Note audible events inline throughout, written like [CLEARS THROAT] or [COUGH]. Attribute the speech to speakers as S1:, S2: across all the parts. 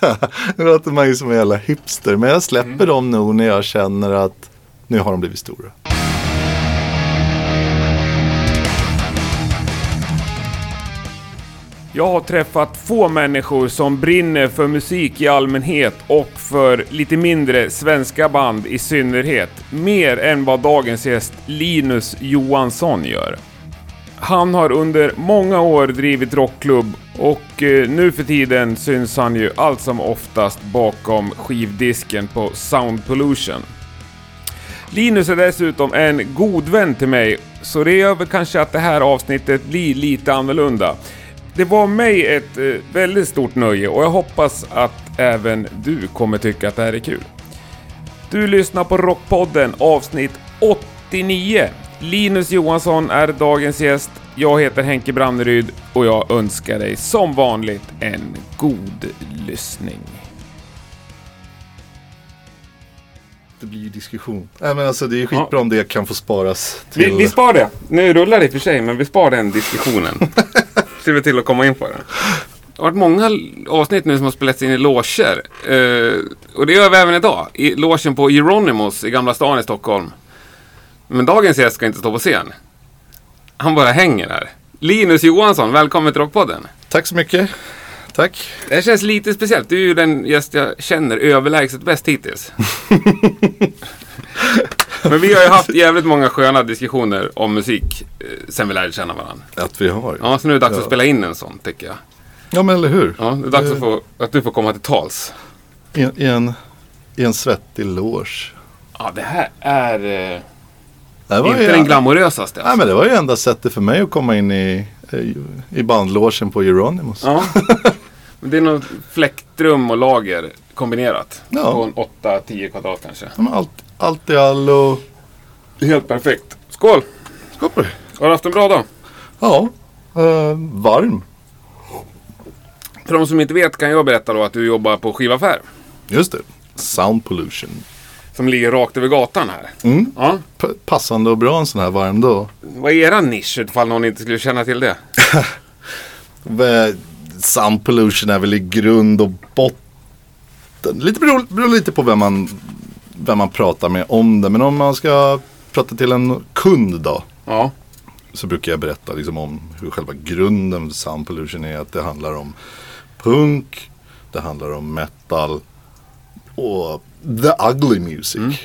S1: [LAUGHS] Nu låter man ju som en jävla hipster. Men jag släpper
S2: Mm.
S1: dem nog när jag känner att nu har de blivit stora.
S2: Jag har träffat få människor som brinner för musik i allmänhet och för lite mindre svenska band i synnerhet. Mer än vad dagens gäst Linus Johansson gör. Han har under många år drivit rockklubb och eh, nu för tiden syns han ju allt som oftast bakom skivdisken på Sound Pollution. Linus är dessutom en god vän till mig, så det gör väl kanske att det här avsnittet blir lite annorlunda. Det var mig ett eh, väldigt stort nöje och jag hoppas att även du kommer tycka att det här är kul. Du lyssnar på Rockpodden avsnitt 89. Linus Johansson är dagens gäst. Jag heter Henke Branneryd och jag önskar dig som vanligt en god lyssning.
S1: Det blir ju diskussion. Nej men alltså det är skitbra om det kan få sparas
S2: Vi,
S1: till...
S2: vi spar det. Nu rullar det i och för sig, men vi spar den diskussionen. [LAUGHS] Ser vi till att komma in på det. Det har varit många avsnitt nu som har spelats in i loger. Eh, och det gör vi även idag. I logen på Euronymous i Gamla stan i Stockholm. Men dagens gäst ska inte stå på scen. Han bara hänger här. Linus Johansson, välkommen till Rockpodden.
S1: Tack så mycket. Tack.
S2: Det här känns lite speciellt. Du är ju den gäst jag känner överlägset bäst hittills. [LAUGHS] Men vi har ju haft jävligt många sköna diskussioner om musik eh, sen vi lärde känna varandra.
S1: Att vi har.
S2: Ja, så nu är det dags
S1: Ja.
S2: att spela in en sån, tycker jag.
S1: Ja men eller hur.
S2: Ja, det är dags
S1: Eh.
S2: att, få, att du får komma till tals.
S1: I, en- i, en, I en svettig loge.
S2: Ja, det här är eh,
S1: Det
S2: inte
S1: ju,
S2: den glamorösaste.
S1: Nej men det var ju enda sättet för mig att komma in i, i, bandlogen på Euronymous.
S2: Ja. [LAUGHS] Men det är nog fläktrum och lager kombinerat.
S1: Ja.
S2: På en 8-10 kvadrat kanske.
S1: Ja, Allt, allt i allo.
S2: Helt perfekt. Skål!
S1: Skål på dig.
S2: Har du haft en bra dag?
S1: Ja, eh, varm.
S2: För de som inte vet kan jag berätta då att du jobbar på skivaffär.
S1: Just det. Sound pollution.
S2: Som ligger rakt över gatan här.
S1: Mm.
S2: Ja.
S1: P- passande och bra en sån här varm dag.
S2: Vad är era nisch ifall någon inte skulle känna till det? [LAUGHS]
S1: Sound pollution är väl i grund och botten. Lite beror, beror lite på vem man, vem man pratar med om det. Men om man ska prata till en kund då.
S2: Ja.
S1: Så brukar jag berätta liksom om hur själva grunden för sound pollution är. Att det handlar om punk. Det handlar om metal. Och the ugly music.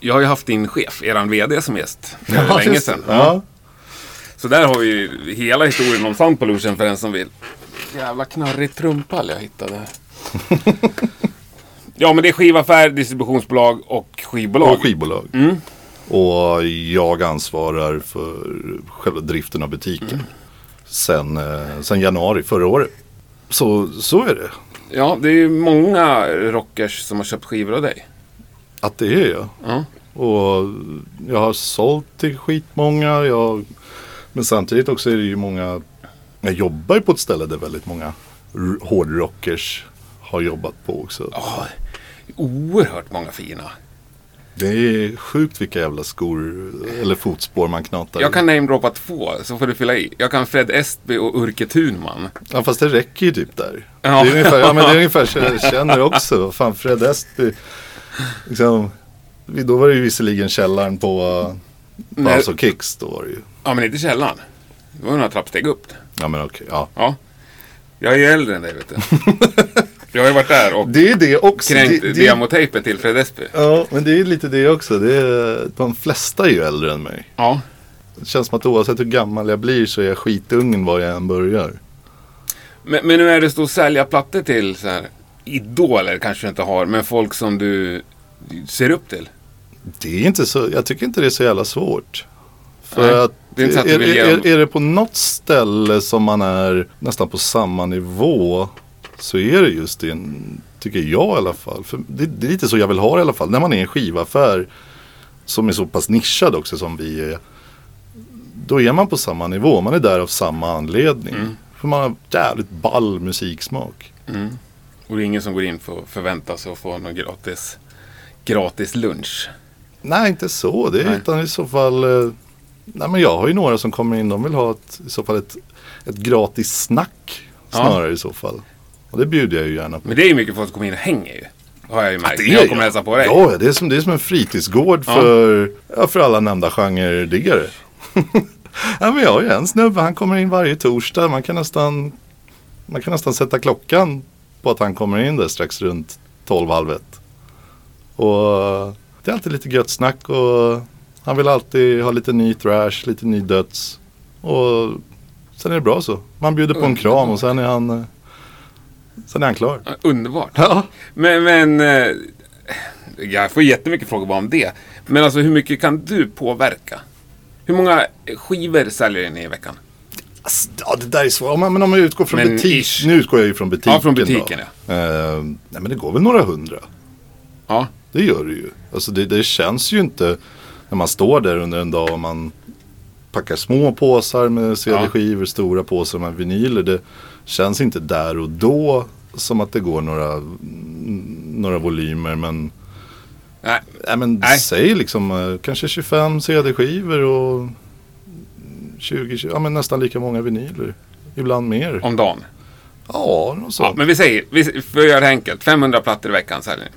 S2: Jag har ju haft din chef, eran VD, som gäst. För länge
S1: just det.
S2: sedan.
S1: Ja.
S2: Så där har vi ju hela historien om Sound Pollution för den som vill. Jävla knarrig trumpall jag hittade. [LAUGHS] ja, men det är skivaffär, distributionsbolag och skivbolag.
S1: Och skivbolag.
S2: Mm.
S1: Och jag ansvarar för själva driften av butiken. Sen, eh, sen januari förra året. Så, så är det.
S2: Ja, det är ju många rockers som har köpt skivor av dig.
S1: Att det är jag.
S2: Ja.
S1: Och jag har sålt till skitmånga. Jag, men samtidigt också är det ju många. Jag jobbar ju på ett ställe där väldigt många hårdrockers har jobbat på också.
S2: Ja, oerhört många fina.
S1: Det är sjukt vilka jävla skor eller fotspår man knatar
S2: Jag kan namedroppa två, så får du fylla i. Jag kan Fred Estby och Urke Thunman.
S1: Ja fast det räcker ju typ där.
S2: Ja.
S1: Det är ungefär, ja men det är ungefär så jag [LAUGHS] känner också. Fan Fred Estby. Liksom, då var det ju visserligen källaren på. House of Kicks. Då var det ju.
S2: Ja, men inte källaren. Det var några trappsteg upp.
S1: Ja men okej. ja.
S2: Ja. Jag är ju äldre än dig, vet du. [LAUGHS] Jag har ju varit där och
S1: Det är det också.
S2: kränkt
S1: det, det,
S2: demotejpen till Fred Estby.
S1: Ja men det är lite det också. Det är, de flesta är ju äldre än mig.
S2: Ja.
S1: Det känns som att oavsett hur gammal jag blir så är jag skitungen var jag än börjar.
S2: Men, men nu är det att sälja plattor till så här, idoler kanske du inte har, men folk som du ser upp till.
S1: Det är inte så, jag tycker inte det är så jävla svårt. För
S2: Nej,
S1: att
S2: det är att
S1: är, är, är det på något ställe som man är nästan på samma nivå så är det just det, tycker jag i alla fall. För det, det är lite så jag vill ha det i alla fall. När man är en skivaffär som är så pass nischad också som vi är. Då är man på samma nivå, man är där av samma anledning.
S2: Mm.
S1: För man har jävligt ball musiksmak.
S2: Och det är ingen som går in för att förvänta sig att få någon gratis, gratis lunch.
S1: Nej, inte så. Det är,
S2: Nej.
S1: utan i så fall. Eh, nej, men jag har ju några som kommer in. De vill ha ett, i så fall ett, ett gratis snack.
S2: Ja.
S1: Snarare i så fall. Och det bjuder jag ju gärna på.
S2: Men det är ju mycket folk som kommer in och hänger ju. Har jag ju märkt.
S1: Det
S2: när
S1: är
S2: jag kommer hälsa på dig.
S1: Ja, det är som, det är som en fritidsgård
S2: Ja.
S1: för, ja, för alla nämnda genrediggare. [LAUGHS] ja, men jag har ju en snubbe, han kommer in varje torsdag. Man kan nästan, man kan nästan sätta klockan på att han kommer in där strax runt 12, halv ett. Och det är alltid lite gött snack och han vill alltid ha lite ny thrash, lite ny döds. Och sen är det bra så. Man bjuder på en kram och sen är han, sen är han klar.
S2: Ja, Underbart.
S1: Ja.
S2: Men, men eh, jag får jättemycket frågor bara om det. Men alltså hur mycket kan du påverka? Hur många skivor säljer ni i veckan?
S1: Alltså, Ja, det där är svårt. Men, om jag utgår från
S2: Men
S1: butik.
S2: ish.
S1: Nu utgår jag ju från butiken.
S2: Ja, från butiken,
S1: då. Eh, nej, men det går väl några hundra.
S2: Ja.
S1: Det gör det ju. Alltså det, det känns ju inte när man står där under en dag och man packar små påsar med CD-skivor, stora påsar med vinyler. Det känns inte där och då som att det går några, några volymer. Men,
S2: Nej,
S1: nej, men
S2: Nej.
S1: säg liksom eh, kanske 25 CD-skivor och 20, ja, men nästan lika många vinyler. Ibland mer.
S2: om dagen.
S1: Ja, något
S2: Ja,
S1: sånt.
S2: men vi säger, vi, för att göra det enkelt, 500 plattor i veckan säljer.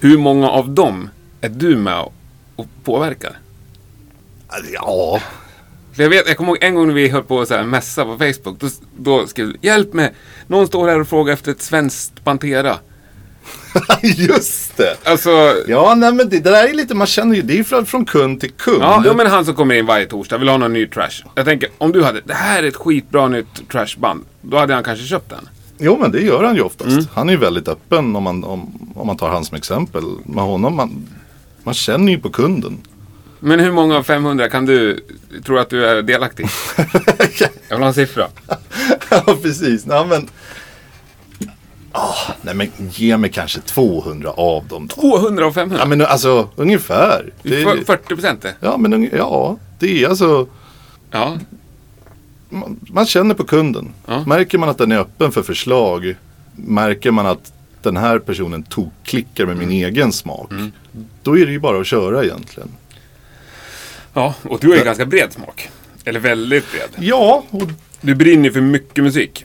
S2: Hur många av dem är du med och påverkar?
S1: Ja,
S2: jag, vet, jag kommer ihåg en gång när vi höll på så här mässa på Facebook. Då, då skrev du, hjälp mig, någon står här och frågar efter ett svenskt Pantera. [LAUGHS]
S1: just det.
S2: Alltså,
S1: Ja, nej men det, det där är lite, man känner ju, det är från, från kund till kund.
S2: ja, ja, men han som kommer in varje torsdag vill ha någon ny trash. Jag tänker, om du hade, det här är ett skitbra nytt trashband. Då hade han kanske köpt den.
S1: Jo, men det gör han ju oftast.
S2: Mm.
S1: Han är ju väldigt öppen om man, om, om man tar han som exempel. Med honom, man, man känner ju på kunden.
S2: Men hur många av 500 kan du, tror att du är delaktig? [LAUGHS] Jag vill ha en siffra.
S1: ja, precis. Nej, men, Ah, nej, men ge mig kanske 200 av dem då.
S2: 200 av 500?
S1: Ja, men alltså ungefär.
S2: Det är 40 procent
S1: ja, men ja, det är alltså.
S2: Ja.
S1: man, man känner på kunden.
S2: Ja.
S1: Märker man att den är öppen för förslag. Märker man att den här personen tokklickar med min
S2: Mm.
S1: egen smak. Då är det ju bara att köra egentligen.
S2: Ja, och du har ju ganska bred smak. Eller väldigt bred.
S1: Ja, och
S2: Du brinner ju för mycket musik.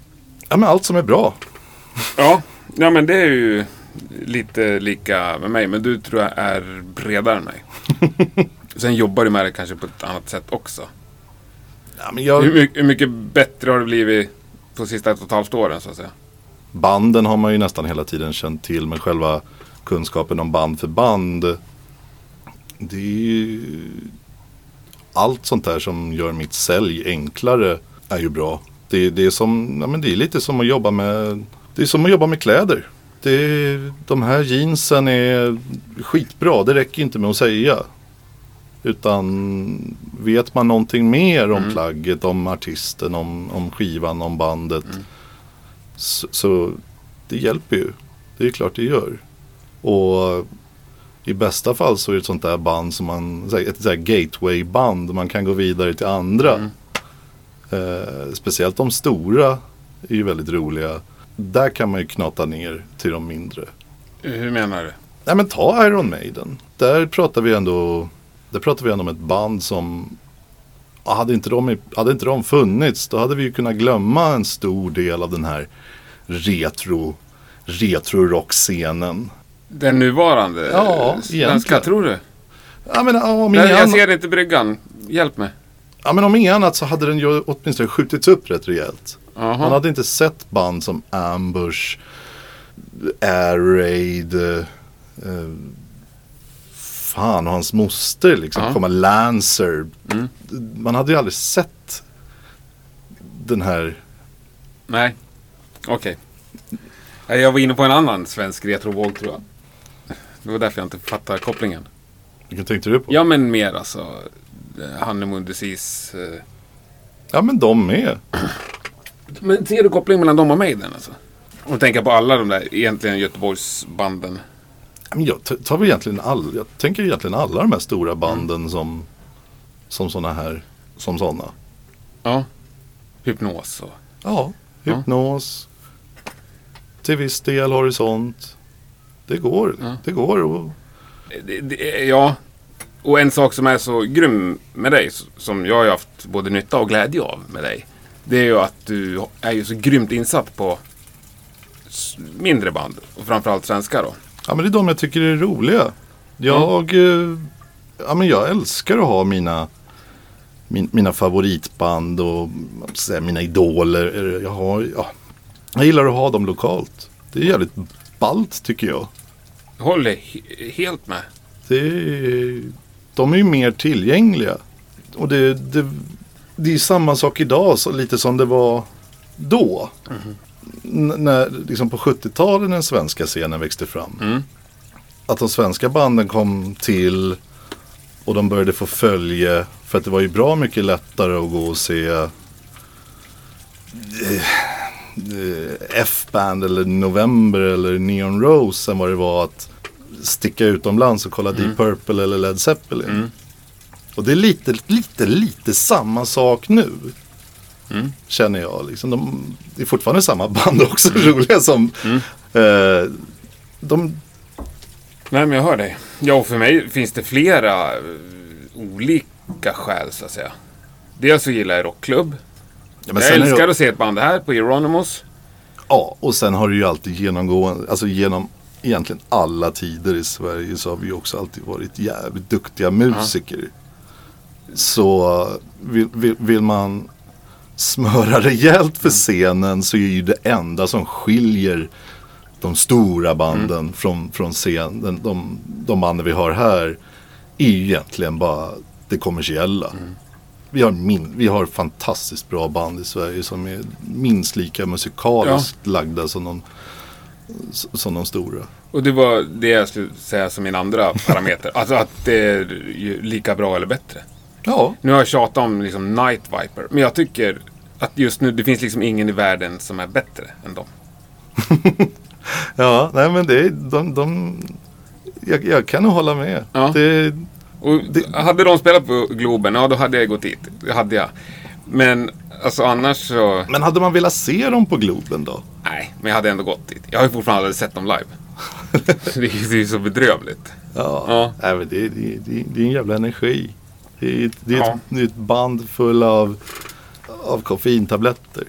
S1: ja, men allt som är bra.
S2: Ja, ja men det är ju lite lika med mig. Men du tror jag är bredare än mig. [LAUGHS] Sen jobbar du med det kanske på ett annat sätt också.
S1: Ja, men jag,
S2: Hur, mycket, hur mycket bättre har det blivit på sista ett och ett halvt åren så att säga?
S1: banden har man ju nästan hela tiden känt till. Men själva kunskapen om band för band. Det är ju allt sånt där som gör mitt sälj enklare är ju bra. Det, det, är, som, ja, men det är lite som att jobba med, det är som att jobba med kläder. Det, de här jeansen är skitbra, det räcker inte med att säga. Utan vet man någonting mer om plagget, om artisten, om, om skivan, om bandet. Så, så det hjälper ju. Det är klart det gör. Och i bästa fall så är det ett sånt där band som man, ett så här gateway-band. Man kan gå vidare till andra.
S2: Mm.
S1: Eh, speciellt de stora är ju väldigt roliga. Där kan man ju knata ner till de mindre.
S2: Hur menar du?
S1: Nej men ta Iron Maiden. Där pratar vi ändå, där pratar vi ändå om ett band som hade inte, de, hade inte de funnits då hade vi ju kunnat glömma en stor del av den här retro retro-rockscenen.
S2: Den nuvarande
S1: Ja,
S2: svenska, tror du?
S1: Ja men, om
S2: Jag,
S1: inget
S2: jag ser inte bryggan. Hjälp mig.
S1: ja men om inget annat så hade den ju åtminstone skjutits upp rätt rejält. Man
S2: Jaha.
S1: hade inte sett band som Ambush, Air Raid, eh, eh, fan och hans moster liksom
S2: Ja.
S1: komma, Lancer.
S2: Mm.
S1: Man hade ju aldrig sett den här,
S2: Nej. Okej. Nej, Jag var inne på en annan svensk retrovåg tror jag. Det var därför jag inte fattar kopplingen.
S1: vilken tänkte du på?
S2: Ja men mer alltså. eh, Honeymoon Disease. eh.
S1: Ja men de med. [CLEARS THROAT]
S2: Men ser du kopplingen mellan dem och Maiden alltså? Om du tänker på alla de där egentligen Göteborgsbanden.
S1: Ja, Men jag t- tar väl egentligen all, jag tänker egentligen alla de här stora banden
S2: Mm.
S1: som, som sådana här, som sådana.
S2: Ja. Hypnos och...
S1: Ja,
S2: Ja.
S1: hypnos. Till viss del horisont. Det går,
S2: Ja.
S1: det går. Och,
S2: Det, det, ja. Och en sak som är så grym med dig, som jag har haft både nytta och glädje av med dig. Det är ju att du är ju så grymt insatt på mindre band. Och framförallt svenska då.
S1: Ja men det är de jag tycker är roliga. Jag, eh, ja, men jag älskar att ha mina, min, mina favoritband och säga, mina idoler. Jag, har, ja, jag gillar att ha dem lokalt. Det är jävligt ballt tycker jag.
S2: Håller he- helt med.
S1: Det är, de är ju mer tillgängliga. Och det, det, det är samma sak idag, så lite som det var då. N- när, liksom på 70-talet när den svenska scenen växte fram.
S2: Mm.
S1: Att de svenska banden kom till och de började få följe. För att det var ju bra mycket lättare att gå och se eh, F-band eller November eller Neon Rose än vad det var att sticka utomlands och kolla Deep Purple eller Led Zeppelin.
S2: Mm.
S1: Och det är lite, lite, lite samma sak nu.
S2: Mm.
S1: Känner jag. Liksom de, det är fortfarande samma band också, roliga som eh, de,
S2: Nej men jag hör dig. Ja och för mig finns det flera eh, olika skäl så att säga. Dels så gillar jag rockklubb.
S1: Ja,
S2: jag älskar
S1: det,
S2: att se ett band här på Euronymous.
S1: Ja, och sen har det ju alltid genomgående, alltså genom egentligen alla tider i Sverige så har vi också alltid varit jävligt duktiga musiker. Så vill, vill, vill man smöra [LAUGHS] rejält för scenen så är ju det enda som skiljer de stora banden från, från scenen, de, de banden vi har här, är ju egentligen bara det kommersiella. Vi har, min, vi har fantastiskt bra band i Sverige som är minst lika musikaliskt lagda som de, som de stora.
S2: Och det var det jag skulle säga som min andra parameter. Alltså att det är lika bra eller bättre.
S1: Ja,
S2: Nu har jag tjatat om liksom Night Viper. Men jag tycker att just nu det finns liksom ingen i världen som är bättre än dem. [LAUGHS]
S1: ja nej men det är, de, de jag, jag kan nog hålla med.
S2: Ja.
S1: Det,
S2: Och hade de spelat på Globen, ja då hade jag gått dit. Det hade jag. Men alltså annars så...
S1: men hade man velat se dem på Globen då?
S2: Nej, men jag hade ändå gått dit. Jag har ju fortfarande aldrig sett dem live. [LAUGHS] det är ju så bedrövligt.
S1: Ja,
S2: Ja.
S1: Nej, men det, det, det, det är en jävla energi. Det är, ett- det är,
S2: Ja.
S1: ett, ett band full av, av koffeintabletter.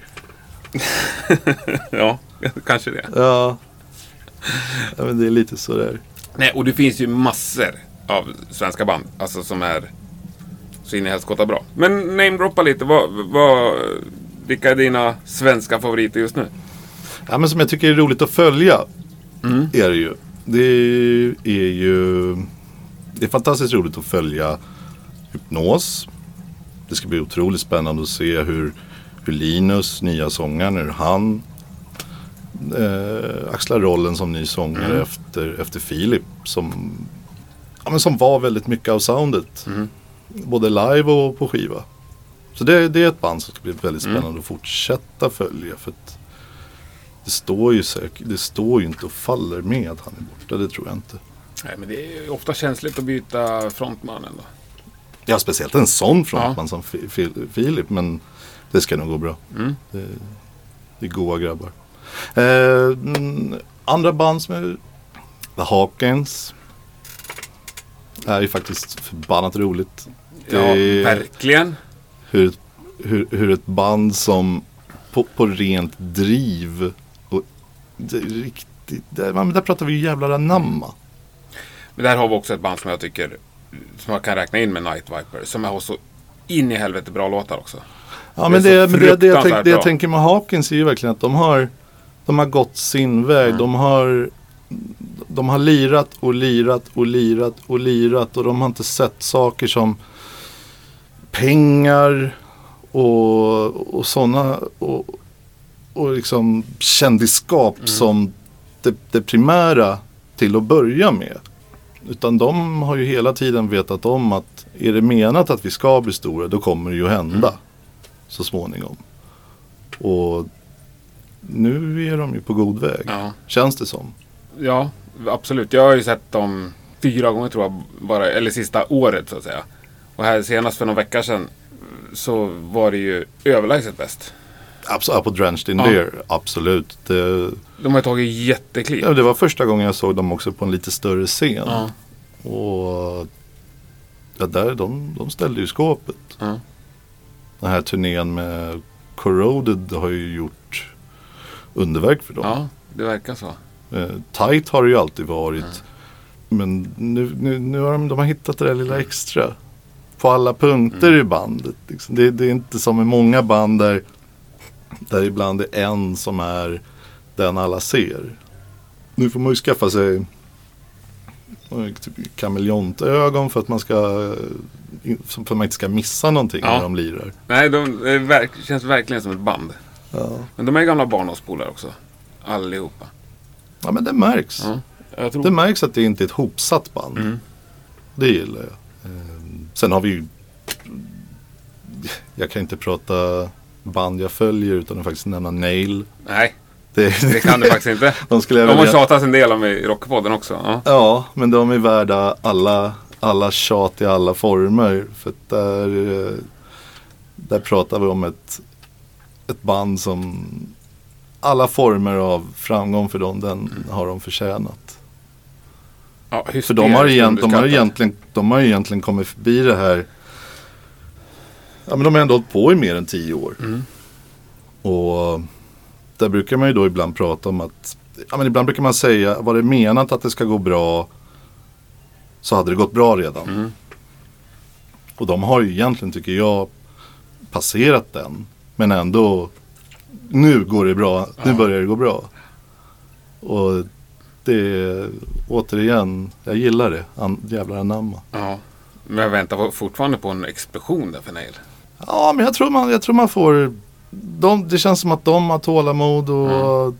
S1: [LAUGHS]
S2: ja, kanske det.
S1: Ja. ja, men det är lite sådär.
S2: Nej, och det finns ju massor av svenska band. Alltså som är så in i helskotta bra. Men namedroppa lite. Vad, vad, vilka är dina svenska favoriter just nu?
S1: Ja, men som jag tycker är roligt att följa
S2: Mm.
S1: är det ju. Det är ju det är fantastiskt roligt att följa Hypnos. Det ska bli otroligt spännande att se hur, hur Linus, nya sångaren, hur han eh, axlar rollen som ny sångare
S2: Mm.
S1: efter, efter Filip. Som, ja, men som var väldigt mycket av soundet.
S2: Mm.
S1: Både live och på skiva. Så det, det är ett band som ska bli väldigt
S2: Mm.
S1: spännande att fortsätta följa. För det står ju säkert, det står ju inte och faller med att han är borta, det tror jag inte.
S2: Nej, men det är ofta känsligt att byta frontmannen då.
S1: Ja, speciellt en sån frontman som Fi- Fi- Filip, men det ska nog gå bra.
S2: Mm.
S1: Det, det är goa grabbar. Eh, mm, andra band som är The Hawkins. Är ju faktiskt förbannat roligt. Det
S2: Ja, verkligen.
S1: hur, hur, hur ett band som på, på rent driv och det riktigt, där, men där pratar vi ju jävlar anamma.
S2: Men där har vi också ett band som jag tycker som jag kan räkna in med Night Viper. Som har så in i helvete bra låtar också.
S1: Ja men
S2: Det är
S1: det, men det, det, jag, tänk, det jag tänker med Hawkins är ju verkligen att de har De har gått sin väg.
S2: Mm.
S1: De har De har lirat och lirat och lirat och lirat och de har inte sett saker som pengar och, och sådana och, och liksom kändisskap
S2: Mm.
S1: som det, det primära till att börja med. Utan de har ju hela tiden vetat om att är det menat att vi ska bli stora då kommer det ju hända så småningom. Och nu är de ju på god väg.
S2: Ja.
S1: Känns det som.
S2: Ja, absolut. Jag har ju sett dem fyra gånger tror jag, bara, eller sista året så att säga. Och här senast för någon vecka sedan så var det ju överlägset bäst.
S1: Absolut, på Drenched in
S2: Ja.
S1: Beer, absolut. Det,
S2: De har tagit jättekliv.
S1: ja, det var första gången jag såg dem också på en lite större scen.
S2: Ja.
S1: Och ja, där, de, de ställde ju skåpet.
S2: Ja.
S1: Den här turnén med Corroded har ju gjort underverk för dem.
S2: Ja. det verkar så.
S1: Eh, tight har det ju alltid varit. Men nu, nu, nu har de, de har hittat det där lilla extra. På alla punkter i bandet. Liksom. Det, det är inte som i många band där, där ibland är en som är den alla ser. Nu får man ju skaffa sig eh, typ kameleontögon för att man ska eh, för att man inte ska missa någonting
S2: Ja.
S1: när de lirar.
S2: Nej, de verk, känns verkligen som ett band.
S1: Ja.
S2: Men de är gamla barndomspolare också. Allihopa.
S1: Ja men det märks.
S2: Ja.
S1: Det märks att det inte är ett hopsatt band.
S2: Mm.
S1: Det gillar jag. Ehm, Sen har vi ju Jag kan inte prata band jag följer utan att faktiskt nämna Nail.
S2: Nej,
S1: Det,
S2: det kan du faktiskt inte. [LAUGHS]
S1: de skulle
S2: De har
S1: vilja-
S2: tjatat en del om i Rockpodden också. Ja.
S1: Ja, men de är värda alla, alla tjat i alla former. För där, eh, där pratar vi om ett, ett band som alla former av framgång för dem, den har de förtjänat.
S2: Ja,
S1: För de har, igen, de, har egentligen, de har egentligen kommit förbi det här. Ja men de har ändå hållit på i mer än tio år.
S2: Mm.
S1: Och där brukar man ju då ibland prata om att. Ja men ibland brukar man säga. Var det menat att det ska gå bra. Så hade det gått bra redan.
S2: Mm.
S1: Och de har ju egentligen tycker jag. Passerat den. Men ändå. Nu går det bra. Nu
S2: Ja.
S1: börjar det gå bra. Och det återigen. Jag gillar det. An, jävlar anamma.
S2: Ja. Men jag väntar fortfarande på en explosion där för Nail.
S1: Ja men jag tror man, jag tror man får. De, det känns som att de har tålamod och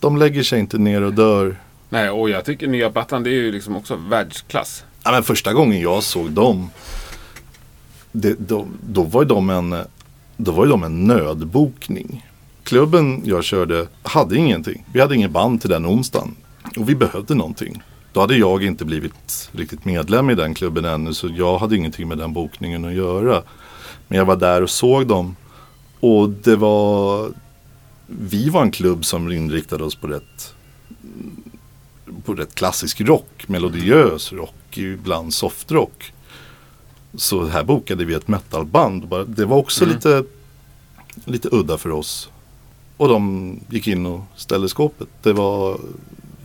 S1: de lägger sig inte ner och dör.
S2: Nej, och jag tycker nya plattan det är ju liksom också världsklass.
S1: Ja, men första gången jag såg dem. Det, då, då, var de en, då var ju de en nödbokning. Klubben jag körde hade ingenting. Vi hade ingen band till den onsdagen. Och vi behövde någonting. Då hade jag inte blivit riktigt medlem i den klubben ännu. Så jag hade ingenting med den bokningen att göra. Men jag var där och såg dem. Och det var... Vi var en klubb som inriktade oss på rätt på rätt klassisk rock, melodiös rock, ibland softrock. Så här bokade vi ett metalband. Det var också
S2: Mm.
S1: lite, lite udda för oss. Och de gick in och ställde skåpet. Det var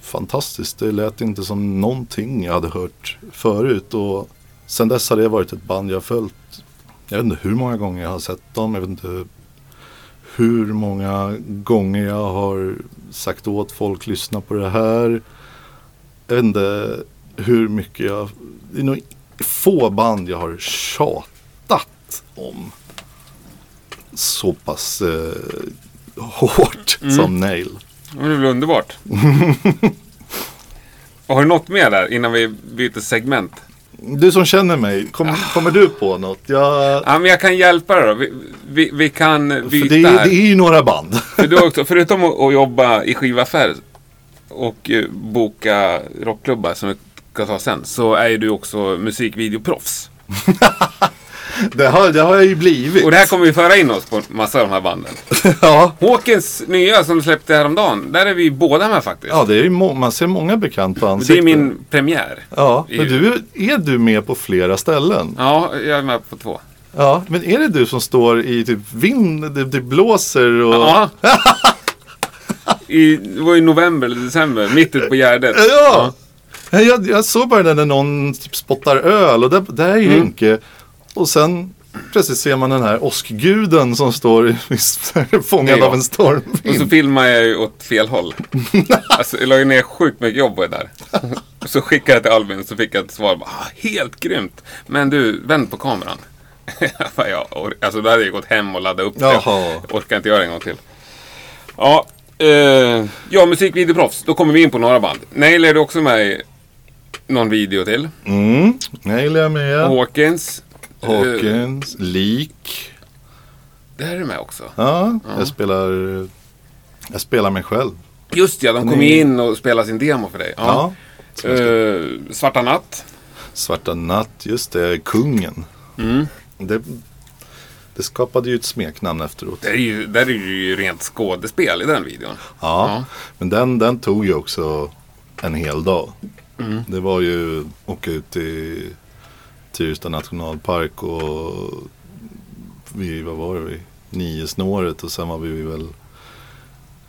S1: fantastiskt. Det lät inte som någonting jag hade hört förut. Och sen dess har det varit ett band jag följt. Jag vet inte hur många gånger jag har sett dem. Jag vet inte hur många gånger jag har sagt åt folk lyssna på det här. Jag vet inte hur mycket jag... Det är nog få band jag har tjatat om. Så pass eh, hårt
S2: Mm.
S1: som Nail.
S2: Det väl underbart. [LAUGHS] Har du något mer där innan vi byter segment?
S1: Du som känner mig, kom, kommer du på något? Jag,
S2: Ja, men jag kan hjälpa dig då. Vi, vi, vi kan
S1: för
S2: byta
S1: det, är-
S2: här.
S1: det är ju några band.
S2: För du också, [LAUGHS] förutom att, att jobba i skivaffär och eh, boka rockklubbar som vi ska ta sen, så är ju du också musikvideoproffs. [LAUGHS]
S1: Det har, det har jag ju blivit.
S2: Och det här kommer vi föra in oss på massa av de här banden. [LAUGHS]
S1: ja.
S2: Håkens nya som släppte häromdagen, där är vi båda med faktiskt.
S1: ja, det är ju man ser många bekanta
S2: det
S1: ansikten.
S2: är min premiär.
S1: Ja, men du, är du med på flera ställen?
S2: Ja, jag är med på två.
S1: Ja, men är det du som står i typ vind, det, det blåser och...
S2: Ja. [LAUGHS] I, det var i november eller december, mitt ute på Gärdet.
S1: Ja! Jag, jag såg bara den när någon typ spottar öl och där, där är
S2: Mm.
S1: Och sen plötsligt ser man den här åskguden som står [LAUGHS] fångad av en
S2: Och så
S1: stormvind.
S2: filmar jag ju åt fel håll. [LAUGHS] Alltså, jag la ju ner sjukt mycket jobb på det där. Och så skickade jag till Albin och så fick jag ett svar. Bara, ah, helt grymt! Men du, vänd på kameran. [LAUGHS] Jag alltså då hade jag gått hem och laddat upp det. Jag orkar inte göra det en gång till. Ja, eh, ja musikvideoproffs. Då kommer vi in på några band. Nail är du också med i någon video till.
S1: Mm, Nail är med.
S2: Hawkins.
S1: Hawkins, Lik.
S2: där är du med också.
S1: Ja, jag spelar... Jag spelar mig själv.
S2: Just ja, de kom
S1: Ni-
S2: in och spelade sin demo för dig.
S1: Ja.
S2: Eh, Svarta natt.
S1: Svarta natt, just det, kungen.
S2: Mm.
S1: Det, det skapade ju ett smeknamn efteråt.
S2: Där är, ju, där är det ju rent skådespel i den videon.
S1: Ja, men den, den tog ju också en hel dag.
S2: Mm.
S1: Det var ju åka ut till Tyresta nationalpark och vi, vad var det vi? Nio snåret och sen var vi väl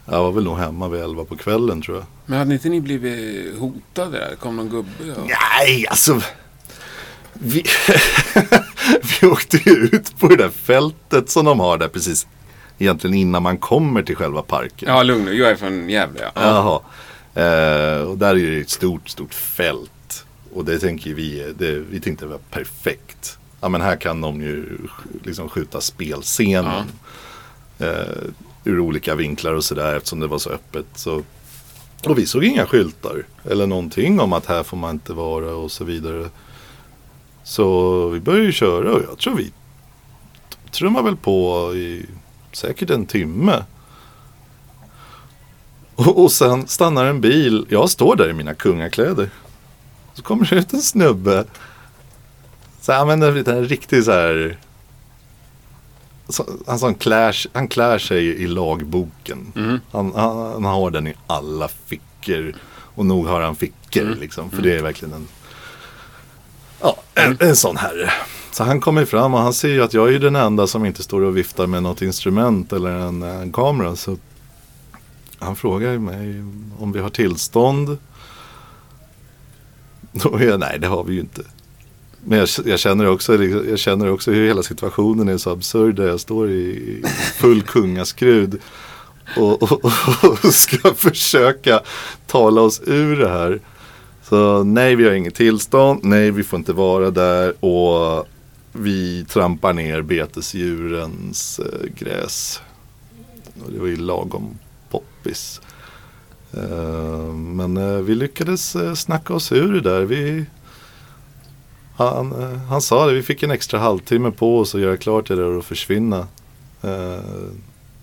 S1: Jag var väl nog hemma vid elva på kvällen tror jag.
S3: Men hade inte ni blivit hotade där? Kom någon gubbe? Och...
S1: Nej, alltså. Vi, [LAUGHS] vi åkte ju ut på det där fältet som de har där precis egentligen innan man kommer till själva parken.
S3: Ja, lugn nu. Jag är från Gävle. Ja.
S1: Jaha. Eh, och där är det ett stort, stort fält. Och det tänker vi, det, vi tänkte det var perfekt. Ja men här kan de ju liksom skjuta spelscenen. Eh, ur olika vinklar och sådär eftersom det var så öppet. Så. Och vi såg inga skyltar. Eller någonting om att här får man inte vara och så vidare. Så vi började ju köra och jag tror vi trummade väl på i säkert en timme. Och, och sen stannar en bil. Jag står där i mina kungakläder. Så kommer det ut en snubbe. Så han använder en riktig så här. Så, han, som klär, han klär sig i lagboken.
S3: Mm.
S1: Han, han, han har den i alla fickor. Och nog har han fickor
S3: Mm.
S1: liksom. För det är verkligen en, ja, en, en sån herre. Så han kommer fram och han ser ju att jag är den enda som inte står och viftar med något instrument eller en, en kamera. Så han frågar mig om vi har tillstånd. [LAUGHS] Då jag, nej det har vi ju inte. Men jag, jag, känner också, liksom, jag känner också hur hela situationen är så absurd. Där jag står i full kungaskrud. Och, och, och ska [LAUGHS] försöka tala oss ur det här. Så nej, vi har inget tillstånd. Nej, vi får inte vara där. Och vi trampar ner betesdjurens eh, gräs. Och det var ju lagom poppis. Eh, men eh, vi lyckades eh, snacka oss ur det där. Vi, han, han sa det, vi fick en extra halvtimme på oss att göra klart det där och försvinna.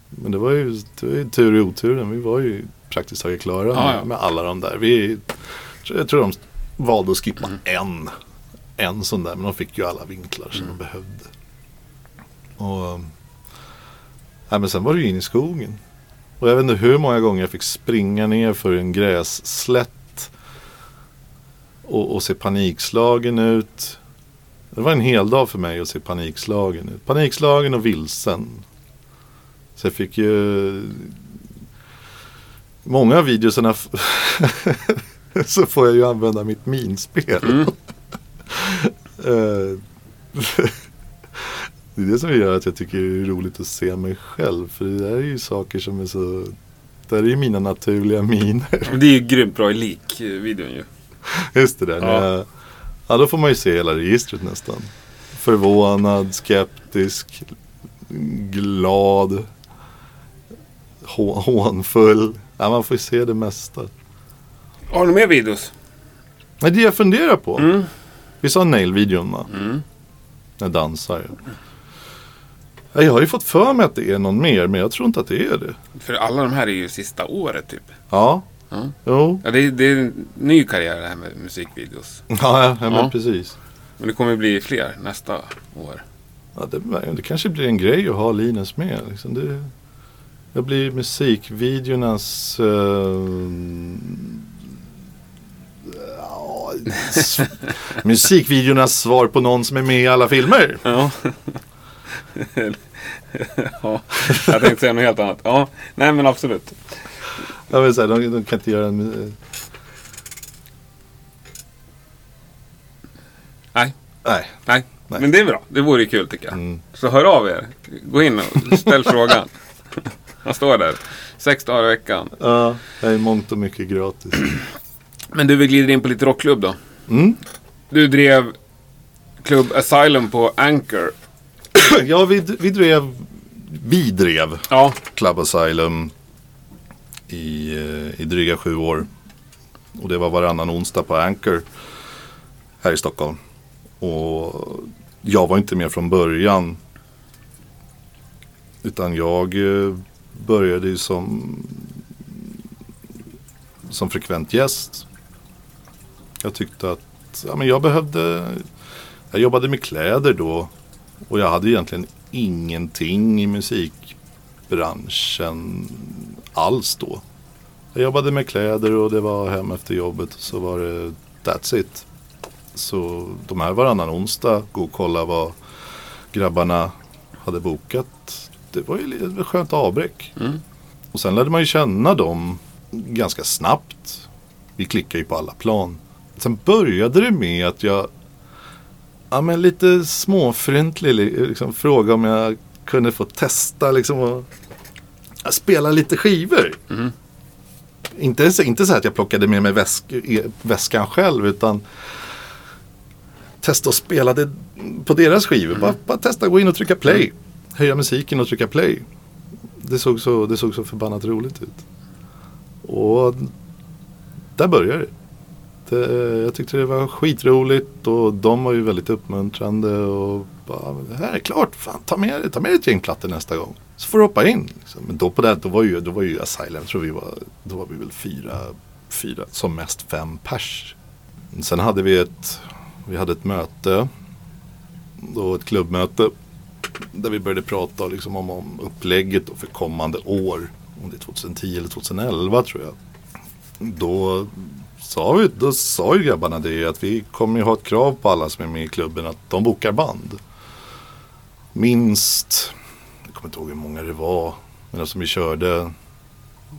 S1: Men det var ju, det var ju tur i oturen. Vi var ju praktiskt taget klara
S3: Ja, ja.
S1: med alla de där. Vi, jag tror de valde att skippa en. En sån där. Men de fick ju alla vinklar som de behövde. Och, nej, men sen var det ju in i skogen. Och jag vet inte hur många gånger jag fick springa ner för en grässlätt. Och, och se panikslagen ut. Det var en hel dag för mig att se panikslagen ut. Panikslagen och vilsen. Så jag fick ju Många av videorna [LAUGHS] så får jag ju använda mitt minspel.
S3: Mm. [LAUGHS]
S1: Det är det som gör att jag tycker det är roligt att se mig själv. För det där är ju saker som är så... Det här är ju mina naturliga miner.
S3: Men det är ju grymt bra i lik-videon ju.
S1: Just det där.
S3: Ja.
S1: Ja. ja, då får man ju se hela registret nästan. Förvånad, skeptisk, glad, hå- hånfull. Ja, man får ju se det mesta.
S3: Har du mer videos?
S1: Men det jag funderar på.
S3: Mm.
S1: Vi sa nail-videon va?
S3: Mm.
S1: Jag dansar. Ja, jag har ju fått för mig att det är någon mer, men jag tror inte att det är det.
S3: För alla de här är ju sista året typ.
S1: Ja,
S3: Ja.
S1: jo.
S3: Ja, det, är, det är en ny karriär det här med musikvideos.
S1: Ja, ja, ja men precis.
S3: Men det kommer bli fler nästa år.
S1: Ja, det, det kanske blir en grej att ha Linus med. Liksom det, jag blir musikvideornas... Uh, [LAUGHS] musikvideornas svar på någon som är med i alla filmer.
S3: Ja. [LAUGHS] [LAUGHS] ja, jag tänkte säga något helt annat. Ja, nej men absolut.
S1: Jag vill säga, de, de kan inte göra en... eh,
S3: Nej,
S1: nej.
S3: nej.
S1: Nej.
S3: Men det är bra. Det vore kul tycker jag.
S1: Mm.
S3: Så hör av er. Gå in och ställ frågan. Han står där. Sex dagar i veckan.
S1: Ja, det är mångt och mycket gratis. [CLEARS THROAT]
S3: Men du, vi glider in på lite rockklubb då.
S1: Mm.
S3: Du drev Club Asylum på Anchor. [COUGHS]
S1: Ja, vi, vi drev... Vi drev
S3: Ja.
S1: Club Asylum i, eh, i dryga sju år. Och det var varannan onsdag på Anchor här i Stockholm. Och jag var inte med från början. Utan jag eh, började ju som, som frekvent gäst. Jag tyckte att ja, men jag behövde, jag jobbade med kläder då. Och jag hade egentligen ingenting i musikbranschen alls då. Jag jobbade med kläder och det var hem efter jobbet så var det that's it. Så de här varannan onsdag, gå och kolla vad grabbarna hade bokat. Det var ju lite skönt avbräck.
S3: Mm.
S1: Och sen lärde man ju känna dem ganska snabbt. Vi klickade ju på alla plan. Sen började det med att jag ja, men lite småfryntlig liksom, fråga om jag kunde få testa liksom och ja, spela lite skivor.
S3: Mm.
S1: Inte, så- inte så här att jag plockade med mig väsk, e- väskan själv utan testa att spela det på deras skivor. Bara, bara testa gå in och trycka play. Höja musiken och trycka play. Det såg så, det såg så förbannat roligt ut. Och där började det det. Eh, jag tyckte det var skitroligt och de var ju väldigt uppmuntrande. Och bara, det här är klart, fan, ta med, dig- ta med dig ett gäng plattor nästa gång. Så får du hoppa in. Liksom. Men då på det, då var ju, då var ju Asylum, tror vi var, då var vi väl fyra, fyra, som mest fem pers. Sen hade vi ett, vi hade ett möte, då ett klubbmöte. Där vi började prata liksom om, om upplägget för kommande år. Om det är 2010 eller 2011 tror jag. Då sa, vi, då sa ju grabbarna det att vi kommer ju ha ett krav på alla som är med i klubben att de bokar band. Minst, jag kommer inte ihåg hur många det var. Men eftersom vi körde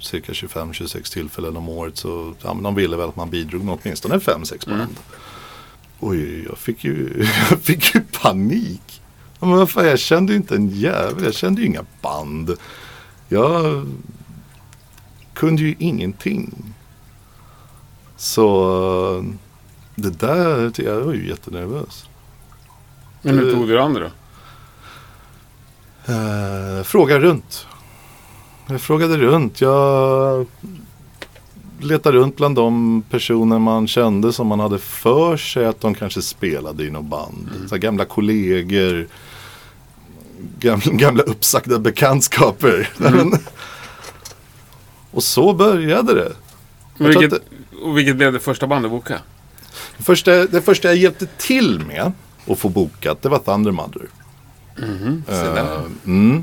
S1: cirka 25-26 tillfällen om året så ja, men de ville väl att man bidrog med åtminstone 5-6 band. Oj, jag fick ju, [LAUGHS] jag fick ju panik. Men fan, jag kände ju inte en jävel, jag kände ju inga band. Jag kunde ju ingenting. Så det där, jag var ju jättenervös.
S3: Men hur tog du an det då?
S1: Eh, fråga runt. Jag frågade runt. Jag letade runt bland de personer man kände som man hade för sig att de kanske spelade i något band. Så här gamla kollegor. Gamla, gamla uppsagda bekantskaper. Men- [LAUGHS] och så började det.
S3: Vilket,
S1: att
S3: och vilket blev det första bandet du bokade?
S1: Det första, det första jag hjälpte till med att få bokat det var Thunder Mother.
S3: Så där.
S1: Eh, mm.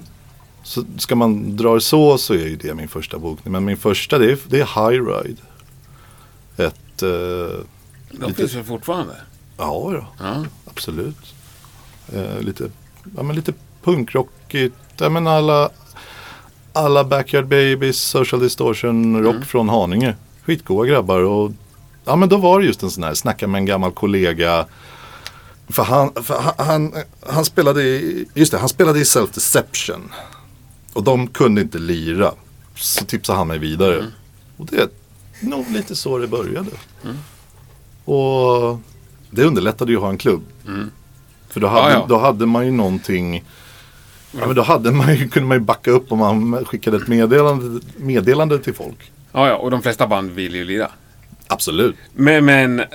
S1: Så ska man dra det så så är ju det min första bokning. Men min första det är, det är High Ride. Ett, eh,
S3: De
S1: lite-
S3: finns väl fortfarande?
S1: ja
S3: Ja.
S1: absolut. Eh, lite, ja, men lite punkrockigt. Ja, men alla, alla Backyard Babies, Social Distortion, rock från Haninge. Skitgoa grabbar. Och, ja men då var det just en sån här, snacka med en gammal kollega. För han, för han, han, han spelade i, just det, han spelade i Self Deception. Och de kunde inte lira. Så tipsade han mig vidare. Och det är nog lite så det började. Och det underlättade ju att ha en klubb. För då hade,
S3: Ja, ja.
S1: då hade man ju någonting. Ja, men då hade man ju, kunde man ju backa upp om man skickade ett meddelande, meddelande till folk.
S3: Ja, ja, och de flesta band vill ju lira.
S1: Absolut.
S3: Men, men eh,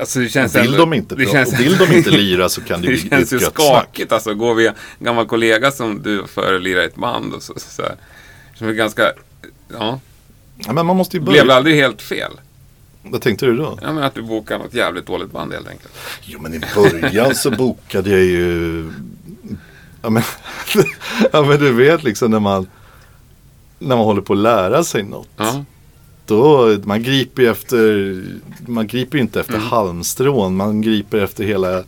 S3: alltså det känns
S1: Vill
S3: ändå-
S1: de inte,
S3: det känns,
S1: vill de inte lira så kan det [LAUGHS]
S3: det
S1: ju bli
S3: känns
S1: ett
S3: ju
S1: gött snack.
S3: skakigt alltså. Går vi en gammal kollega som du för att lira i ett band och så, så, så här. Som är ganska, ja.
S1: Ja, men man måste ju
S3: Blev det
S1: börja.
S3: aldrig helt fel?
S1: Vad tänkte du då?
S3: Ja men att du bokar något jävligt dåligt band helt enkelt.
S1: Jo men i början så bokade jag ju ja men, [LAUGHS] ja men du vet liksom när man När man håller på att lära sig något
S3: Ja.
S1: Då, man griper ju efter Man griper inte efter
S3: Mm.
S1: halmstrån Man griper efter hela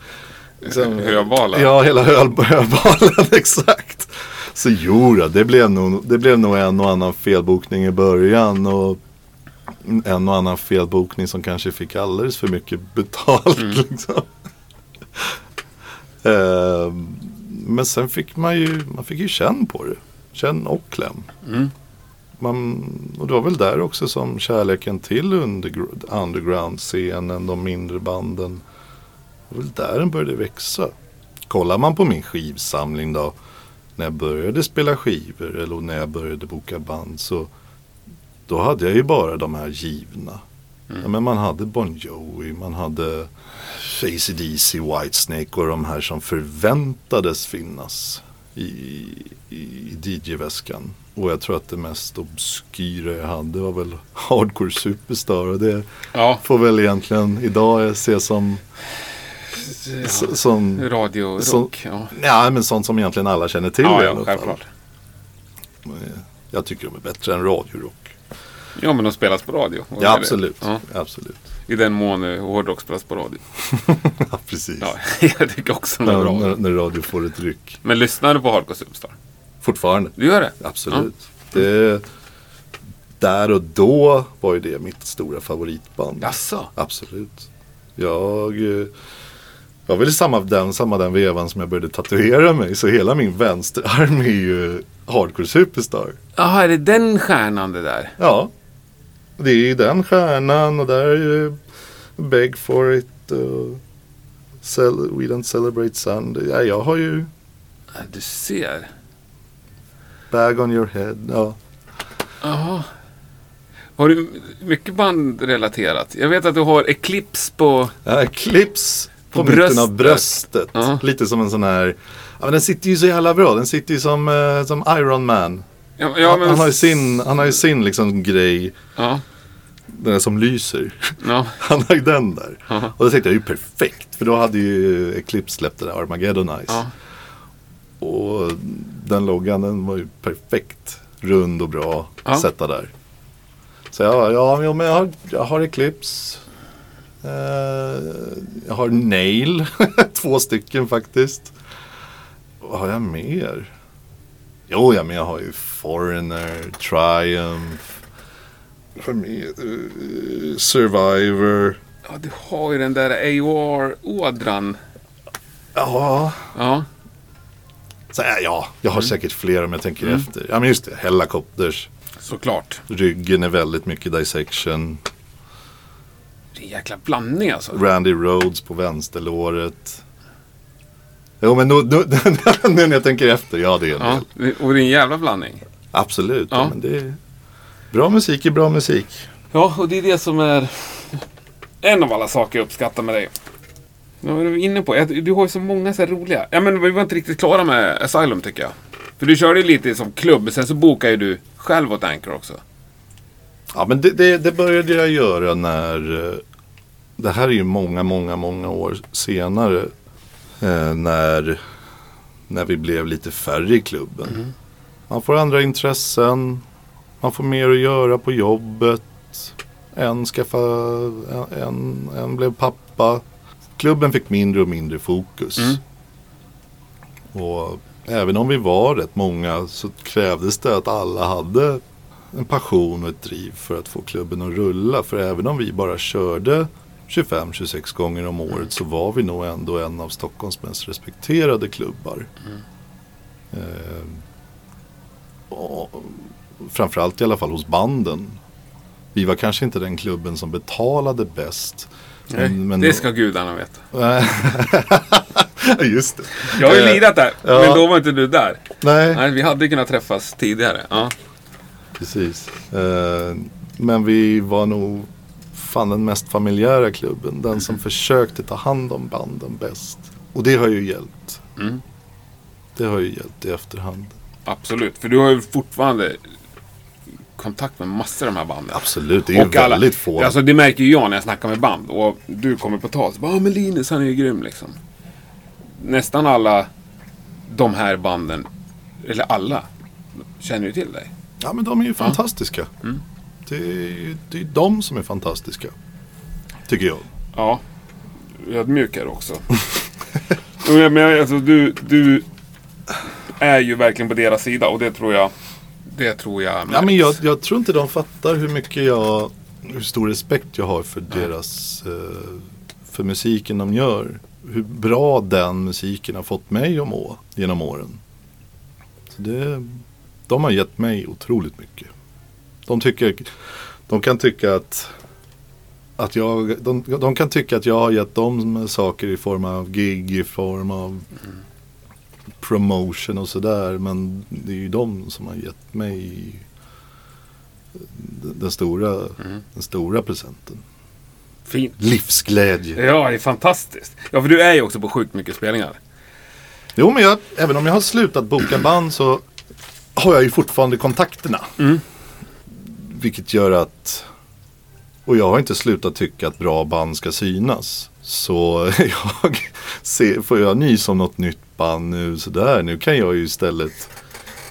S1: liksom,
S3: Höbalen.
S1: Ja hela höl- [LAUGHS] höbalen exakt Så jo då, det blev, nog, det blev nog en och annan felbokning i början och en och annan felbokning som kanske fick alldeles för mycket betalt.
S3: Mm.
S1: Liksom. Eh, men sen fick man ju, man fick ju känn på det. Känn och kläm.
S3: Mm.
S1: Man, och det var väl där också som kärleken till undergr- underground-scenen, de mindre banden. Det var väl där den började växa. Kollar man på min skivsamling då. När jag började spela skivor eller när jag började boka band så då hade jag ju bara de här givna. Ja, men man hade Bon Jovi, man hade AC/DC, Whitesnake och de här som förväntades finnas i, i DJ-väskan. Och jag tror att det mest obskyra jag hade var väl Hardcore Superstar. Och det
S3: Ja.
S1: får väl egentligen idag ses som, s- som
S3: Radio,
S1: Så-
S3: rock. Ja,
S1: Ja, men sånt som egentligen alla känner till.
S3: ja, ja självklart.
S1: Jag tycker de är bättre än radiorock.
S3: Ja, men de spelas på radio.
S1: Ja, absolut.
S3: Ja,
S1: absolut.
S3: I den mån eh, hårdrock spelas på radio. [LAUGHS]
S1: Ja, precis.
S3: Ja, [LAUGHS] jag tycker också är
S1: när,
S3: bra.
S1: när, när radio får ett ryck.
S3: Men lyssnar du på Hardcore Superstar?
S1: Fortfarande.
S3: Du gör det?
S1: Absolut. Det, där och då var ju det mitt stora favoritband.
S2: Jaså?
S1: Absolut. Jag eh, var väl i samma den, samma den vevan som jag började tatuera mig. Så hela min vänsterarm är ju Hardcore Superstar.
S2: Jaha, är det den stjärnan det där?
S1: Ja. Det är ju den stjärnan och där är ju Beg for it. Och We don't celebrate Sunday. Ja, jag har ju
S2: Du ser.
S1: Bag on your head. Ja.
S2: Jaha. Har du mycket bandrelaterat? Jag vet att du har Eclipse på...
S1: Ja, clips på,
S2: På
S1: mitten
S2: bröstet.
S1: av bröstet.
S2: Ja.
S1: Lite som en sån här. Ja, men den sitter ju så jävla bra. Den sitter ju som, eh, som Iron Man.
S2: Ja, ja, men...
S1: han, har ju sin, han har ju sin liksom grej.
S2: Ja,
S1: Den där som lyser.
S2: ja. [LAUGHS]
S1: Han har ju den där.
S2: Ja.
S1: Och då tänkte jag, det är ju perfekt. För då hade ju Eclipse släppt den där Armageddon Eyes.
S2: ja.
S1: Och den loggan den var ju perfekt. Rund och bra
S2: Ja.
S1: sätta där. Så ja, ja men jag har, jag har Eclipse. Eh, jag har Nail. [LAUGHS] Två stycken faktiskt. Vad har jag mer? Jo, ja, men jag har ju Foreigner, Triumph. Eh, Survivor.
S2: Ja, du har ju den där AOR-ådran.
S1: Ja,
S2: Ja.
S1: så, ja, ja, jag har säkert fler om jag tänker efter. Ja, men just det. Hellacopters.
S2: Såklart.
S1: Ryggen är väldigt mycket dissection.
S2: Det är en jäkla blandning alltså.
S1: Randy Rhodes på vänsterlåret. Jo men nu, nu, [LAUGHS] nu när jag tänker efter, ja det är en
S2: Ja,
S1: del.
S2: och det är en jävla blandning.
S1: Absolut. Ja.
S2: Ja.
S1: men det är, bra musik är bra musik.
S2: Ja, och det är det som är en av alla saker jag uppskattar med dig. Vad är du inne på? Du har ju så många så roliga. Ja, men vi var inte riktigt klara med Asylum tycker jag. För du körde ju lite som klubb, sen så bokade ju du själv åt Anchor också.
S1: Ja men det, det, det började jag göra när eh, Det här är ju många, många, många år senare. Eh, när, när vi blev lite färre i klubben. Man får andra intressen. Man får mer att göra på jobbet. En, skaffa, en, en, en blev pappa. Klubben fick mindre och mindre fokus.
S2: Mm.
S1: Och även om vi var rätt många så krävdes det att alla hade en passion och ett driv för att få klubben att rulla. För även om vi bara körde 25-26 gånger om året så var vi nog ändå en av Stockholms mest respekterade klubbar. Eh, och framförallt i alla fall hos banden. Vi var kanske inte den klubben som betalade bäst.
S2: Nej, det ska gudarna veta. [LAUGHS]
S1: Just det.
S2: Jag har ju
S1: Eh,
S2: lirat där,
S1: ja.
S2: men då var inte du där.
S1: Nej,
S2: Nej, vi hade kunnat träffas tidigare. Ja.
S1: precis. Eh, men vi var nog fan den mest familjära klubben. Den som försökte ta hand om banden bäst. Och det har ju hjälpt.
S2: Mm.
S1: Det har ju hjälpt i efterhand.
S2: Absolut, för du har ju fortfarande kontakt med massor av de här banden.
S1: Absolut, det är ju
S2: Och alla-
S1: väldigt få.
S2: Alltså det märker ju jag när jag snackar med band. Och du kommer på tal. Ja men Linus han är ju grym liksom. Nästan alla de här banden, eller alla, känner ju till dig.
S1: Ja men de är ju fantastiska.
S2: Mm.
S1: Det är ju det är de som är fantastiska. Tycker jag.
S2: Ja, ödmjukare också. [LAUGHS] Men alltså, du, du är ju verkligen på deras sida och det tror jag det tror jag
S1: Ja,
S2: märks.
S1: men jag, jag tror inte de fattar hur mycket jag, hur stor respekt jag har för deras, eh, för musiken de gör. Hur bra den musiken har fått mig att må genom åren. Så det, de har gett mig otroligt mycket. De, tycker, de kan tycka att, att jag, de, de kan tycka att jag har gett dem saker i form av gig, i form av promotion och sådär. Men det är ju de som har gett mig den, stora, den stora presenten.
S2: Fint.
S1: Livsglädje.
S2: Ja, det är fantastiskt. Ja, för du är ju också på sjukt mycket spelningar.
S1: Jo men jag, även om jag har slutat boka band så har jag ju fortfarande kontakterna.
S2: Mm.
S1: Vilket gör att, och jag har inte slutat tycka att bra band ska synas. Så [LAUGHS] jag ser, får jag nys om något nytt band nu sådär, nu kan jag ju istället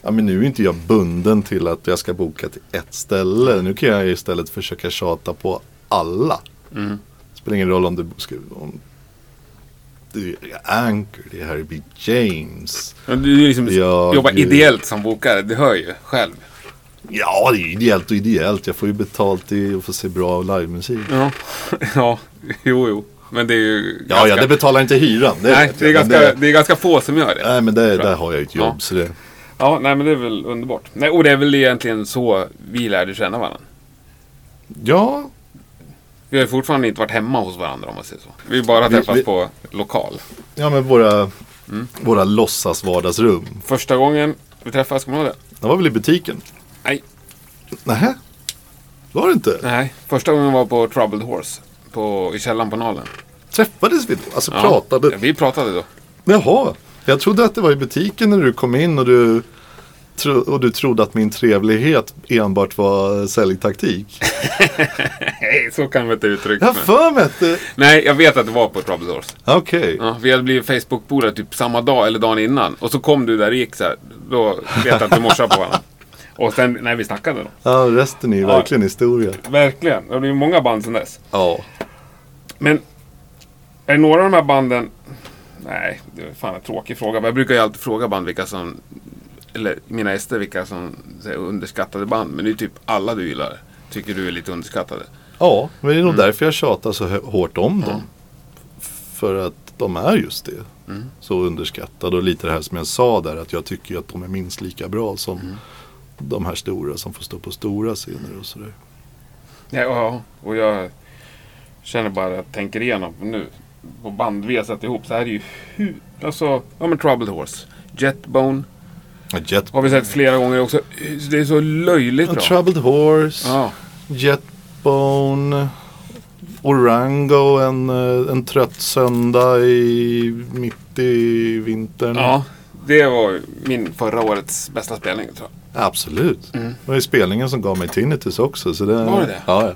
S1: Ja men nu är inte jag bunden till att jag ska boka till ett ställe. Nu kan jag istället försöka tjata på alla.
S2: Mm.
S1: Spelar ingen roll om du ska, om det är Anchor, det är Harry B. James.
S2: Ja, Du liksom
S1: Jag-
S2: jobbar ideellt som bokare, det hör ju själv.
S1: Ja, det är ideellt och ideellt. Jag får ju betalt i att få se bra livemusik.
S2: Ja, [LAUGHS] ja jo, jo. Men det är ju
S1: Ja, ja, det betalar inte hyran. Det
S2: nej, det är, ganska,
S1: det,
S2: det är ganska få som gör det.
S1: Nej, men det, där har jag ett jobb.
S2: Ja.
S1: Så det,
S2: Ja, nej men det är väl underbart. Nej, och det är väl egentligen så vi lärde känna varandra.
S1: ja,
S2: Vi har ju fortfarande inte varit hemma hos varandra om man säger så. Vi har bara träffats
S1: vi-
S2: på lokal.
S1: ja, men våra,
S2: Mm.
S1: våra låtsas vardagsrum.
S2: Första gången vi träffades, kommer du ihåg det?
S1: Det var väl i butiken?
S2: Nej.
S1: Nähä? Var det inte?
S2: Nej, första gången var på Troubled Horse. På, I källaren på Nalen.
S1: Träffades vi då? Alltså
S2: Ja,
S1: pratade?
S2: Vi pratade då.
S1: Jaha. Jag trodde att det var i butiken när du kom in och du, tro, och du trodde att min trevlighet enbart var säljtaktik. [LAUGHS]
S2: Nej, så kan vi inte uttrycka
S1: Jag har
S2: mig.
S1: för mig att det...
S2: Nej, jag vet att det var på Troubled Horse.
S1: Okej.
S2: Ja, vi hade blivit Facebook-polare typ samma dag eller dagen innan. Och så kom du där och gick så här. Då vet jag att vi morsade på varandra. Och sen när vi snackade då.
S1: Ja, resten är ju
S2: Ja.
S1: verkligen historia.
S2: Verkligen. Det är ju många band sedan dess.
S1: Ja.
S2: Men är det några av de här banden... Nej, det är fan en tråkig fråga. Men jag brukar ju alltid fråga band vilka som... Eller mina ester vilka som är underskattade band. Men det är typ alla du gillar. Tycker du är lite underskattade.
S1: Ja, men det är nog
S2: Mm.
S1: därför jag tjatar så hårt om dem. För att de är just det.
S2: Mm.
S1: Så underskattade och lite det här som jag sa där att jag tycker att de är minst lika bra som
S2: Mm.
S1: De här stora som får stå på stora scener och sådär.
S2: Ja, ja, och jag känner bara att jag tänker igenom nu. På band vi har satt ihop så här är ju hur... Alltså, ja men Troubled Horse. Jetbone
S1: Jet,
S2: har vi sett flera gånger också. Det är så löjligt
S1: A
S2: bra.
S1: Troubled Horse,
S2: Ja,
S1: Jetbone, Orango en, eh, en trött söndag i, mitt i vintern.
S2: ja, det var min förra årets bästa spelning tror jag.
S1: Absolut. Det var ju spelningen som gav mig tinnitus också. Så det,
S2: Mm. Var det det?
S1: Ja,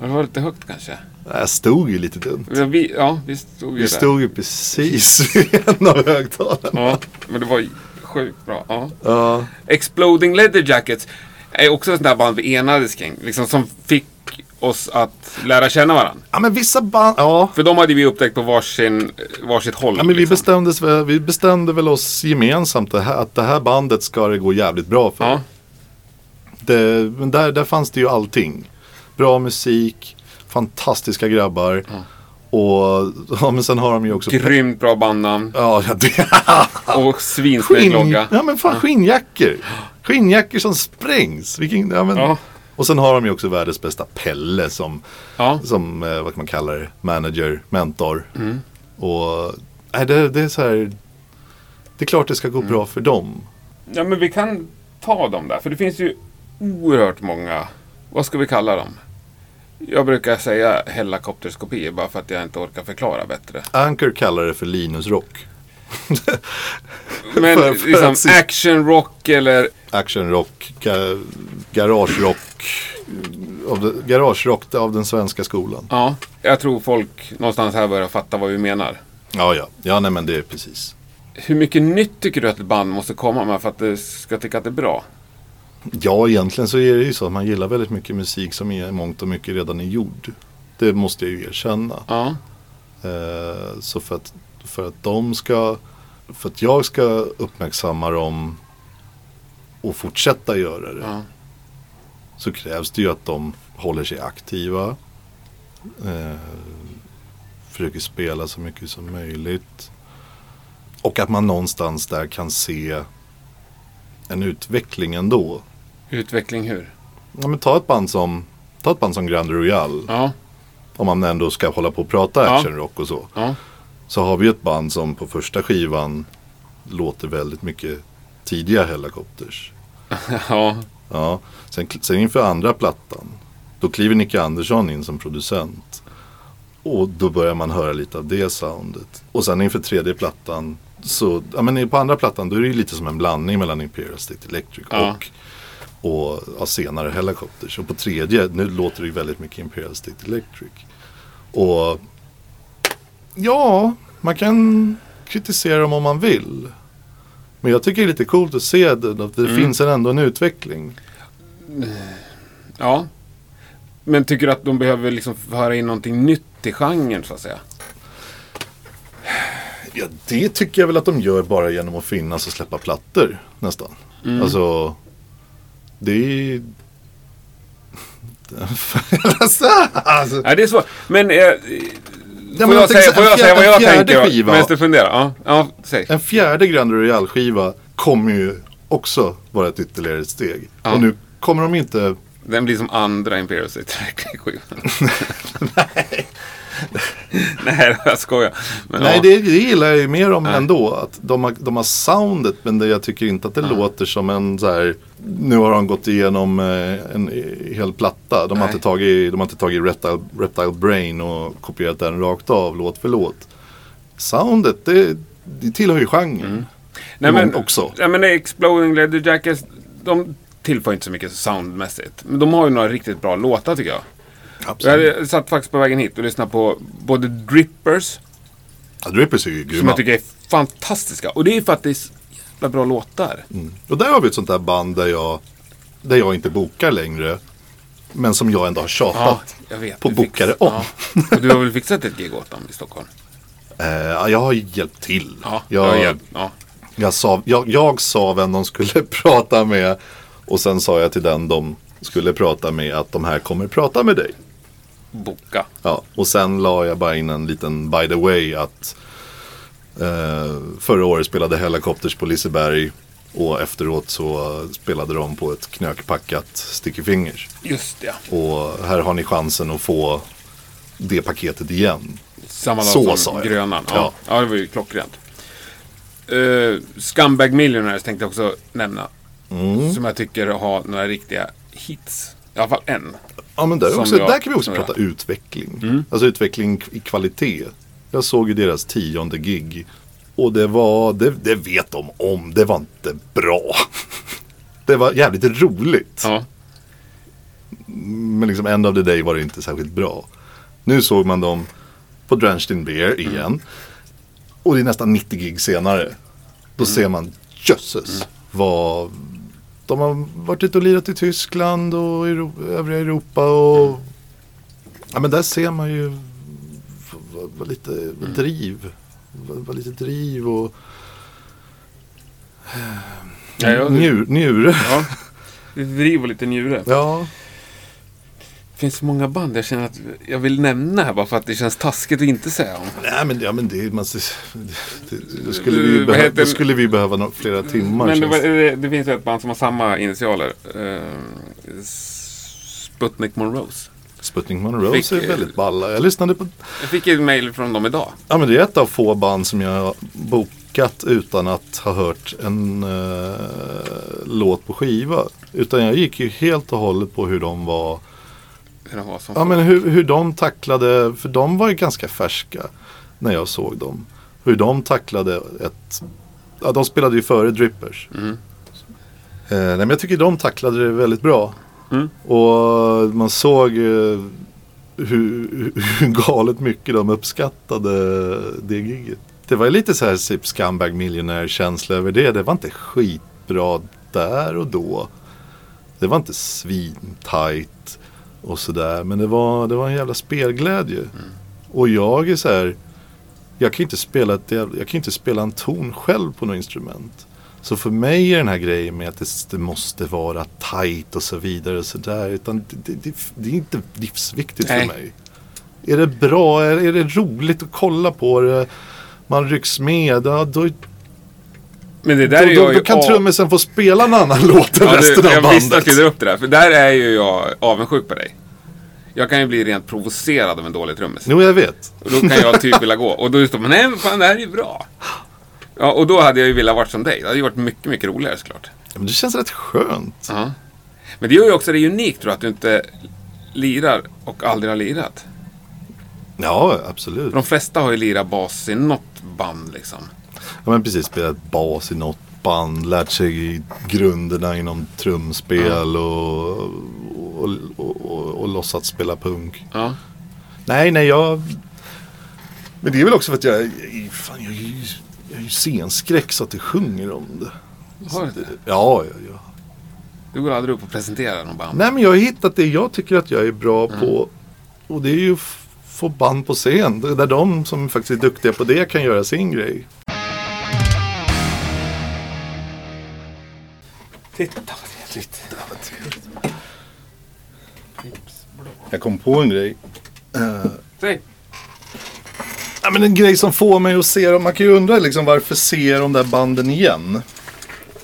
S2: Det var lite högt kanske.
S1: Jag stod ju lite dumt.
S2: Ja, vi, ja, vi stod ju
S1: Vi
S2: där.
S1: stod ju precis [LAUGHS] vid en av högtalarna.
S2: Ja, men det var sjukt bra. Ja.
S1: Ja.
S2: Exploding Leather Jackets är också ett sånt där band vi enades kring. Liksom, som fick oss att lära känna varandra.
S1: ja, men vissa band, ja.
S2: För de hade vi upptäckt på varsin, varsitt håll.
S1: Ja, men vi,
S2: liksom.
S1: bestämdes, väl- vi bestämde väl oss gemensamt det här, att det här bandet ska det gå jävligt bra för.
S2: Ja,
S1: Det, men där, där fanns det ju allting. Bra musik, fantastiska grabbar. Och [LAUGHS] ja, men sen har de ju också...
S2: grymt bra bandnamn.
S1: Ja, [LAUGHS] ja, det,
S2: Och svinsnygg logga.
S1: ja men fan skinnjackor. Skinnjackor som sprängs. Vilken, ja, men,
S2: Ja.
S1: Och sen har de ju också världens bästa Pelle som,
S2: Ja.
S1: som eh, vad kan man kalla det, manager, mentor.
S2: Mm.
S1: Och nej, det, det är så här, det är klart det ska gå
S2: Mm.
S1: bra för dem.
S2: ja, men vi kan ta dem där. För det finns ju oerhört många, vad ska vi kalla dem? Jag brukar säga helikopterskopier bara för att jag inte orkar förklara bättre.
S1: Anchor kallar det för Linus Rock.
S2: Men
S1: För- för
S2: liksom
S1: att
S2: action rock eller
S1: Actionrock, ga, garagerock. Av det, garagerock av den svenska skolan.
S2: Ja, jag tror folk någonstans här börjar fatta vad vi menar.
S1: Ja, ja. Ja, nej men det är precis.
S2: Hur mycket nytt tycker du att ett band måste komma med för att det ska tycka att det är bra?
S1: Ja, egentligen så är det ju så att man gillar väldigt mycket musik som är mångt och mycket redan är gjord. Det måste jag ju erkänna.
S2: Ja,
S1: Eh, så för att, för att de ska, för att jag ska uppmärksamma dem och fortsätta göra det.
S2: ja,
S1: Så krävs det ju att de håller sig aktiva. Eh, försöker spela så mycket som möjligt. Och att man någonstans där kan se en utveckling ändå.
S2: utveckling hur?
S1: Ja, men ta ett band som, ta ett band som Grand Royal.
S2: Ja,
S1: Om man ändå ska hålla på och prata
S2: Ja.
S1: actionrock och så.
S2: ja,
S1: Så har vi ett band som på första skivan låter väldigt mycket tidiga Hellacopters. [LAUGHS]
S2: ja,
S1: Ja, sen, sen inför andra plattan. Då kliver Nicke Andersson in som producent. Och då börjar man höra lite av det soundet. Och sen inför tredje plattan. Så, ja men på andra plattan då är det ju lite som en blandning mellan Imperial State Electric
S2: Ja.
S1: och, och ja, senare Hellacopters. Och på tredje, nu låter det väldigt mycket Imperial State Electric. Och ja, man kan kritisera dem om man vill. Men jag tycker det är lite coolt att se det, att det
S2: Mm.
S1: finns en, ändå en utveckling.
S2: ja. Men tycker du att de behöver liksom föra in någonting nytt i genren så att säga?
S1: Ja, det tycker jag väl att de gör bara genom att finnas och släppa plattor nästan.
S2: Mm.
S1: Alltså, Det är... [LAUGHS] alltså,
S2: Nej, det är svårt. Men... Eh,
S1: Ja,
S2: får, jag säga, får jag säga vad jag tänker
S1: skiva.
S2: medan du funderar? Ja, ja säg.
S1: en fjärde Grand Royal skiva kommer ju också vara ett ytterligare steg.
S2: Ja.
S1: Och nu kommer de inte...
S2: Den blir som andra Imperial State skivan [LAUGHS] Nej. [LAUGHS] Nej, jag skojar. Men,
S1: Nej,
S2: ja.
S1: det, det gillar jag ju mer om
S2: Nej.
S1: ändå. Att de, har, de har soundet men det, jag tycker inte att det låter som en så här. Nu har de gått igenom eh, en hel platta. De har
S2: Nej.
S1: inte tagit, de har inte tagit Reptile, Reptile Brain och kopierat den rakt av låt för låt. Soundet, det, det tillhör ju genren.
S2: Nej, men,
S1: också.
S2: Nej, men Exploding Leather Jackets, de tillför inte så mycket soundmässigt. Men de har ju några riktigt bra låtar tycker jag. Jag
S1: Absolut.
S2: hade satt faktiskt på vägen hit och lyssnat på både Drippers,
S1: Ja, Drippers är ju
S2: som
S1: grymma.
S2: jag tycker är fantastiska. Och det är för att det är så jävla bra låtar.
S1: Och där har vi ett sånt där band där jag, där jag inte bokar längre. Men som jag ändå har tjatat.
S2: jag vet.
S1: på
S2: Du fix-
S1: bokare om.
S2: Ja. Och du har väl fixat ett gig åt dem i Stockholm? [LAUGHS]
S1: Ja, jag har hjälpt till.
S2: Ja,
S1: jag,
S2: ja, ja.
S1: Jag sa, jag, jag sa vem de skulle [LAUGHS] prata med och sen sa jag till den de skulle prata med att de här kommer prata med dig.
S2: Boka.
S1: Ja, och sen la jag bara in en liten by the way att eh, förra året spelade Helicopters på Liseberg och efteråt så spelade de på ett knökpackat Sticky Fingers.
S2: Just det.
S1: Och här har ni chansen att få det paketet igen.
S2: Samma dag
S1: Så
S2: som. Grönan. Ja.
S1: Ja.
S2: ja, det var ju klockrent. Uh, Scumbag Millionaires tänkte jag också nämna.
S1: Mm.
S2: Som jag tycker har några riktiga hits. I alla fall en.
S1: Ja men där, också,
S2: jag-
S1: där kan vi också
S2: som jag-
S1: prata utveckling. Alltså utveckling i kvalitet. Jag såg ju deras tionde gig. Och det var, det, det vet de om, det var inte bra. [LAUGHS] Det var jävligt roligt.
S2: Ja.
S1: Men liksom end of the day var det inte särskilt bra. Nu såg man dem på Drenched in Beer igen. Och det är nästan 90 gig senare. Då ser man, jösses. Vad... De har varit ute och lirat i Tyskland och Euro, övriga Europa. Och... Ja men där ser man ju vad, vad lite driv. Vad, vad lite driv och
S2: jag,
S1: njur, njure.
S2: ja. Driv och lite njure.
S1: Ja.
S2: Det finns så många band jag känner att jag vill nämna här bara för att det känns taskigt att inte säga om.
S1: Nej men, ja, men det, man, det, det, då, skulle vi behöva, då skulle vi behöva nå- flera timmar.
S2: Men det,
S1: det.
S2: det, det finns ju ett band som har samma initialer. Uh, Sputnik Monrose.
S1: Sputnik Monroe
S2: Fick-
S1: är väldigt balla. Jag lyssnade på,
S2: Jag fick ett mail från dem idag.
S1: ja men det är ett av få band som jag bokat utan att ha hört en eh, låt på skiva. Utan jag gick ju helt och hållet på hur de var,
S2: De var som
S1: ja men hur, hur de tacklade, för de var ju ganska färska när jag såg dem. Hur de tacklade ett, ja de spelade ju före Drippers.
S2: Mm.
S1: Eh, nej, men jag tycker de tacklade det väldigt bra.
S2: Mm.
S1: Och man såg eh, hur, hur galet mycket de uppskattade det giget. Det var ju lite så här typ scumbag millionaire känsla över det. Det var inte skitbra där och då. Det var inte svintajt och sådär. Men det var, det var en jävla spelglädje. Och jag är så här. Jag kan inte spela, ett, jag kan inte spela en ton själv på något instrument. Så för mig är den här grejen med att det, det måste vara tajt och så vidare och sådär. Utan det, det, det, det är inte livsviktigt
S2: Nej.
S1: för mig. Är det bra, är, är det roligt att kolla på det? Man rycks med, ja, då,
S2: Men det
S1: då,
S2: där är
S1: då,
S2: jag
S1: då
S2: ju
S1: kan
S2: av-
S1: trummisen få spela en annan [LAUGHS] låt än
S2: Ja,
S1: resten
S2: du,
S1: av
S2: jag visste att
S1: bandet.
S2: jag dra upp det där. För där är ju jag avundsjuk på dig. Jag kan ju bli rent provocerad av en dålig trummis.
S1: Jo, jag vet.
S2: Och då kan jag typ vilja gå. Och då står man, nej men fan det här är ju bra. Ja, och då hade jag ju velat vara som dig. Det hade ju varit mycket, mycket roligare såklart.
S1: Ja, men det känns rätt skönt.
S2: Ja. Men det gör ju också det unikt tror jag, att du inte lirar och aldrig har lirat.
S1: Ja, absolut.
S2: För de flesta har ju lirat bas i något band liksom.
S1: Ja men precis, spelat bas i något band, lärt sig grunderna inom trumspel och, och, och, och, och låtsats spela punk.
S2: Ja.
S1: Nej, nej, jag... Men det är väl också för att jag, fan, jag, jag är ju scenskräck så att det sjunger om det.
S2: Har du det?
S1: Ja, ja, ja.
S2: Du går aldrig upp och presenterar någon band.
S1: Nej, men jag har hittat det jag tycker att jag är bra på. Och det är ju f- få band på scen. Där de som faktiskt är duktiga på det kan göra sin grej.
S2: Titta vad
S1: trevligt. Jag kom på en grej. Eh,
S2: Säg.
S1: Ja, men en grej som får mig att se dem. Man kan ju undra liksom varför ser de där banden igen?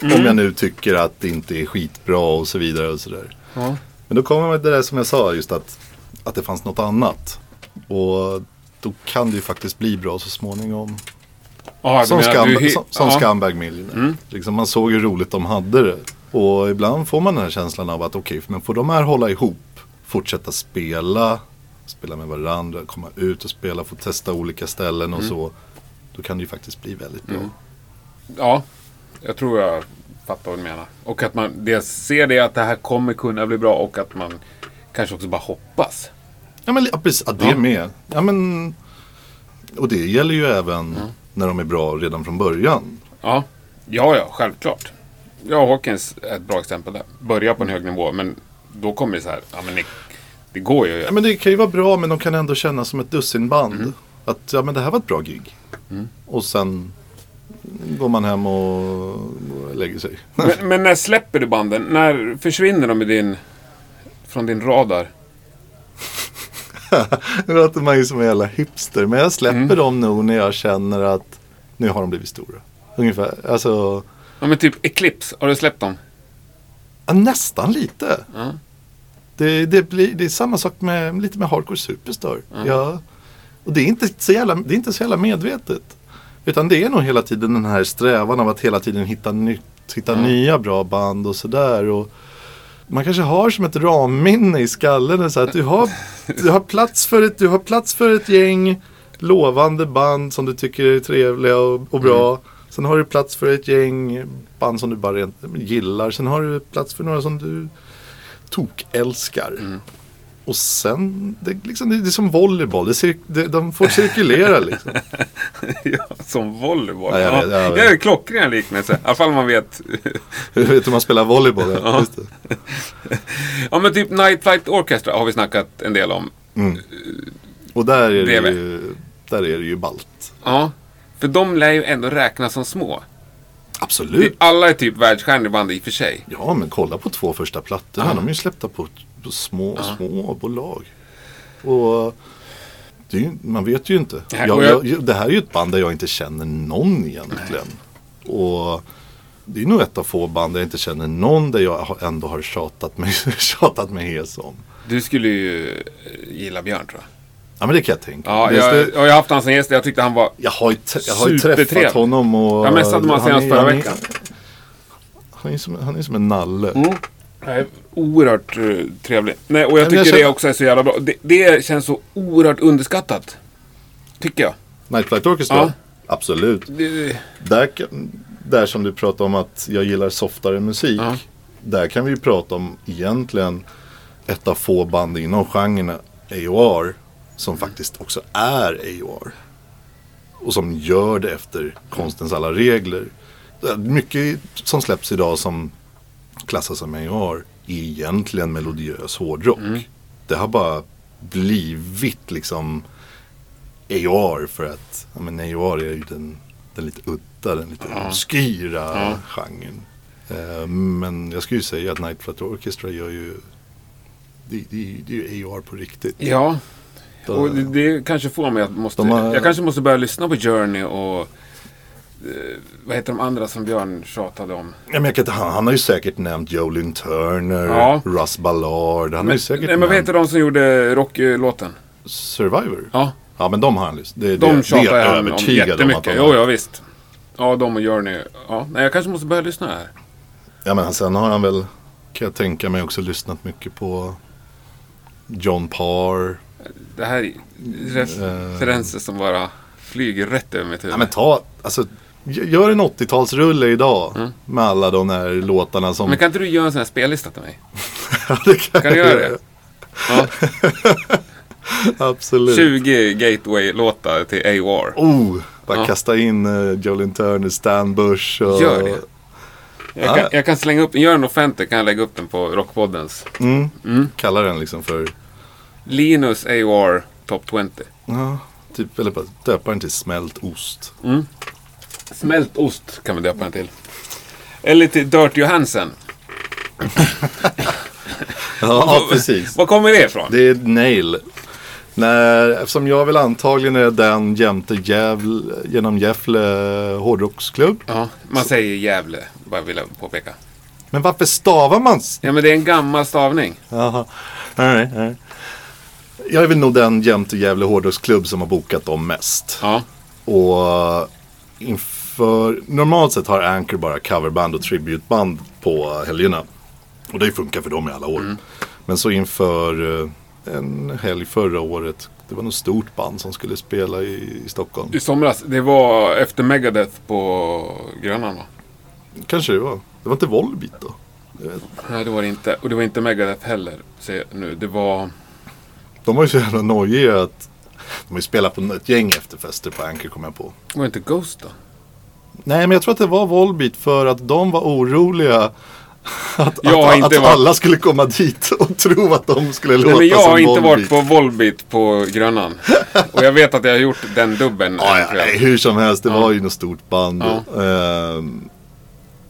S1: Om jag nu tycker att det inte är skitbra och så vidare och sådär.
S2: Ja.
S1: Men då kommer man till det där som jag sa just att, att det fanns något annat. Och då kan det ju faktiskt bli bra så småningom.
S2: Du
S1: Som,
S2: menar, du
S1: som, som. Scumbag Millionaire. Liksom man såg hur roligt de hade det. Och ibland får man den här känslan av att okej, men får de här hålla ihop, fortsätta spela, spela med varandra, komma ut och spela, få testa olika ställen och så. Då kan det ju faktiskt bli väldigt bra.
S2: Ja, jag tror jag fattar vad du menar. Och att man dels ser det att det här kommer kunna bli bra och att man kanske också bara hoppas.
S1: Ja, men ja, precis, ja, det
S2: Ja.
S1: med. Ja, men, och det gäller ju även när de är bra redan från början.
S2: Ja, ja, ja självklart. Ja, Hawkins är ett bra exempel där. Börja på en hög nivå, men då kommer det så här. Ja, men det, det går ju.
S1: Ja, men det kan ju vara bra men de kan ändå kännas som ett dussinband.
S2: Mm.
S1: Att ja, men det här var ett bra gig. Och sen går man hem och, och lägger sig.
S2: Men, men när släpper du banden? När försvinner de i din, från din radar? [LAUGHS]
S1: Nu låter man ju som en jävla hipster. Men jag släpper
S2: Mm.
S1: dem nog när jag känner att nu har de blivit stora. Ungefär. Alltså,
S2: Ja, men typ Eclipse, har du släppt dem?
S1: ja, nästan lite.
S2: Ja.
S1: Det, det, blir, det är samma sak med lite med Hardcore Superstar. Ja. Och det är, inte så jävla, det är inte så jävla medvetet. Utan det är nog hela tiden den här strävan av att hela tiden hitta nytt. Hitta nya bra band och sådär. Och man kanske har som ett ramminne i skallen. Så att du, har, du, har plats för ett, du har plats för ett gäng lovande band som du tycker är trevliga och, och bra. Sen har du plats för ett gäng band som du bara gillar. Sen har du plats för några som du tokälskar. Och sen, det, liksom, det är som volleyboll. Det det, de får cirkulera liksom. [LAUGHS]
S2: ja, som volleyboll.
S1: Ja, jag
S2: Ja,
S1: vet, jag vet.
S2: Det är en klockren liknelse. I alla fall man vet.
S1: Du [LAUGHS] vet hur man spelar volleyboll? Ja.
S2: Ja.
S1: Det. [LAUGHS]
S2: ja, men typ Night Flight Orchestra har vi snackat en del om.
S1: Och där är, det ju, där är det ju ballt.
S2: Ja, för de lär ju ändå räknas som små.
S1: Absolut.
S2: Alla är typ världsstjärnor i band i och för sig.
S1: Ja, men kolla på två första plattorna.
S2: Ja.
S1: De är ju släppta på, på små, små bolag. Och ju- man vet ju inte.
S2: Nej,
S1: Jag,
S2: jag-
S1: jag, det här är ju ett band där jag inte känner någon egentligen. Och det är nog ett av få band där jag inte känner någon där jag ändå har tjatat mig, [LAUGHS] tjatat mig hes om.
S2: Du skulle ju gilla Björn tror jag.
S1: Ja, men det kan jag tänka.
S2: Ja,
S1: Det-
S2: jag,
S1: det-
S2: jag har haft som gäst jag tyckte han var...
S1: Jag har ju, jag har ju träffat honom och...
S2: Jag messade honom senast förra
S1: han är-
S2: veckan.
S1: Han är som, han är som en nalle.
S2: Nej, oerhört uh, trevlig. Nej, och jag
S1: men
S2: tycker
S1: jag
S2: det
S1: känner-
S2: också är så jävla bra. Det, det känns så oerhört underskattat. Tycker jag.
S1: Night Flight Orchestra?
S2: Ja.
S1: Absolut.
S2: Det,
S1: Där, där som du pratar om att jag gillar softare musik.
S2: Ja.
S1: Där kan vi ju prata om egentligen ett av få band inom genren AOR. Som faktiskt också är AOR. Och som gör det efter konstens alla regler. Mycket som släpps idag som klassas som AOR är egentligen melodiös hårdrock. Det har bara blivit liksom AOR för att ja, men AOR är ju den, den lite udda, den lite
S2: Ja.
S1: obskyra
S2: Ja.
S1: genren. Eh, men jag skulle ju säga att Night Flight Orchestra gör ju det, det, det är ju AOR på riktigt.
S2: ja, och det, det kanske får mig att måste...
S1: Har-
S2: Jag kanske måste börja lyssna på Journey och... eh, vad heter de andra som Björn tjatade om?
S1: Ja, men inte, han, han har ju säkert nämnt Jolin Turner,
S2: Ja.
S1: Russ Ballard. Han har ju säkert
S2: Nej, men vad heter de som gjorde Rocky-låten?
S1: Survivor.
S2: Ja,
S1: Ja men de har han lyssnat. Det,
S2: de
S1: det, det
S2: tjatar
S1: är jag
S2: om jättemycket. Jo, ja visst. Ja, de och Journey. Ja, nej, jag kanske måste börja lyssna här.
S1: Ja men sen har han väl, kan jag tänka mig, också lyssnat mycket på John Parr.
S2: Det här är
S1: Eh.
S2: referenser som bara flyger rätt över mitt huvud.
S1: Ja men ta, alltså Gör en 80-talsrulle idag med alla de här låtarna som...
S2: Mm. Men kan inte du göra en sån här spellista till mig? [LAUGHS]
S1: Ja, det kan,
S2: Kan du göra det? [LAUGHS] Ja,
S1: Absolut.
S2: 20 Gateway-låtar till AOR.
S1: Oh, bara
S2: Ja.
S1: kasta in uh, Jolin Turner, Stan Bush och...
S2: Gör det. Jag kan,
S1: Ja.
S2: jag kan slänga upp gör en offentlig kan jag lägga upp den på Rockpoddens.
S1: Mm. Kalla den liksom för...
S2: Linus AOR Top 20.
S1: Ja, typ, eller bara döpa den till smält ost.
S2: Smält ost kan vi döpa den till. Eller till Dirt Johansen. [LAUGHS]
S1: Ja, precis.
S2: Var kommer det ifrån?
S1: Det är Nail. När, eftersom jag väl antagligen är den jämte Gävle, genom Gävle hårdrocksklubb.
S2: Ja, man säger Gävle, bara vill jag påpeka.
S1: Men varför stavar man?
S2: Ja, men det är en gammal stavning.
S1: Jaha. Nej, nej. Jag är väl nog den jämte Gävle hårdrocksklubb som har bokat dem mest.
S2: Ja.
S1: Och inför, normalt sett har Anchor bara coverband och tributeband på helgerna. Och det funkar för dem i alla år. Men så inför eh, en helg förra året, det var något stort band som skulle spela i, i Stockholm.
S2: I somras, det var efter Megadeth på Grönan va?
S1: Kanske det var. Det var inte Volbeat då?
S2: Nej, det var det inte. Och det var inte Megadeth heller, jag nu. Det var...
S1: De var ju så jävla nojiga att de har ju spelat på ett gäng efterfester på Anchor kom jag på.
S2: Var inte Ghost då?
S1: Nej men jag tror att det var Volbeat för att de var oroliga [LAUGHS] att,
S2: Jag
S1: att,
S2: inte
S1: att
S2: varit-
S1: alla skulle komma dit [LAUGHS] och tro att de skulle låta
S2: Nej, men jag
S1: som
S2: har inte
S1: Volbeat.
S2: varit på Volbeat på Grönan. [LAUGHS] Och jag vet att jag har gjort den dubben
S1: Ja, ja, hur som helst, det
S2: Ja.
S1: var ju något stort band.
S2: Ja.
S1: Ehm,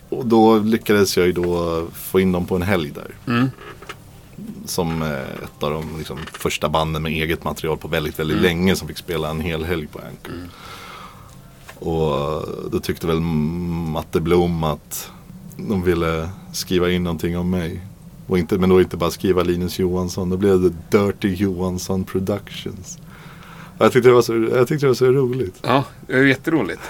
S1: och då lyckades jag ju då få in dem på en helg där.
S2: Mm.
S1: Som eh, ett av de liksom, första banden med eget material på väldigt,
S2: Mm.
S1: väldigt länge som fick spela en hel helg på Anchor. Och eh, då tyckte väl Matte Blom att de ville skriva in någonting om mig. Och inte, men då inte bara skriva Linus Johansson, då blev det Dirty Johansson Productions. Jag tyckte det var så, jag tyckte det var så roligt.
S2: Ja, det är jätteroligt.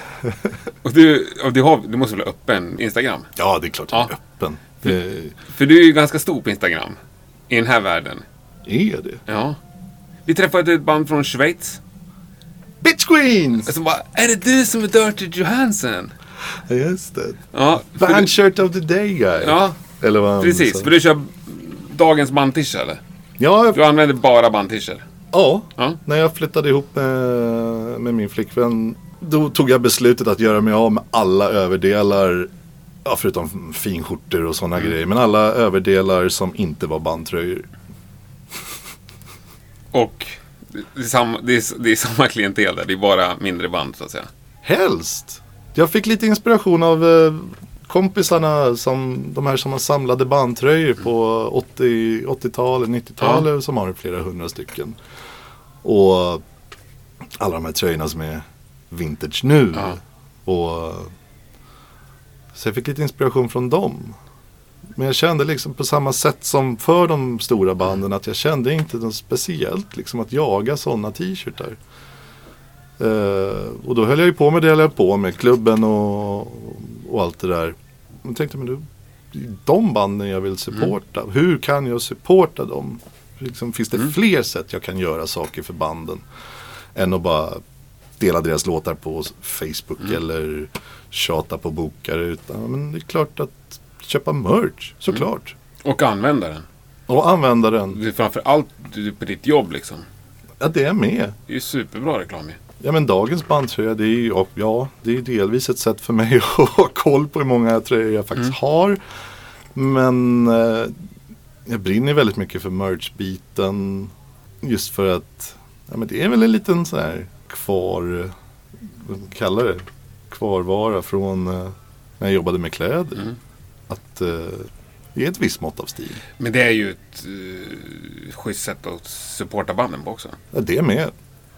S2: Och du, och du, har, du måste väl ha öppen Instagram?
S1: Ja, det är klart jag är öppen. Det
S2: För du är ju ganska stor på Instagram. I den här världen.
S1: är det.
S2: Ja. Vi träffade ett band från Schweiz.
S1: Bitch Queens!
S2: Som bara, är det du som är Dirty Johansson?
S1: Just det.
S2: Ja, för
S1: Band
S2: du,
S1: shirt of the day guy.
S2: ja
S1: Eller vad
S2: precis. För du kör dagens bandtischer eller?
S1: Ja,
S2: Du använder bara bandtischer.
S1: ja,
S2: Ja.
S1: när jag flyttade ihop med, med min flickvän. Då tog jag beslutet att göra mig av med alla överdelar. Ja, förutom finskjortor och sådana
S2: Mm.
S1: grejer. Men alla överdelar som inte var bandtröjor.
S2: Och det är, samma, det, är, det är samma klientel där. Det är bara mindre band så att säga.
S1: Helst. Jag fick lite inspiration av eh, kompisarna som de här som har samlade bandtröjor på 80, 80-talet, 90-talet som har flera hundra stycken. Och alla de här tröjorna som är vintage nu.
S2: Ja.
S1: Och så jag fick lite inspiration från dem. Men jag kände liksom på samma sätt som för de stora banden att jag kände inte något speciellt liksom att jaga sådana t-shirtar. Eh, och då höll jag ju på med det jag höll på med, klubben och, och allt det där. Men jag tänkte, men du, de banden jag vill supporta. Hur kan jag supporta dem? Liksom, finns det fler sätt jag kan göra saker för banden? Än att bara dela deras låtar på Facebook eller tjata på bokare. Utan, men det är klart att köpa merch, såklart.
S2: Och använda den.
S1: Och använda den.
S2: Det är framför allt du på ditt jobb liksom.
S1: Ja, det är med.
S2: Det är ju superbra reklam ju.
S1: Ja men dagens bandtröja det är ju, ja, det är delvis ett sätt för mig [LAUGHS] att ha koll på hur många tröjor jag faktiskt har. Men eh, jag brinner väldigt mycket för merch-biten. Just för att ja, men det är väl en liten så här kvar, eh, vad man kallar det, kvarvara från eh, när jag jobbade med kläder.
S2: Mm.
S1: Att eh, det är ett visst mått av stil.
S2: Men det är ju ett uh, schysst sätt att supporta banden på också.
S1: Ja, det är med.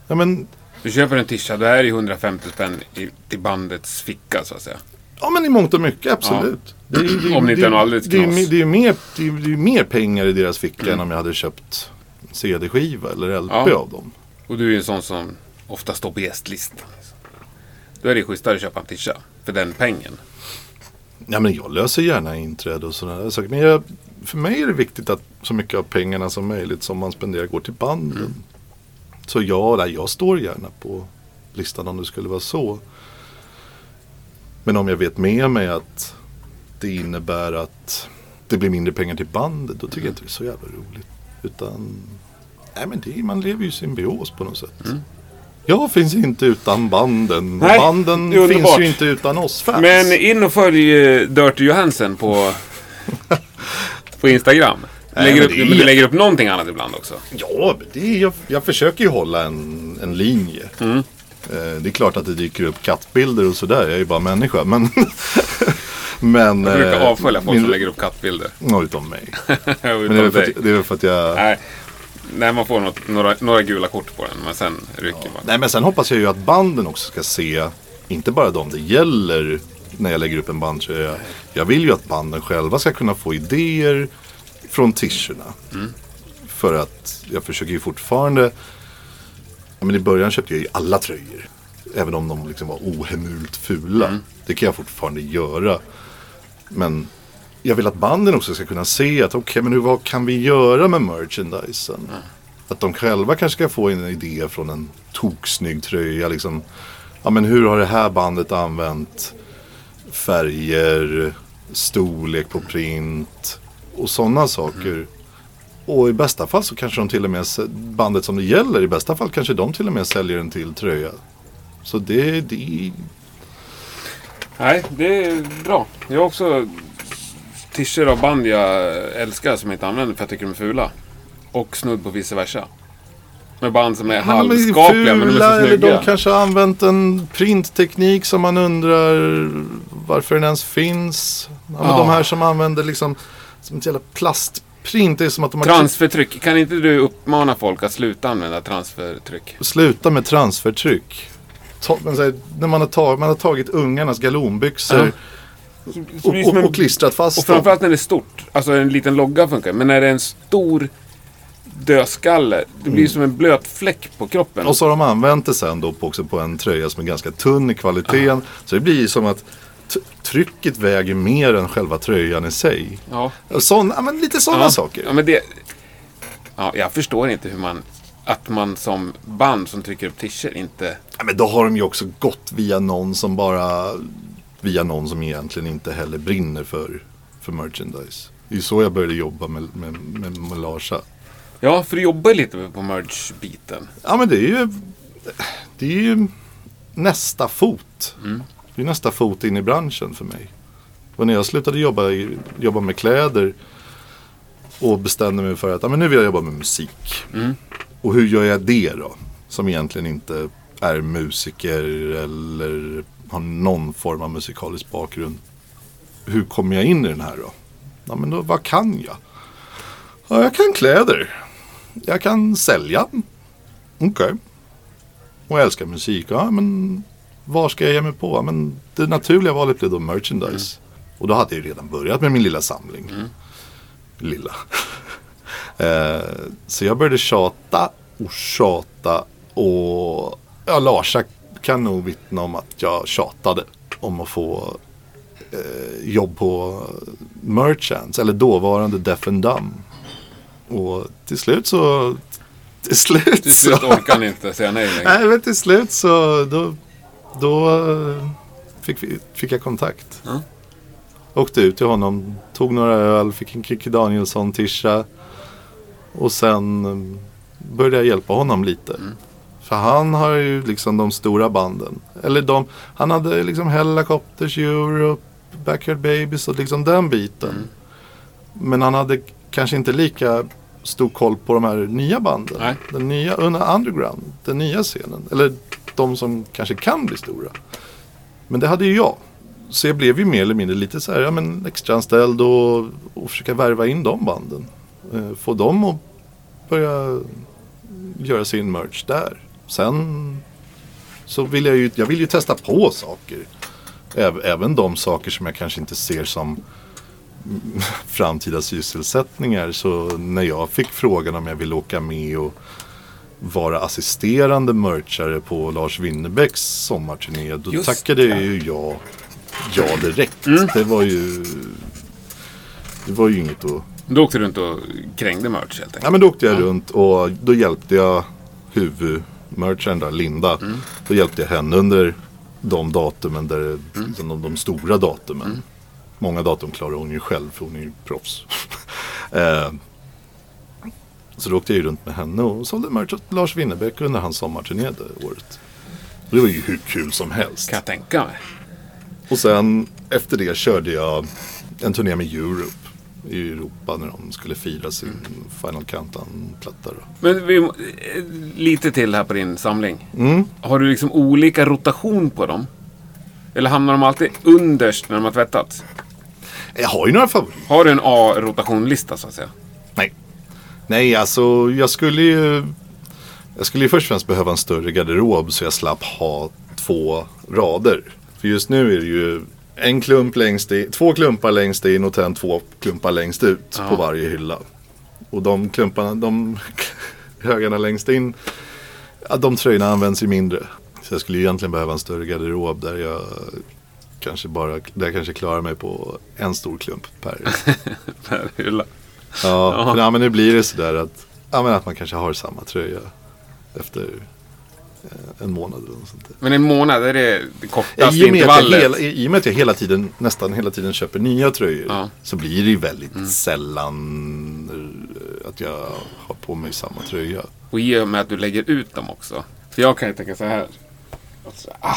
S1: Ja, men
S2: Du köper en tisha, då är det 150 spänn i, till bandets ficka så att säga.
S1: Ja men i mångt och mycket absolut. Det, är- det, är-
S2: Om det inte är något alldeles
S1: det, är-
S2: knas.
S1: det, är mer, det, är, det är mer pengar i deras ficka
S2: Mm.
S1: än om jag hade köpt CD-skiva eller LP
S2: Ja.
S1: av dem.
S2: Och du är ju en sån som ofta står på gästlistan. Då är det schysstare att köpa en tisha för den pengen.
S1: Ja men jag löser gärna inträde och sådana där saker. Men jag, för mig är det viktigt att så mycket av pengarna som möjligt som man spenderar går till banden.
S2: Mm.
S1: Så ja, nej, jag står gärna på listan om det skulle vara så. Men om jag vet med mig att det innebär att det blir mindre pengar till bandet, då tycker jag inte det är så jävla roligt. Utan, nej men det, man lever ju i symbios på något sätt. Jag finns inte utan banden.
S2: Nej,
S1: banden finns ju inte utan oss fans.
S2: Men in och följ eh, Dirty Johansen på, [LAUGHS] på Instagram.
S1: Nej,
S2: Lägger
S1: men
S2: upp,
S1: är
S2: men du lägger upp någonting annat ibland också.
S1: Ja, det är, jag, jag försöker ju hålla en, en linje.
S2: Mm.
S1: Eh, det är klart att det dyker upp kattbilder och sådär. Jag är ju bara människa. Men, [LAUGHS] Men...
S2: Jag brukar
S1: eh,
S2: avfölja folk
S1: min-
S2: som lägger upp kattbilder.
S1: Ja, utom mig. [LAUGHS]
S2: Utan
S1: Men det är för
S2: dig.
S1: att, det är väl för att jag...
S2: Nej. Nej, man får något, några, några gula kort på den, men sen rycker man.
S1: Nej men sen hoppas jag ju att banden också ska se, inte bara de det gäller när jag lägger upp en bandtröja. Jag vill ju att banden själva ska kunna få idéer från tischerna. För att jag försöker ju fortfarande, ja, men i början köpte jag ju alla tröjor. Även om de liksom var ohemult fula. Det kan jag fortfarande göra. Men jag vill att banden också ska kunna se att okej men hur, vad kan vi göra med merchandisen? Att de själva kanske ska få en idé från en toksnygg tröja. Liksom. Ja men hur har det här bandet använt färger, storlek på print och sådana saker. Och i bästa fall så kanske de till och med, bandet som det gäller, i bästa fall kanske de till och med säljer en till tröja. Så det, det
S2: Nej, det är bra. Jag har också t-shirts av band jag älskar som jag inte använder för jag tycker de är fula. Och snudd på vice versa. Med band som är
S1: Men
S2: halvskapliga men de är så
S1: eller
S2: snygga.
S1: de kanske har använt en printteknik som man undrar varför den ens finns. Ja, men
S2: Ja.
S1: De här som använder liksom som ett jävla plastprint. Det är som att de har
S2: Transfertryck. Kan inte du uppmana folk att sluta använda transfertryck?
S1: sluta med transfertryck. Ta, men så här, när man har, tag, man har tagit ungarnas galonbyxor och, och, och klistrat fast
S2: Och framförallt när det är stort. Alltså en liten logga funkar. Men när det är en stor dödskalle. Det blir som en blöt fläck på kroppen.
S1: Och så har de använt det sen då på, också på en tröja som är ganska tunn i kvaliteten. Så det blir som att trycket väger mer än själva tröjan i sig.
S2: ja.
S1: Sån, ja, men lite sådana
S2: ja.
S1: saker.
S2: Ja, men det... Ja, jag förstår inte hur man... Att man som band som trycker upp t-shirt inte...
S1: Ja, men då har de ju också gått via någon som bara... Via någon som egentligen inte heller brinner för, för merchandise. Det är så jag började jobba med, med, med, med Larsa.
S2: Ja, för du jobbar lite på merch-biten.
S1: Ja men det är ju... Det är ju nästa fot. Det är nästa fot in i branschen för mig. Och när jag slutade jobba, jobba med kläder och bestämde mig för att ja, men nu vill jag jobba med musik. Och hur gör jag det då? Som egentligen inte är musiker eller har någon form av musikalisk bakgrund. Hur kommer jag in i den här då? Ja men då, vad kan jag? Ja, jag kan kläder. Jag kan sälja. Okej. Och jag älskar musik. Ja, men var ska jag ge mig på? Ja, Men det naturliga valet blev då merchandise. Och då hade jag redan börjat med min lilla samling. Lilla. [LAUGHS] eh, så jag började tjata och tjata. Och ja, Larsa kan nog vittna om att jag tjatade om att få eh, jobb på Merchants. Eller dåvarande Deaf and Dumb. Och till slut så... Till slut
S2: Till
S1: så...
S2: slut orkar han inte säga nej längre.
S1: Nej, men till slut så då, då eh, fick, fick jag kontakt.
S2: Ja.
S1: Åkte ut till honom, tog några öl, fick en Kikki Danielsson-tisha. Och sen eh, började jag hjälpa honom lite. För han har ju liksom de stora banden. Eller de, han hade liksom Hellacopters, Europe, Backyard Babies och liksom den biten. Men han hade kanske inte lika stor koll på de här nya banden.
S2: Nej.
S1: Den nya under underground, den nya scenen. Eller de som kanske kan bli stora. Men det hade ju jag. Så jag blev ju mer eller mindre lite så här, ja men extraanställd och, och försöka värva in de banden. Eh, få dem att börja göra sin merch där. Sen så vill jag ju, jag vill ju testa på saker. Äv- Även de saker som jag kanske inte ser som [LAUGHS] framtida sysselsättningar. Så när jag fick frågan om jag ville åka med och vara assisterande merchare på Lars Winnerbäcks sommarturné. Då
S2: Just
S1: tackade
S2: det.
S1: ju jag ja direkt.
S2: Mm.
S1: Det var ju Det var ju inget att
S2: Då åkte du runt och krängde merch helt enkelt.
S1: Ja men då åkte jag runt och då hjälpte jag huvudmercharen där, Linda. Då hjälpte jag henne under de datumen, där, liksom de, de stora datumen. Många datum klarar hon ju själv för hon är ju proffs. [LAUGHS] eh, så då åkte jag ju runt med henne och sålde merch åt Lars Winnerbäck under hans sommarturné det året. Och det var ju hur kul som helst.
S2: Kan jag tänka mig.
S1: Och sen efter det körde jag en turné med Europe i Europa när de skulle fira sin Final Countdown-platta.
S2: Men vi, lite till här på din samling.
S1: Mm.
S2: Har du liksom olika rotation på dem? Eller hamnar de alltid underst när de har tvättats?
S1: Jag har ju några favoriter.
S2: Har du en A-rotationlista så att säga?
S1: Nej. Nej, alltså jag skulle ju... Jag skulle ju först och främst behöva en större garderob så jag slapp ha två rader. För just nu är det ju en klump längst in, två klumpar längst in och sen två klumpar längst ut
S2: Ja.
S1: på varje hylla. Och de klumparna, de [LAUGHS] högarna längst in, de tröjorna används ju mindre. Så jag skulle egentligen behöva en större garderob där jag kanske bara, där jag kanske klarar mig på en stor klump per. [LAUGHS]
S2: Per hylla.
S1: Ja,
S2: Ja.
S1: för, ja men nu blir det sådär att, ja, men att man kanske har samma tröja efter en månad eller något sånt där.
S2: Men en månad, är det det kortaste
S1: I och, med att jag
S2: intervallet?
S1: hela, I och med att jag hela tiden, nästan hela tiden köper nya tröjor
S2: Ja. Mm.
S1: så blir det ju väldigt sällan eh, att jag har på mig samma tröja.
S2: Och i och med att du lägger ut dem också. För jag kan ju tänka så här. Alltså, ah,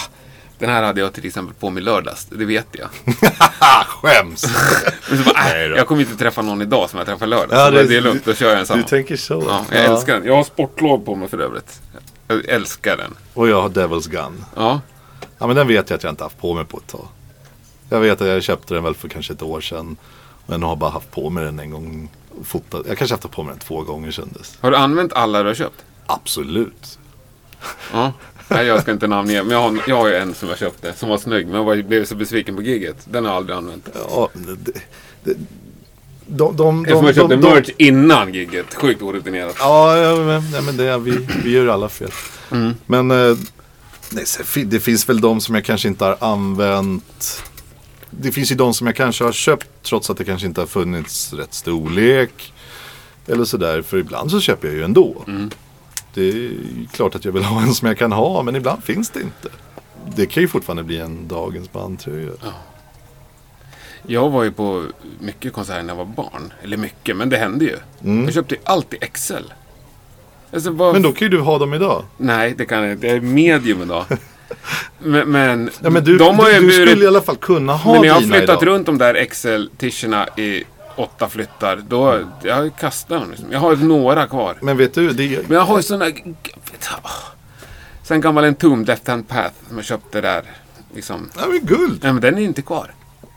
S2: den här hade jag till exempel på mig lördags. Det vet jag.
S1: Ah, [LAUGHS] skäms! [LAUGHS]
S2: Bara,
S1: då.
S2: jag kommer inte träffa någon idag som jag träffar lördag.
S1: Ja, det,
S2: det är lugnt, då kör jag en samma.
S1: du tänker så?
S2: Ja, jag
S1: Ja.
S2: älskar den. Jag har sportlov på mig för övrigt. Jag älskar den.
S1: Och jag har Devil's Gun.
S2: Ja,
S1: Ja men den vet jag att jag inte haft på mig på ett tag. Jag vet att jag köpte den väl för kanske ett år sedan. Men har bara haft på mig den en gång. Fotat. Jag kanske haft på mig den två gånger dess.
S2: har du använt alla du har köpt?
S1: Absolut.
S2: Ja. Nej, jag ska inte namnge. Men jag har, jag har ju en som jag köpte. Som var snygg. Men jag blev så besviken på giget. Den har jag aldrig använt.
S1: Ja, det, det, de, de,
S2: Eftersom
S1: de,
S2: jag köpte
S1: de, de,
S2: merch innan giget. Sjukt orutinerat.
S1: Ja, ja men, nej, men det, vi, vi gör alla fel.
S2: Mm.
S1: Men eh, nej, det finns väl de som jag kanske inte har använt. Det finns ju de som jag kanske har köpt trots att det kanske inte har funnits rätt storlek. Eller sådär, för ibland så köper jag ju ändå.
S2: Mm.
S1: Det är ju klart att jag vill ha en som jag kan ha, men ibland finns det inte. Det kan ju fortfarande bli en dagens bandtröja.
S2: Jag var ju på mycket konserter när jag var barn. Eller mycket, men det hände ju. Jag köpte ju alltid XL. Alltså, vad...
S1: Men då kan ju du ha dem idag.
S2: Nej, det kan jag inte. Jag är medium idag. [LAUGHS] men, men,
S1: Ja, men du,
S2: de har
S1: du,
S2: ju
S1: du
S2: burit...
S1: skulle i alla fall kunna ha
S2: Men när jag har flyttat
S1: idag.
S2: runt de där XL-tischerna i åtta flyttar, då jag kastat dem. Liksom. Jag har några kvar.
S1: Men vet du, det,
S2: Men jag har ju sådana... du. Sen gammal en Tum Left Hand Path som jag köpte där. Liksom.
S1: ja, men guld.
S2: Nej, men den är inte kvar.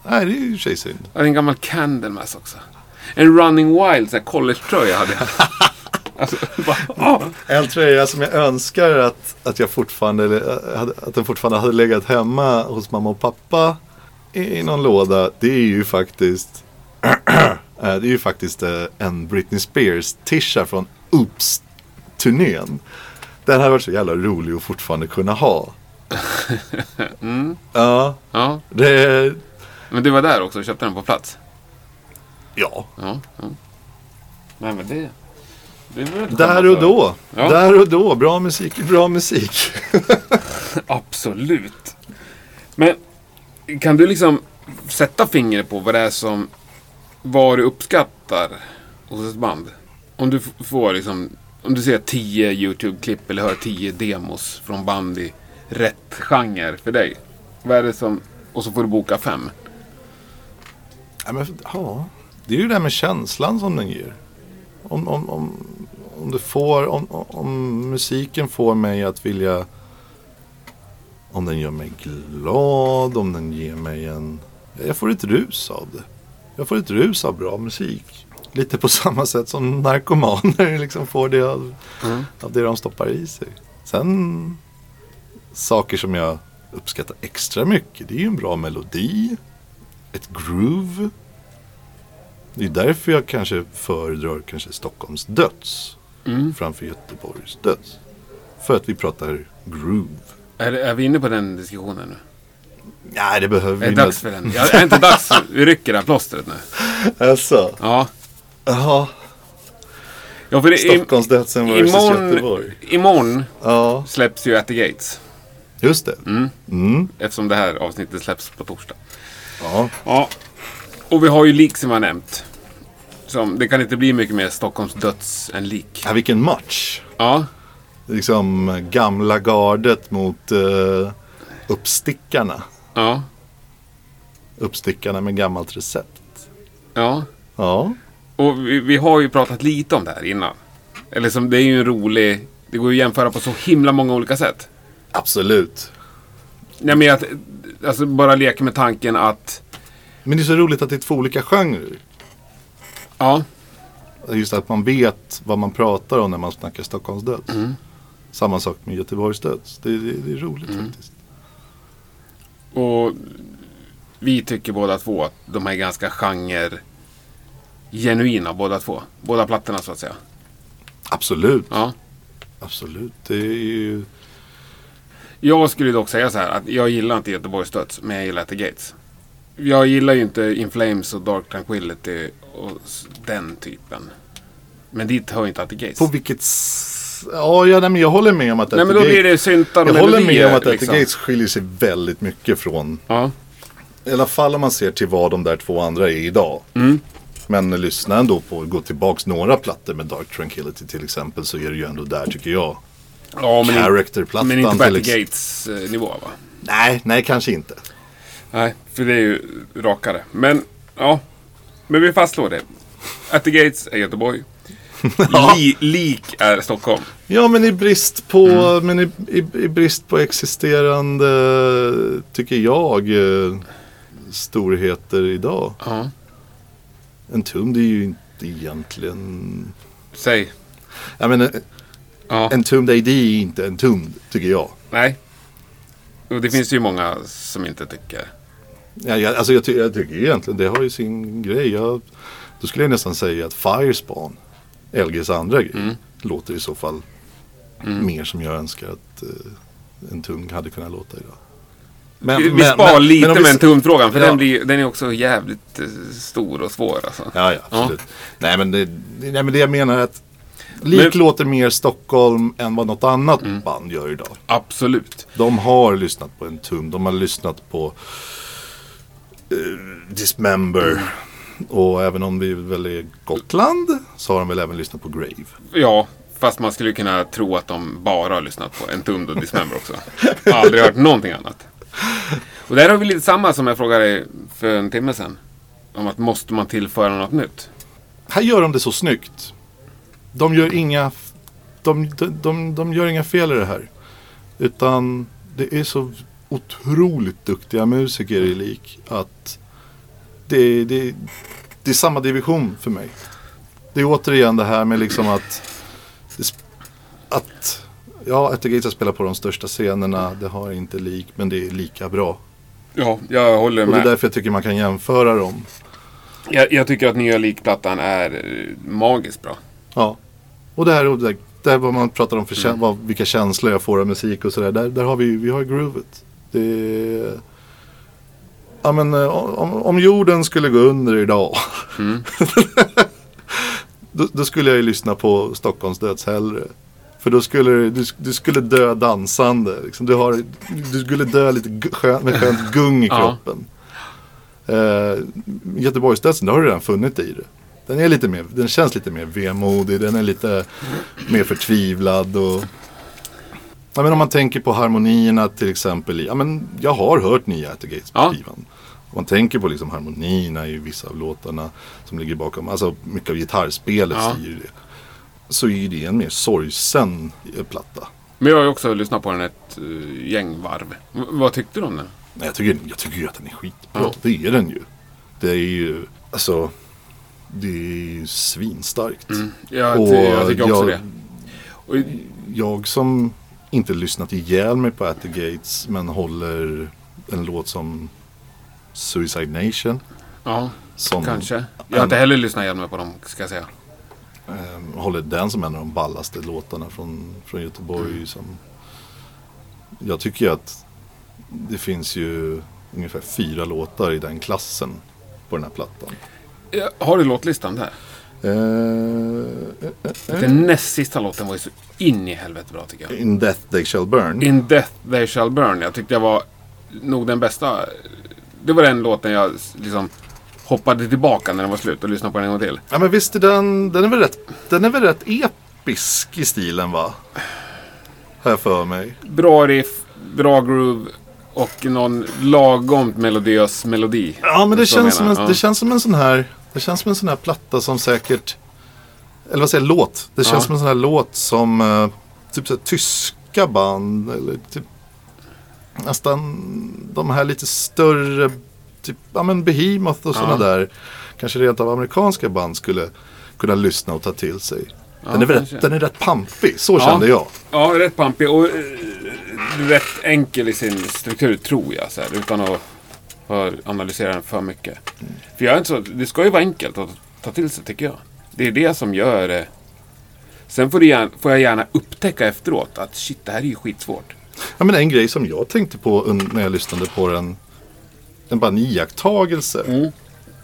S1: Nej, det är ju sig synd.
S2: Jag hade en gammal Candlemass också. En Running Wild, sån här college-tröja hade jag. [LAUGHS] alltså, bara.
S1: En tröja som jag önskar att, att jag fortfarande, hade, att den fortfarande hade legat hemma hos mamma och pappa i, i någon låda. Det är ju faktiskt äh, [CLEARS THROAT] det är ju faktiskt äh, en Britney Spears tisha från Oops-turnén. Den hade varit så jävla rolig att fortfarande kunna ha. [LAUGHS] Ja,
S2: Ja,
S1: det...
S2: men du var där också och köpte den på plats?
S1: Ja,
S2: Ja. ja. Nej, men det... det
S1: där och då.
S2: Ja.
S1: Där och då. Bra musik bra musik. [LAUGHS]
S2: Absolut. Men kan du liksom sätta fingret på vad det är som... Vad du uppskattar hos ett band? Om du får liksom... Om du ser tio YouTube-klipp eller hör tio demos från band i rätt genre för dig. Vad är det som... Och så får du boka fem.
S1: Ja, men, ja, det är ju det där med känslan som den ger. Om, om, om, om, det får, om- om musiken får mig att vilja... Om den gör mig glad, om den ger mig en... Jag får ett rus av det. Jag får ett rus av bra musik. Lite på [LAUGHS] samma sätt som narkomaner liksom får det av,
S2: Mm.
S1: av det de stoppar i sig. Sen saker som jag uppskattar extra mycket. Det är ju en bra melodi ett groove. Det är därför jag kanske föredrar kanske Stockholms döds
S2: Mm.
S1: framför Göteborgs döds. För att vi pratar groove.
S2: Är, är vi inne på den diskussionen nu?
S1: Nej, det behöver
S2: Är
S1: vi
S2: det dags för den? Ja, är inte dags? Vi rycker det här plåstret nu. [LAUGHS]
S1: Alltså,
S2: Ja.
S1: jaha.
S2: ja för det, i,
S1: Stockholms dödsen versus
S2: imorgon,
S1: Göteborg.
S2: imorgon
S1: Ja,
S2: släpps ju At the Gates.
S1: just det.
S2: Mm.
S1: Mm.
S2: Eftersom det här avsnittet släpps på torsdag.
S1: Ja.
S2: Ja. Och vi har ju lik som jag nämnt. Som, det kan inte bli mycket mer Stockholms döds än lik.
S1: ja, vilken match.
S2: Ja.
S1: Liksom gamla gardet mot uh, uppstickarna.
S2: Ja.
S1: Uppstickarna med gammalt recept.
S2: Ja.
S1: Ja,
S2: Och vi, vi har ju pratat lite om det här innan. Eller som, det är ju en rolig... Det går ju att jämföra på så himla många olika sätt.
S1: absolut.
S2: Nej, men att, alltså bara leka med tanken att
S1: Men det är så roligt att det är två olika genrer.
S2: Ja.
S1: Just att man vet vad man pratar om när man snackar Stockholmsdöds.
S2: Mm.
S1: Samma sak med Göteborgsdöds. Det, det, det är roligt faktiskt.
S2: Och vi tycker båda två att de är ganska genre genuina båda två. Båda plattorna så att säga.
S1: Absolut.
S2: Ja.
S1: Absolut. Det är ju...
S2: Jag skulle dock säga så här att jag gillar inte Göteborgs Döds, men jag gillar the Gates. Jag gillar ju inte In Flames och Dark Tranquility och den typen. Men dit hör ju inte At the Gates.
S1: På vilket... Ja, ja nej, men jag håller med om att
S2: Nej men då blir det syntar och
S1: Jag håller med om att At
S2: liksom.
S1: Gates skiljer sig väldigt mycket från
S2: Ja.
S1: I alla fall om man ser till vad de där två andra är idag.
S2: Mm.
S1: Men lyssna ändå på, gå tillbaks några plattor med Dark Tranquility till exempel så är det ju ändå där tycker jag.
S2: Ja men,
S1: Characterplattan
S2: men inte
S1: ex-
S2: Gates nivå va?
S1: Nej, nej kanske inte.
S2: Nej, för det är ju rakare. Men ja, men vi fastslår det. At the Gates är Göteborg. [LAUGHS] Li, lik är Stockholm.
S1: Ja men i brist på,
S2: Mm.
S1: men i, i, i brist på existerande, tycker jag, eh, storheter idag.
S2: Ja.
S1: En tum det är ju inte egentligen,
S2: Säg.
S1: jag menar
S2: Ja.
S1: en tum det är inte en tum tycker jag.
S2: Nej. Och det finns ju många som inte tycker.
S1: Ja, jag, alltså jag, ty jag tycker egentligen det har ju sin grej. Jag, då skulle jag nästan säga att Firespawn, LGs andra grej,
S2: Mm.
S1: låter i så fall mer som jag önskar att eh, en tung hade kunnat låta idag. Men,
S2: vi
S1: men-
S2: spar
S1: men-
S2: lite
S1: men vi
S2: med en tumfrågan för
S1: Ja.
S2: den, blir, den är också jävligt eh, stor och svår alltså.
S1: Ja, ja, absolut. Nej, men det, det- nej, men det jag menar är att Lik
S2: Mm.
S1: låter mer Stockholm än vad något annat band gör idag.
S2: Absolut.
S1: De har lyssnat på en tum, de har lyssnat på eh, Dismember.
S2: Mm.
S1: Och även om vi väl är Gotland så har de väl även lyssnat på Grave.
S2: Ja, fast man skulle kunna tro att de bara har lyssnat på en tum och Dismember också. Aldrig hört någonting annat. Och där har vi lite samma som jag frågade för en timme sedan. Om att måste man tillföra något nytt?
S1: Här gör de det så snyggt. De gör inga, de, de, de, de gör inga fel i det här. Utan det är så otroligt duktiga musiker i lik att det, det, det är samma division för mig. Det är återigen det här med liksom att, att ja, Ettergates spelar på de största scenerna. Det har inte lik, men det är lika bra.
S2: Ja, jag håller
S1: Och det är
S2: med.
S1: därför jag tycker man kan jämföra dem.
S2: Jag, jag tycker att nya likplattan är magiskt bra.
S1: Ja. Och där, där, där vad man pratar om för kä- vad, vilka känslor jag får av musik och sådär. Där, där har vi, vi har groovet. Det. Ja men eh, om, om jorden skulle gå under idag. [LAUGHS] då, då skulle jag ju lyssna på Stockholms döds hellre. För då skulle du, du, skulle dö dansande. Liksom. Du, har, du skulle dö lite skön, med skönt gung i
S2: Ja.
S1: kroppen. Uh, Göteborgsdödsen, det har du redan funnit i det. Den, är lite mer, den känns lite mer vemodig, den är lite mer förtvivlad. Och... Ja, men om man tänker på harmonierna till exempel. i- Ja, men jag har hört nya At the Gates
S2: Ja.
S1: skivan. Om man tänker på liksom harmonierna i vissa av låtarna som ligger bakom. Alltså mycket av gitarrspelet
S2: Ja.
S1: styr det. Så är det en mer sorgsen platta.
S2: Men jag har ju också lyssnat på den ett uh, gäng varv. V- vad tyckte du om den?
S1: Jag, tycker, jag tycker ju att den är skitbra.
S2: Ja.
S1: Det är den ju. Det är ju, alltså, det är ju svinstarkt.
S2: Jag,
S1: Och
S2: jag tycker också
S1: jag-
S2: det. Och,
S1: Jag som inte lyssnat ihjäl mig på At the Gates men håller en låt som Suicide Nation.
S2: ja,
S1: Som
S2: kanske. Jag har inte heller lyssnat igenom på dem, ska jag säga.
S1: eh, håller den som en av de ballaste låtarna från, från Göteborg.
S2: Mm.
S1: Som, jag tycker ju att det finns ju ungefär fyra låtar i den klassen på den här plattan.
S2: Ja, Har du låtlistan där?
S1: Eh,
S2: Den näst sista låten var ju så in i helvete bra tycker jag.
S1: In Death They Shall Burn.
S2: In Death They Shall Burn. Jag tyckte jag var nog den bästa. Det var den låten jag liksom hoppade tillbaka när den var slut och lyssnade på den en gång till.
S1: Ja men visst är den, den är väl rätt, den är väl rätt episk i stilen va? Har jag för mig.
S2: Bra riff, bra groove och någon lagomt melodiös melodi.
S1: Ja men det känns, som en,
S2: ja.
S1: det känns som en sån här, det känns som en sån här platta som säkert, eller vad säger jag, låt. Det känns
S2: Ja.
S1: som en sån här låt som eh, typ så här, tyska band eller typ nästan de här lite större typ, ja men Behemoth och sådana
S2: Ja.
S1: där, kanske rent av amerikanska band skulle kunna lyssna och ta till sig. Den, är,
S2: kanske.
S1: rätt, den är rätt pampig, så
S2: Ja.
S1: kände jag.
S2: Ja, rätt pampig och eh, rätt enkel i sin struktur tror jag. Så här, utan att för analysera den för mycket. För jag är inte så, det ska ju vara enkelt att ta till sig tycker jag. Det är det som gör det. Sen får, gärna, får jag gärna upptäcka efteråt att shit, det här är ju skitsvårt.
S1: Ja, men en grej som jag tänkte på när jag lyssnade på den, en bara en iakttagelse.
S2: Mm.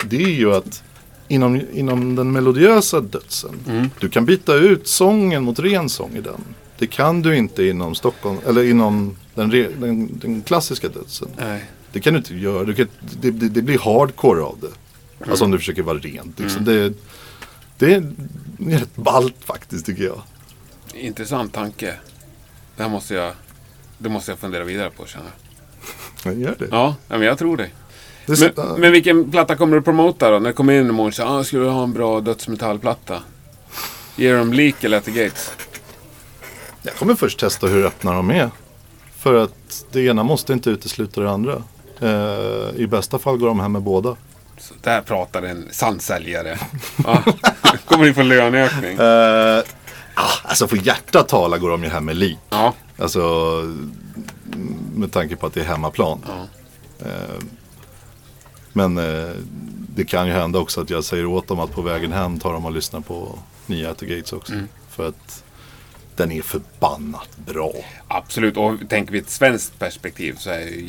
S1: Det är ju att inom, inom den melodiösa dödsen,
S2: Mm.
S1: du kan byta ut sången mot ren sång i den. Det kan du inte inom Stockholm, eller inom den, den, den klassiska dödsen.
S2: Nej.
S1: Det kan du inte göra, du kan, det, det, det blir hardcore av det.
S2: Mm.
S1: Alltså om du försöker vara rent. Liksom. Det, det är rätt ballt faktiskt tycker jag.
S2: Intressant tanke. Det här måste jag, det måste jag fundera vidare på känner jag.
S1: Gör det.
S2: Ja, men jag tror det. Men, men vilken platta kommer du promota då? När du kommer in imorgon och säger ah, skulle du ha en bra dödsmetallplatta? Ger de Leak eller At the Gates?
S1: Jag kommer först testa hur öppna de är. För att det ena måste inte utesluta det andra. Eh, I bästa fall går de hem med båda.
S2: Så där pratar en sann säljare. Ja. [LAUGHS] kommer ni få löneökning?
S1: Ah, alltså för hjärtat tala går de ju hem med lik.
S2: Ja.
S1: Alltså med tanke på att det är hemmaplan.
S2: Ja.
S1: Eh, men eh, det kan ju hända också att jag säger åt dem att på vägen hem tar de och lyssnar på nya At the Gates också.
S2: Mm.
S1: För att den är förbannat bra.
S2: Absolut, och tänker vi ett svenskt perspektiv så är jag ju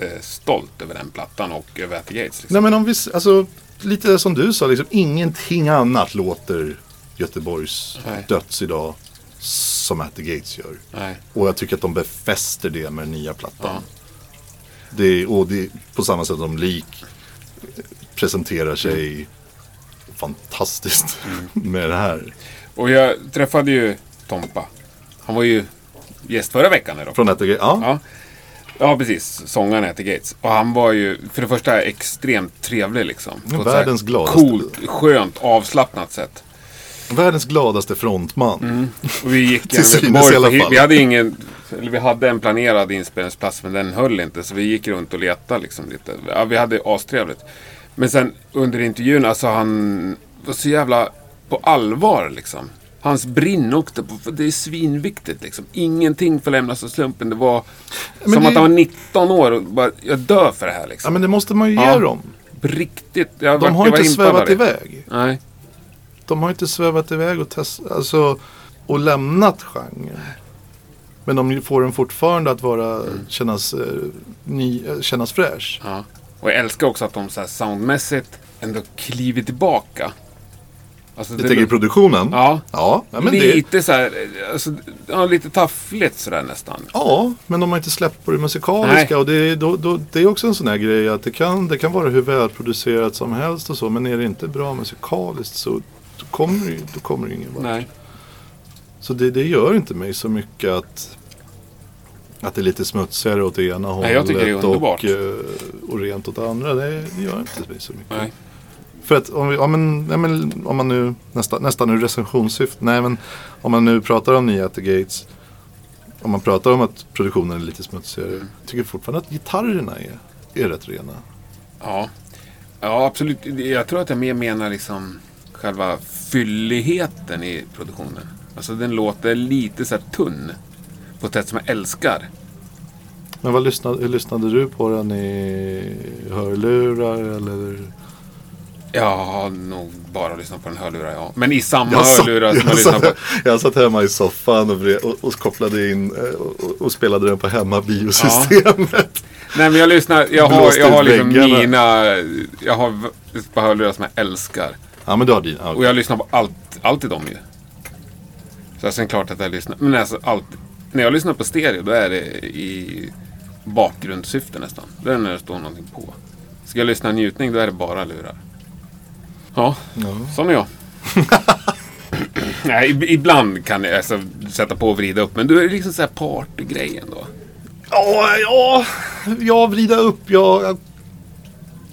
S2: jättestolt över den plattan och över At the Gates. Liksom.
S1: Nej men om vi, alltså lite som du sa, liksom, ingenting annat låter Göteborgs
S2: Nej.
S1: döds idag som At the Gates gör.
S2: Nej.
S1: Och jag tycker att de befäster det med den nya plattan.
S2: Ja.
S1: Det, och det på samma sätt som Lik presenterar sig fantastiskt
S2: Mm. [LAUGHS]
S1: med det här.
S2: Och jag träffade ju Tompa. Han var ju gäst förra veckan. Då.
S1: Från At the Gates, ja.
S2: Ja. Ja, precis. Sångaren heter Gates. Och han var ju för det första extremt trevlig liksom. På
S1: världens gladaste.
S2: Coolt, skönt, avslappnat sätt.
S1: Världens gladaste frontman.
S2: Och vi gick [LAUGHS]
S1: Till synes i alla fall.
S2: Vi hade ingen... Vi hade en planerad inspelningsplats men den höll inte. Så vi gick runt och letade liksom lite. Ja, vi hade astrevligt. Men sen under intervjun, alltså han var så jävla på allvar liksom. Hans brinn för det är svinviktigt liksom. Ingenting får lämnas åt slumpen. Det var
S1: Men
S2: som
S1: det-
S2: att han var 19 år och bara, jag dör för det här
S1: Ja
S2: liksom.
S1: men det måste man ju ge
S2: Ja.
S1: dem.
S2: Riktigt. Jag
S1: De
S2: var,
S1: har inte svävat iväg.
S2: Nej.
S1: De har inte svävat iväg och, test, alltså, och lämnat genren. Men de får den fortfarande att vara,
S2: Mm.
S1: kännas, eh, ny, eh, kännas fräsch.
S2: Ja. Och jag älskar också att de så soundmässigt ändå kliver tillbaka. Alltså,
S1: Jag tänker i produktionen.
S2: Ja.
S1: Ja, men det,
S2: lite så här, alltså, ja, lite taffligt sådär nästan.
S1: ja, men de har inte släppt på det musikaliska.
S2: Nej.
S1: Och det, är- då, då, det är också en sån här grej att det kan, det kan vara hur välproducerat som helst och så. Men är det inte bra musikaliskt så då kommer det, ju- då kommer det ingen vart.
S2: Nej.
S1: Så det, det gör inte mig så mycket att, att det är lite smutsigare åt det ena hållet
S2: Nej, jag det är
S1: och, eh, och rent åt det andra. Det, det gör inte mig så mycket.
S2: Nej.
S1: För att om, vi, ja, men, ja, men, om man nu nästan, nästan ur recensionssyfte. Nej men om man nu pratar om nya At the Gates. Om man pratar om att produktionen är lite smutsigare.
S2: Mm.
S1: Tycker fortfarande att gitarrerna är, är rätt rena.
S2: Ja. ja, absolut. Jag tror att jag mer menar liksom själva fylligheten i produktionen. Alltså den låter lite så här tunn. På ett sätt som jag älskar.
S1: Men vad lyssnade, lyssnade du på den i hörlurar eller?
S2: Jag har nog bara lyssnat på en hörlurar, ja. Men i samma
S1: Jag
S2: hörlurar som jag
S1: jag,
S2: lyssnar på.
S1: satt, jag satt hemma i soffan och, och, och kopplade in eh, och, och, spelade den på hemmabiosystemet.
S2: Nej men jag lyssnar, jag har, jag har liksom
S1: väggarna.
S2: mina, jag har v- på hörlurar som jag älskar.
S1: Ja men du har din. Ja,
S2: Och jag lyssnar på allt, allt i dem ju. Så sen klart att jag lyssnar, men alltså allt. När jag lyssnar på stereo då är det i bakgrundssyfte nästan. Det är när det står någonting på. Ska jag lyssna njutning då är det bara lurar. Ja,
S1: Ja.
S2: sån är jag. [LAUGHS] Nej, ib- ibland kan jag alltså, sätta på och vrida upp. Men du är liksom så här partygrejen då.
S1: Ja, ja, ja, vrida upp. Ja, jag,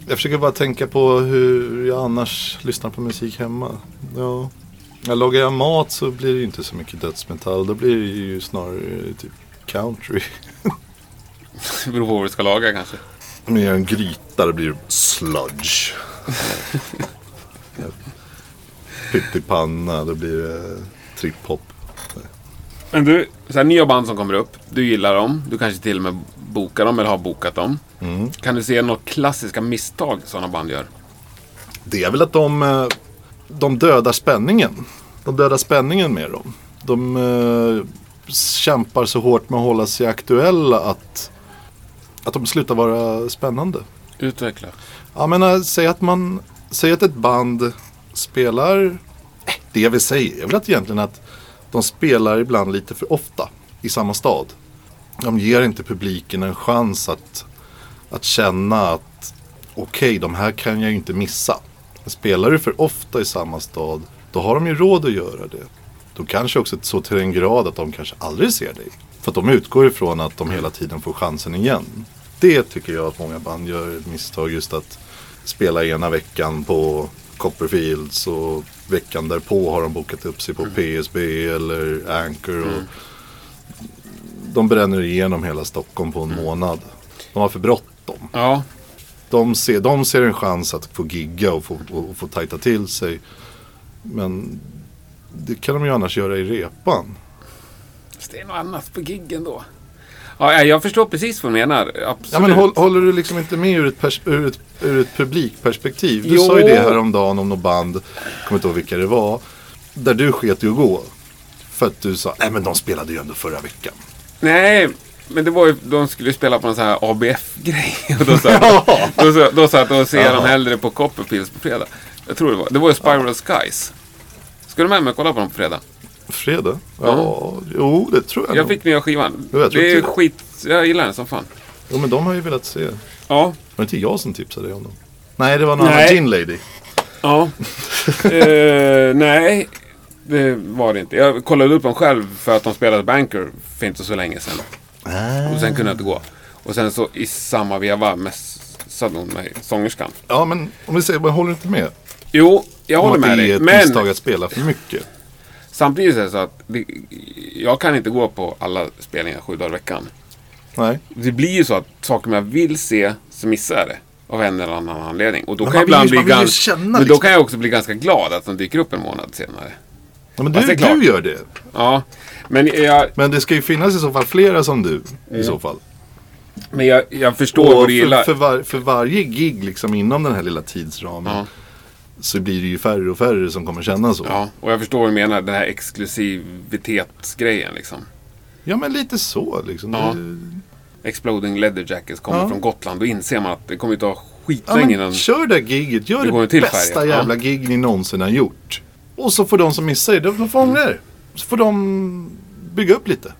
S1: jag försöker bara tänka på hur jag annars lyssnar på musik hemma. Ja. Jag lagar jag mat så blir det ju inte så mycket dödsmetall. Då blir det ju snarare typ country.
S2: Det [LAUGHS] beror på vad du ska laga kanske.
S1: Om jag gör en gryta, det blir det sludge. [LAUGHS] Pyttipanna, då blir det trip-hop.
S2: Men du, så här nya band som kommer upp. Du gillar dem. Du kanske till och med bokar dem eller har bokat dem. Kan du se några klassiska misstag sådana band gör?
S1: Det är väl att de, eh, de dödar spänningen. De dödar spänningen med dem. De eh, kämpar så hårt med att hålla sig aktuella att, att de slutar vara spännande.
S2: Utveckla.
S1: Jag menar, säg att man, säg att ett band spelar, det jag vill säga är väl att egentligen att de spelar ibland lite för ofta i samma stad. De ger inte publiken en chans att, att känna att okej, de här kan jag ju inte missa. Men spelar du för ofta i samma stad, då har de ju råd att göra det. Då kanske också så till en grad att de kanske aldrig ser dig. För att de utgår ifrån att de hela tiden får chansen igen. Det tycker jag att många band gör ett misstag just att spela ena veckan på Copperfields och veckan därpå har de bokat upp sig på PSB eller Anchor. Och de bränner igenom hela Stockholm på en månad. De har för bråttom.
S2: Ja,
S1: De ser, de ser en chans att få gigga och få, och få tajta till sig. Men det kan de ju annars göra i repan.
S2: fast det är något annat på giggen då. Ja, jag förstår precis vad du menar. Absolut.
S1: Ja, men håll, håller du liksom inte med ur ett, pers- ur ett, ur ett publikperspektiv? Du
S2: Jo.
S1: sa ju det häromdagen om något band, kommer inte ihåg vilka det var. Där du sket i att gå. För att du sa, nej men de spelade ju ändå förra veckan.
S2: Nej, men det var ju, de skulle spela på en sån här ABF-grej. [LAUGHS] Och då sa jag, då, då jag då ser jag dem
S1: Jaha.
S2: hellre på Copperfields på fredag. Jag tror det var. Det var ju Spiral Skies. Ska du med mig och kolla på dem på fredag?
S1: Fredag? Ja, jo det tror jag,
S2: Jag
S1: nog.
S2: fick nya skivan.
S1: Jo, jag tror
S2: det är
S1: det.
S2: skit. Jag gillar den som fan.
S1: Jo men de har ju velat se. Var
S2: Ja.
S1: det inte jag som tipsade dig om dem? Nej det var någon
S2: Nej.
S1: annan Gin Lady.
S2: Ja. [LAUGHS] Eh, nej, det var det inte. Jag kollade upp dem själv för att de spelade Banker för inte så länge sedan. Och sen kunde jag inte gå. Och sen så i samma veva messade hon mig, sångerskan.
S1: Ja men om vi säger, håller du inte med?
S2: Jo, jag
S1: Om
S2: håller
S1: att
S2: med
S1: det är
S2: dig.
S1: ett
S2: Men
S1: misstag att spela för mycket.
S2: Samtidigt är det så att det, jag kan inte gå på alla spelningar sju dagar i veckan.
S1: Nej.
S2: Det blir ju så att saker jag vill se så missar jag det. Av en eller annan anledning. Och då
S1: Men
S2: kan jag
S1: man
S2: ibland bli
S1: man
S2: ganska...
S1: känna
S2: Men då
S1: liksom.
S2: kan jag också bli ganska glad att de dyker upp en månad senare.
S1: Ja, men du,
S2: klart.
S1: du gör det.
S2: Ja, men jag,
S1: Men det ska ju finnas i så fall flera som du. I så fall.
S2: men jag, jag förstår
S1: Och
S2: vad du gillar.
S1: för, för, var, för varje gig liksom inom den här lilla tidsramen.
S2: Ja.
S1: Så blir det ju färre och färre som kommer känna så.
S2: Ja, och jag förstår vad du menar. Den här exklusivitetsgrejen liksom.
S1: Ja men lite så liksom.
S2: Ja.
S1: Det,
S2: Exploding Leather Jackets kommer
S1: Ja.
S2: från Gotland. Då inser man att det kommer att ta
S1: ja,
S2: skitlänge
S1: men
S2: innan...
S1: kör det giget. Gör
S2: Det
S1: det, bästa
S2: färg, ja.
S1: jävla gig ni någonsin har gjort. Och så får de som missar det, de får ångra er. Så får de bygga upp lite.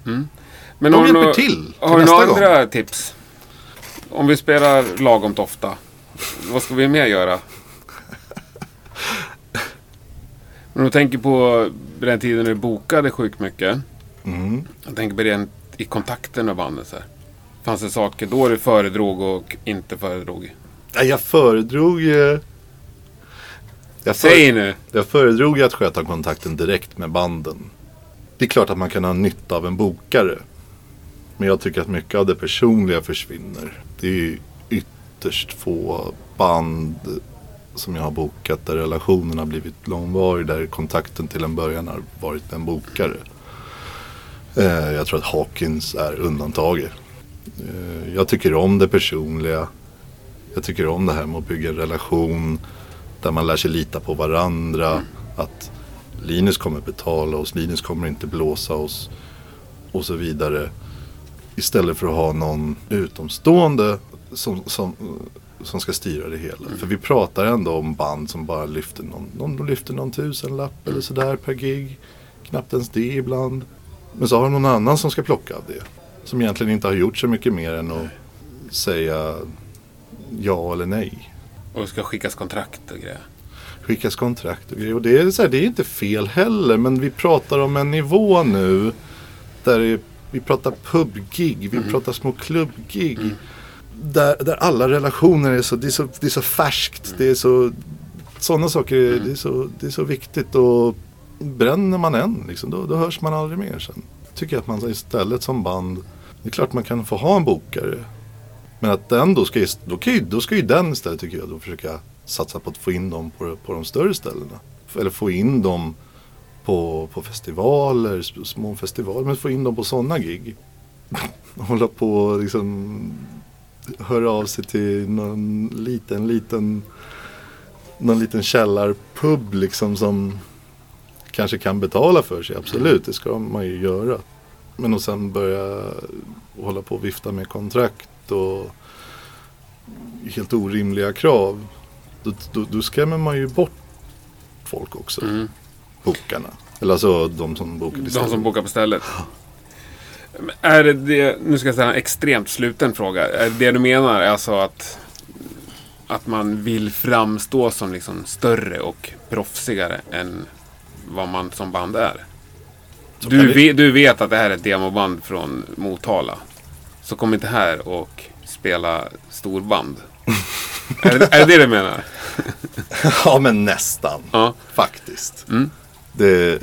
S2: Men
S1: de hjälper till till
S2: Har du några
S1: gång.
S2: andra tips? Om vi spelar lagom ofta. Vad ska vi mer göra? Men om du tänker på den tiden du bokade sjukt mycket.
S1: Mm.
S2: Jag tänker på det i kontakten med bandet. Så här. Fanns det saker då du föredrog och inte föredrog?
S1: Ja, jag föredrog. Jag, för,
S2: Säg nu!
S1: jag föredrog att sköta kontakten direkt med banden. Det är klart att man kan ha nytta av en bokare. Men jag tycker att mycket av det personliga försvinner. Det är ju ytterst få band som jag har bokat där relationen har blivit långvarig. Där kontakten till en början har varit med en bokare. Eh, jag tror att Hawkins är undantaget. Eh, jag tycker om det personliga. Jag tycker om det här med att bygga en relation där man lär sig lita på varandra. Att Linus kommer betala oss, Linus kommer inte blåsa oss och så vidare. Istället för att ha någon utomstående som, som, som ska styra det hela. För vi pratar ändå om band som bara lyfter någon, någon lyfter någon tusenlapp eller sådär per gig. Knappt ens det ibland. Men så har de någon annan som ska plocka av det. Som egentligen inte har gjort så mycket mer än att säga ja eller nej.
S2: Och det ska skickas kontrakt och grejer.
S1: Skickas kontrakt och grejer. Och det är, så här, det är inte fel heller. Men vi pratar om en nivå nu. Där vi pratar pubgig. Vi pratar små klubbgig. Där, där alla relationer är så, det är så, det är så färskt. Det är så, sådana saker, är- det, är så, det är så viktigt. Och bränner man en, liksom, då, då hörs man aldrig mer sen. Tycker jag att man istället som band, det är klart man kan få ha en bokare. Men att den då ska, då, kan ju, då ska ju den istället tycker jag då försöka satsa på att få in dem på, på de större ställena. Eller få in dem på, på festivaler, små festivaler, men få in dem på sådana gig. [LAUGHS] Hålla på liksom höra av sig till någon liten, liten någon liten källarpub liksom som kanske kan betala för sig, absolut, det ska man ju göra. Men och sen börja hålla på och vifta med kontrakt och helt orimliga krav. Då, då, då skrämmer man ju bort folk också,
S2: Mm.
S1: bokarna. Eller alltså de som bokar
S2: De
S1: istället.
S2: som bokar på stället. [LAUGHS] Är det det, nu ska jag ställa en extremt sluten fråga. Är det du menar alltså att, att man vill framstå som liksom större och proffsigare än vad man som band är? Du,
S1: det-
S2: ve, du vet att det här är ett demoband från Motala. Så kom inte här och spela storband. [LAUGHS] är, det, är det det du menar?
S1: Ja men nästan,
S2: Ja.
S1: faktiskt.
S2: Mm.
S1: Det,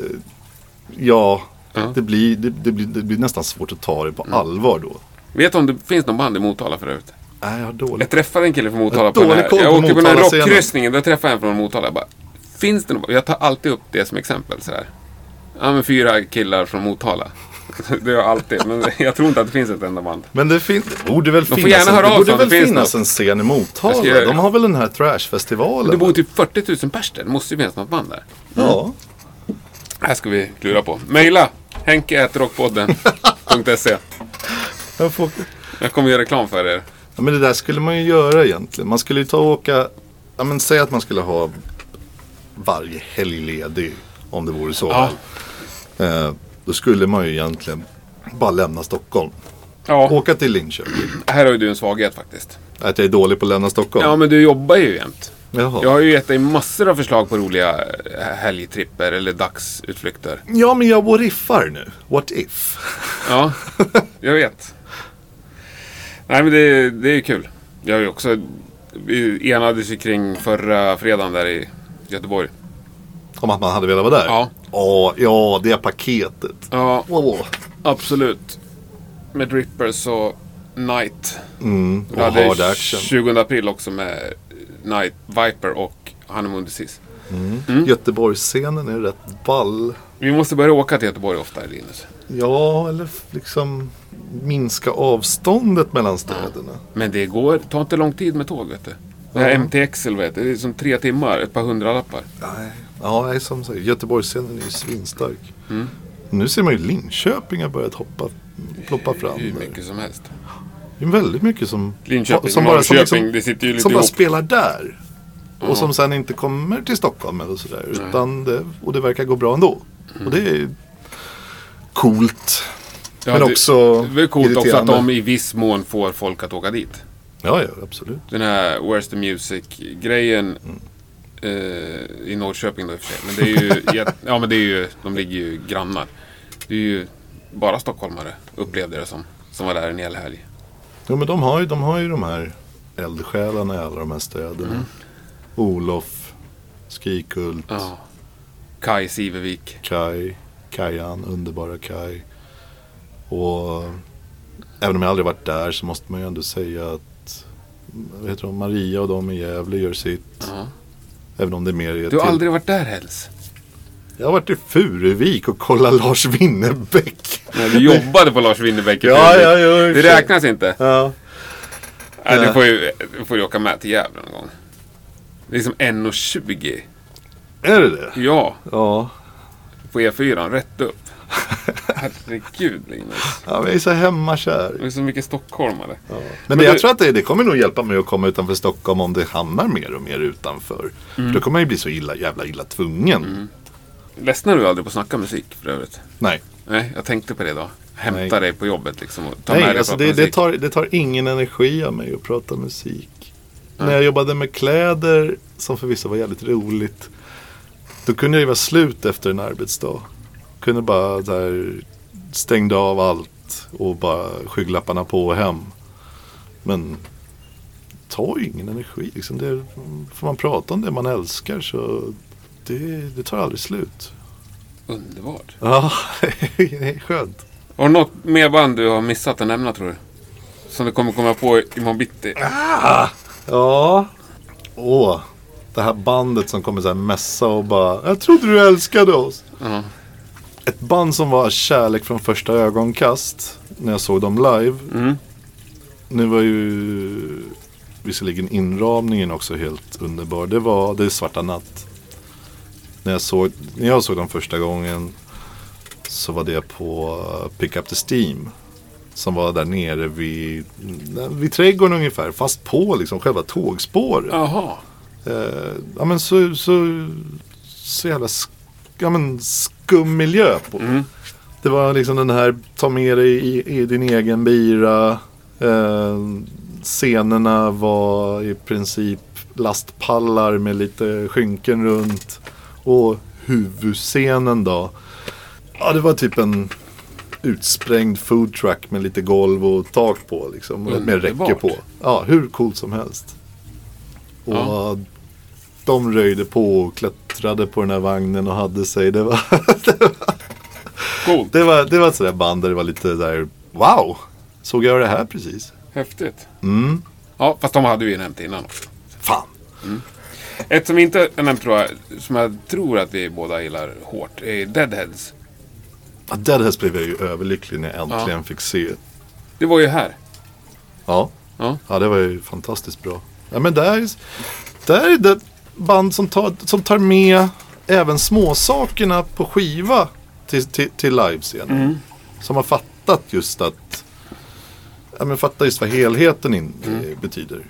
S1: ja,
S2: Ja.
S1: Det, blir, det, det, blir, det blir nästan svårt att ta det på
S2: Mm.
S1: allvar då.
S2: Vet du om det finns någon band i Motala för övrigt?
S1: Nej, jag har dåligt.
S2: Jag träffade en kille från Motala på den här. Jag åkte på den här rockkryssningen. Där träffade jag en från Motala. Jag bara, finns det något? Jag tar alltid upp det som exempel sådär. Ja men fyra killar från Motala. [LAUGHS] det gör jag alltid. Men jag tror inte att det finns ett enda band.
S1: Men det, fin- det borde väl finnas,
S2: gärna
S1: en,
S2: höra
S1: det
S2: av
S1: borde väl
S2: det finns
S1: finnas
S2: något.
S1: en scen i Motala.
S2: göra det.
S1: De har väl den här trashfestivalen?
S2: Det bor typ 40 000 pers där. Det måste ju finnas något band där.
S1: Ja.
S2: Det här ska vi klura på. Maila! Henke.rockpodden.se
S1: Jag, får...
S2: Jag kommer göra reklam för er.
S1: ja, men det där skulle man ju göra egentligen. Man skulle ju ta och åka, ja men säg att man skulle ha varje helg ledig. Om det vore så.
S2: Ja.
S1: Eh, då skulle man ju egentligen bara lämna Stockholm.
S2: Ja,
S1: Åka till Linköping.
S2: här har ju du en svaghet faktiskt.
S1: Att jag är dålig på att lämna Stockholm.
S2: Ja, men du jobbar ju jämt.
S1: Jaha.
S2: Jag har ju gett dig massor av förslag på roliga eh, helgtripper eller dagsutflykter.
S1: Ja, men jag riffar nu. What if?
S2: Ja, jag vet. Nej, men det, det är kul. Jag har ju också... Vi enades ju kring förra fredagen där i Göteborg.
S1: Om att man hade velat vara där?
S2: Ja.
S1: Åh, ja, det paketet.
S2: Ja,
S1: Åh.
S2: absolut. Med Drippers och Night.
S1: Mm, och hard action.
S2: 20 april också med Night Viper och Honeymoon Disease.
S1: Mm. Göteborgsscenen är rätt ball.
S2: Vi måste börja åka till Göteborg oftare, Linus.
S1: Ja, eller liksom minska avståndet mellan städerna.
S2: Men det går, tar inte lång tid med tåg, vet du. Det här MTX, vet du, det är som tre timmar, ett par hundralappar.
S1: Nej, ja, nej, som sagt, Göteborgsscenen är ju svinstark.
S2: Mm.
S1: Nu ser man ju Linköping har börjat hoppa, ploppa fram.
S2: Hur
S1: där.
S2: mycket som helst.
S1: Det är väldigt mycket som,
S2: Linköping
S1: som, bara, som, liksom,
S2: det sitter ju lite
S1: som bara spelar där. Och som sen inte kommer till Stockholm eller sådär. Utan det, och det verkar gå bra ändå. Och det är coolt.
S2: Ja,
S1: men
S2: det-
S1: också
S2: Det är coolt också att de i viss mån får folk att åka dit.
S1: Ja, ja, absolut.
S2: Den här Where's the Music-grejen
S1: Mm.
S2: eh, i Norrköping då i och för sig. Men det är ju, [LAUGHS] ja men det är ju, de ligger ju grannar. Det är ju bara stockholmare, upplevde det som, som var där en hel helg.
S1: Jo, men de har ju de, har ju de här eldsjälarna i alla de här städerna. Olof, Skikult,
S2: Ja. Kai Sivervik.
S1: Kai, Kajan, underbara Kai. Och även om jag aldrig varit där så måste man ju ändå säga att vad heter de, Maria och de i Gävle gör sitt.
S2: Ja.
S1: Även om det är mer är
S2: Du har
S1: till-
S2: aldrig varit där Hells?
S1: Jag har varit i Furuvik och kollat Lars Winnerbäck.
S2: Nej, du jobbade på Lars Winnerbäck
S1: Ja, ja, ja,
S2: Det räknas inte.
S1: Ja.
S2: Nej, du
S1: Ja.
S2: får ju, du får ju åka med till Gävle någon gång. Det är som 1,20.
S1: Är det det?
S2: Ja,
S1: Ja.
S2: på E4, rätt upp. Herregud Linus.
S1: Ja, jag är så hemmakär.
S2: Det är så mycket stockholmare.
S1: Men,
S2: Men
S1: det, jag tror att det, det kommer nog hjälpa mig att komma utanför Stockholm om det hamnar mer och mer utanför. För då kommer jag ju bli så illa, jävla illa tvungen.
S2: Ledsnar du aldrig på att snacka musik för övrigt?
S1: Nej,
S2: Nej, jag tänkte på det då. Hämta
S1: Nej.
S2: dig på jobbet liksom och ta med
S1: Nej
S2: dig
S1: alltså det, det, tar, det tar ingen energi av mig att prata musik. När jag jobbade med kläder, som förvisso var jävligt roligt. Då kunde jag ju vara slut efter en arbetsdag. Kunde bara där stängde av allt och bara skygglapparna på och hem. Men tar ju ingen energi. Liksom. Det, får man prata om det man älskar så det, det tar aldrig slut.
S2: Underbart.
S1: Ja, [LAUGHS] det är skönt.
S2: Har du något mer band du har missat att nämna tror du? Som du kommer komma på imorgon bitti.
S1: Ja. Åh. Det här bandet som kommer så här mässa och bara Jag trodde du älskade oss.
S2: Ja.
S1: Ett band som var kärlek från första ögonkast. När jag såg dem live.
S2: Mm.
S1: Nu var ju visserligen inramningen också helt underbar. Det var Det är Svarta Natt. När jag såg, när jag såg dem första gången så var det på uh, Pick Up The Steam. Som var där nere vid, vid trädgården ungefär. Fast på liksom själva tågspåret.
S2: Jaha.
S1: Eh, ja men så, så, så jävla sk- ja, men skum miljö på.
S2: Mm.
S1: Det var liksom den här ta med dig i, i din egen bira. Eh, scenerna var i princip lastpallar med lite skynken runt. Och huvudscenen då. Ja det var typ en utsprängd food truck med lite golv och tak på liksom. och Med räcke på. Ja hur coolt som helst. Och
S2: Ja.
S1: de röjde på och klättrade på den här vagnen och hade sig. Det var, [LAUGHS]
S2: Coolt.
S1: det var, det var ett sådär band där det var lite där Wow! Såg jag det här precis?
S2: Häftigt.
S1: Mm.
S2: Ja, fast de hade vi ju nämnt innan också.
S1: Fan!
S2: Ett som inte har nämnt tror jag, som jag tror att vi båda gillar hårt, är Deadheads.
S1: Ja, Deadheads blev jag ju överlycklig när jag äntligen fick se.
S2: Det var ju här.
S1: Ja.
S2: Ja.
S1: ja, det var ju fantastiskt bra. Ja, men där, där är det band som tar, som tar med även småsakerna på skiva till, till, till livescenen. Som har fattat just att ja, men fattar just vad helheten in, eh, betyder.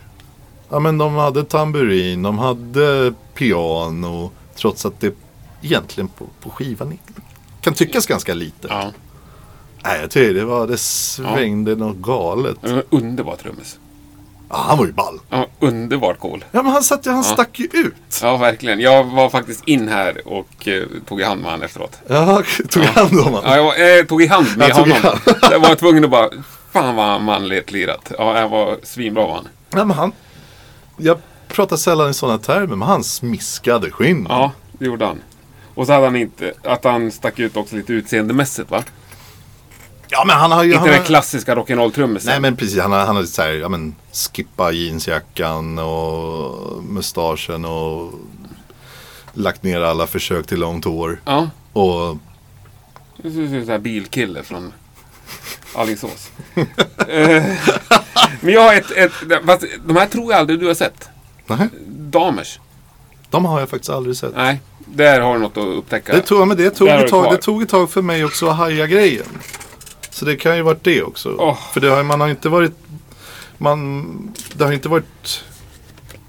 S1: Ja men de hade tamburin, de hade piano. Trots att det egentligen på, på skivan kan tyckas ganska lite.
S2: Ja.
S1: Nej, jag tycker det var, det svängde något galet.
S2: Det var underbar trummis.
S1: Ja, han var ju ball.
S2: Han var underbart cool.
S1: Ja men han, satt, han stack ju ut.
S2: Ja, verkligen. Jag var faktiskt in här och eh, tog i hand med honom efteråt.
S1: Ja, [LAUGHS] tog hand om honom.
S2: Ja, jag var, eh, tog i hand med
S1: Ja, tog i
S2: honom. Jag var tvungen att bara, fan vad manligt lirat. Ja, jag var svinbra var han.
S1: Ja, men han, jag pratar sällan i sådana termer, men han smiskade skinn.
S2: Ja, det gjorde han. Och så hade han inte, att han stack ut också lite utseendemässigt va?
S1: Ja, men han har ju...
S2: Inte
S1: han
S2: den
S1: har,
S2: klassiska rock'n'roll-trummisen.
S1: Nej men precis, han har, han har så här, ja men skippa jeansjackan och mustaschen och lagt ner alla försök till långt hår.
S2: Ja,
S1: Och
S2: det ser ut som en bilkille från Alingsås. [LAUGHS] Eh, [LAUGHS] Men jag har ett, ett, fast de här tror jag aldrig du har sett.
S1: nej,
S2: Damers.
S1: de har jag faktiskt aldrig sett.
S2: Nej, där har du något att upptäcka.
S1: Det tog, men det tog,
S2: Där
S1: ett tag, det tog ett tag för mig också att haja grejen. Så det kan ju varit det också.
S2: Åh.
S1: För det har, man har inte varit... Man, det har inte varit...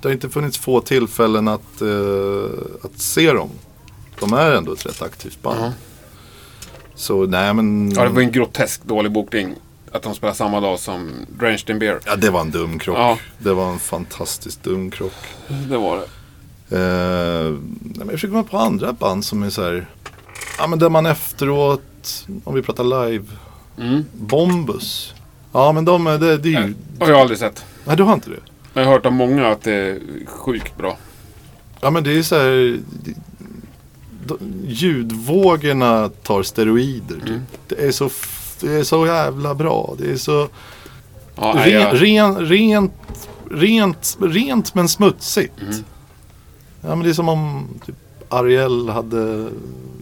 S1: Det har inte funnits få tillfällen att, eh, att se dem. De är ändå ett rätt aktivt band.
S2: Ja.
S1: Så nej men...
S2: Ja, det var en grotesk dålig bokning. Att de spelar samma dag som Drenched in Beer.
S1: Ja, det var en dum krock.
S2: Ja.
S1: Det var en fantastiskt dum krock.
S2: Det var det.
S1: Eh, jag försöker komma på andra band som är så här. Ja men där man efteråt, om vi pratar live.
S2: Mm.
S1: Bombus. Ja men de det, det är ju.
S2: har jag aldrig sett.
S1: Nej du har inte det?
S2: Jag har hört av många att det är sjukt bra.
S1: Ja men det är så här. Det, ljudvågorna tar steroider. typ.
S2: Mm.
S1: Det är så det är så jävla bra. Det är så
S2: Ja,
S1: ren, ren, rent, rent, rent men smutsigt.
S2: Mm.
S1: Ja men det är som om typ, Ariel hade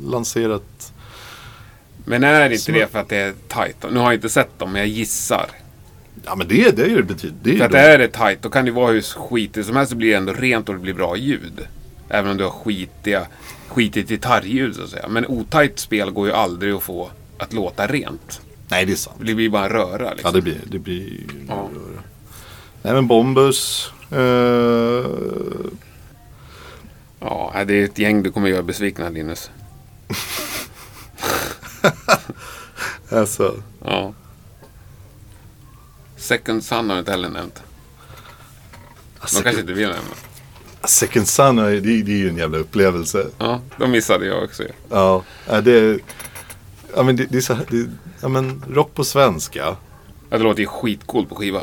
S1: lanserat
S2: men är inte
S1: Smu-
S2: det för att det är tight? Nu har jag inte sett dem, men jag gissar.
S1: Ja men det, det är ju det betyder. Det är
S2: För att är det tight, då kan det vara hur skitigt som helst så blir det ändå rent och det blir bra ljud. Även om du har skitiga, skitigt gitarrljud så att säga. Men otajt spel går ju aldrig att få att låta rent.
S1: Nej det är sant.
S2: Det blir bara röra liksom.
S1: Ja det blir det blir
S2: Ja.
S1: Nej men Bombus. Eh,
S2: Ja, det är ett gäng du kommer göra besvikna Linus. [LAUGHS]
S1: alltså.
S2: Ja. Second Sun har du inte heller nämnt. De
S1: Second,
S2: kanske inte vill nämna.
S1: Second Sun det, det är ju en jävla upplevelse.
S2: Ja, de missade jag också.
S1: Ja, ja, det, ja men det, det är så här, det, ja men rock på svenska.
S2: Ja, det låter ju skitcoolt på skiva.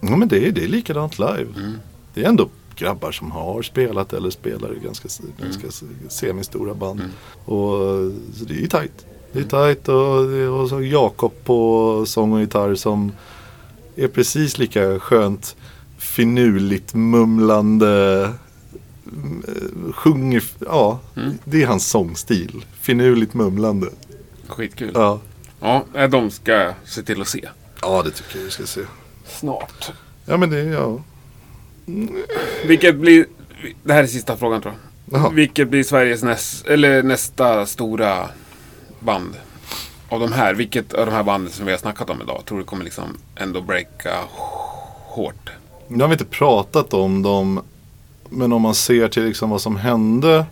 S1: Ja men det är, det är likadant live.
S2: Mm.
S1: Det är ändå grabbar som har spelat eller spelar i ganska, ganska semistora band.
S2: Mm.
S1: Och så det är ju tajt. Det är tajt och, och så Jakob på sång och gitarr som är precis lika skönt finurligt mumlande. mm, Sjunger, ja,
S2: Mm.
S1: det är hans sångstil. Finurligt mumlande.
S2: Skitkul.
S1: Ja.
S2: Ja, eh, de ska jag se till att se.
S1: ja, det tycker jag vi ska se.
S2: Snart.
S1: Ja, men det, ja.
S2: Vilket blir... Det här är sista frågan tror jag.
S1: Jaha.
S2: Vilket blir Sveriges näst, eller nästa stora band? Av de här, vilket av de här banden som vi har snackat om idag tror du kommer liksom ändå breaka hårt?
S1: Nu har vi inte pratat om dem. Men om man ser till liksom vad som hände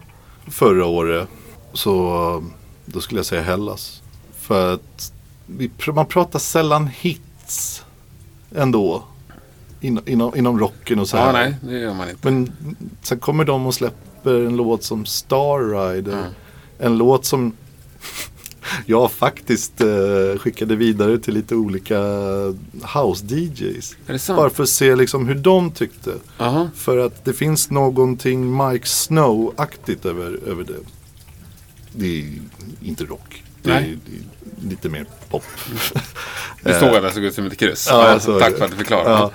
S1: förra året. Så då skulle jag säga Hellas. För att vi, man pratar sällan hits ändå. In, inom, inom rocken och så här.
S2: Ja, nej, det gör man inte.
S1: Men sen kommer de och släpper en låt som Star Rider.
S2: Mm.
S1: En låt som [LAUGHS] jag faktiskt eh, skickade vidare till lite olika house-DJs. Bara för att se liksom hur de tyckte.
S2: Jaha.
S1: För att det finns någonting Mike Snow-aktigt över, över det. Det är inte rock. Det är,
S2: Nej.
S1: det är lite mer pop. [LAUGHS]
S2: Du såg att det såg ut som ett kryss.
S1: Ja, jag såg
S2: tack för att du förklarade.
S1: Ja.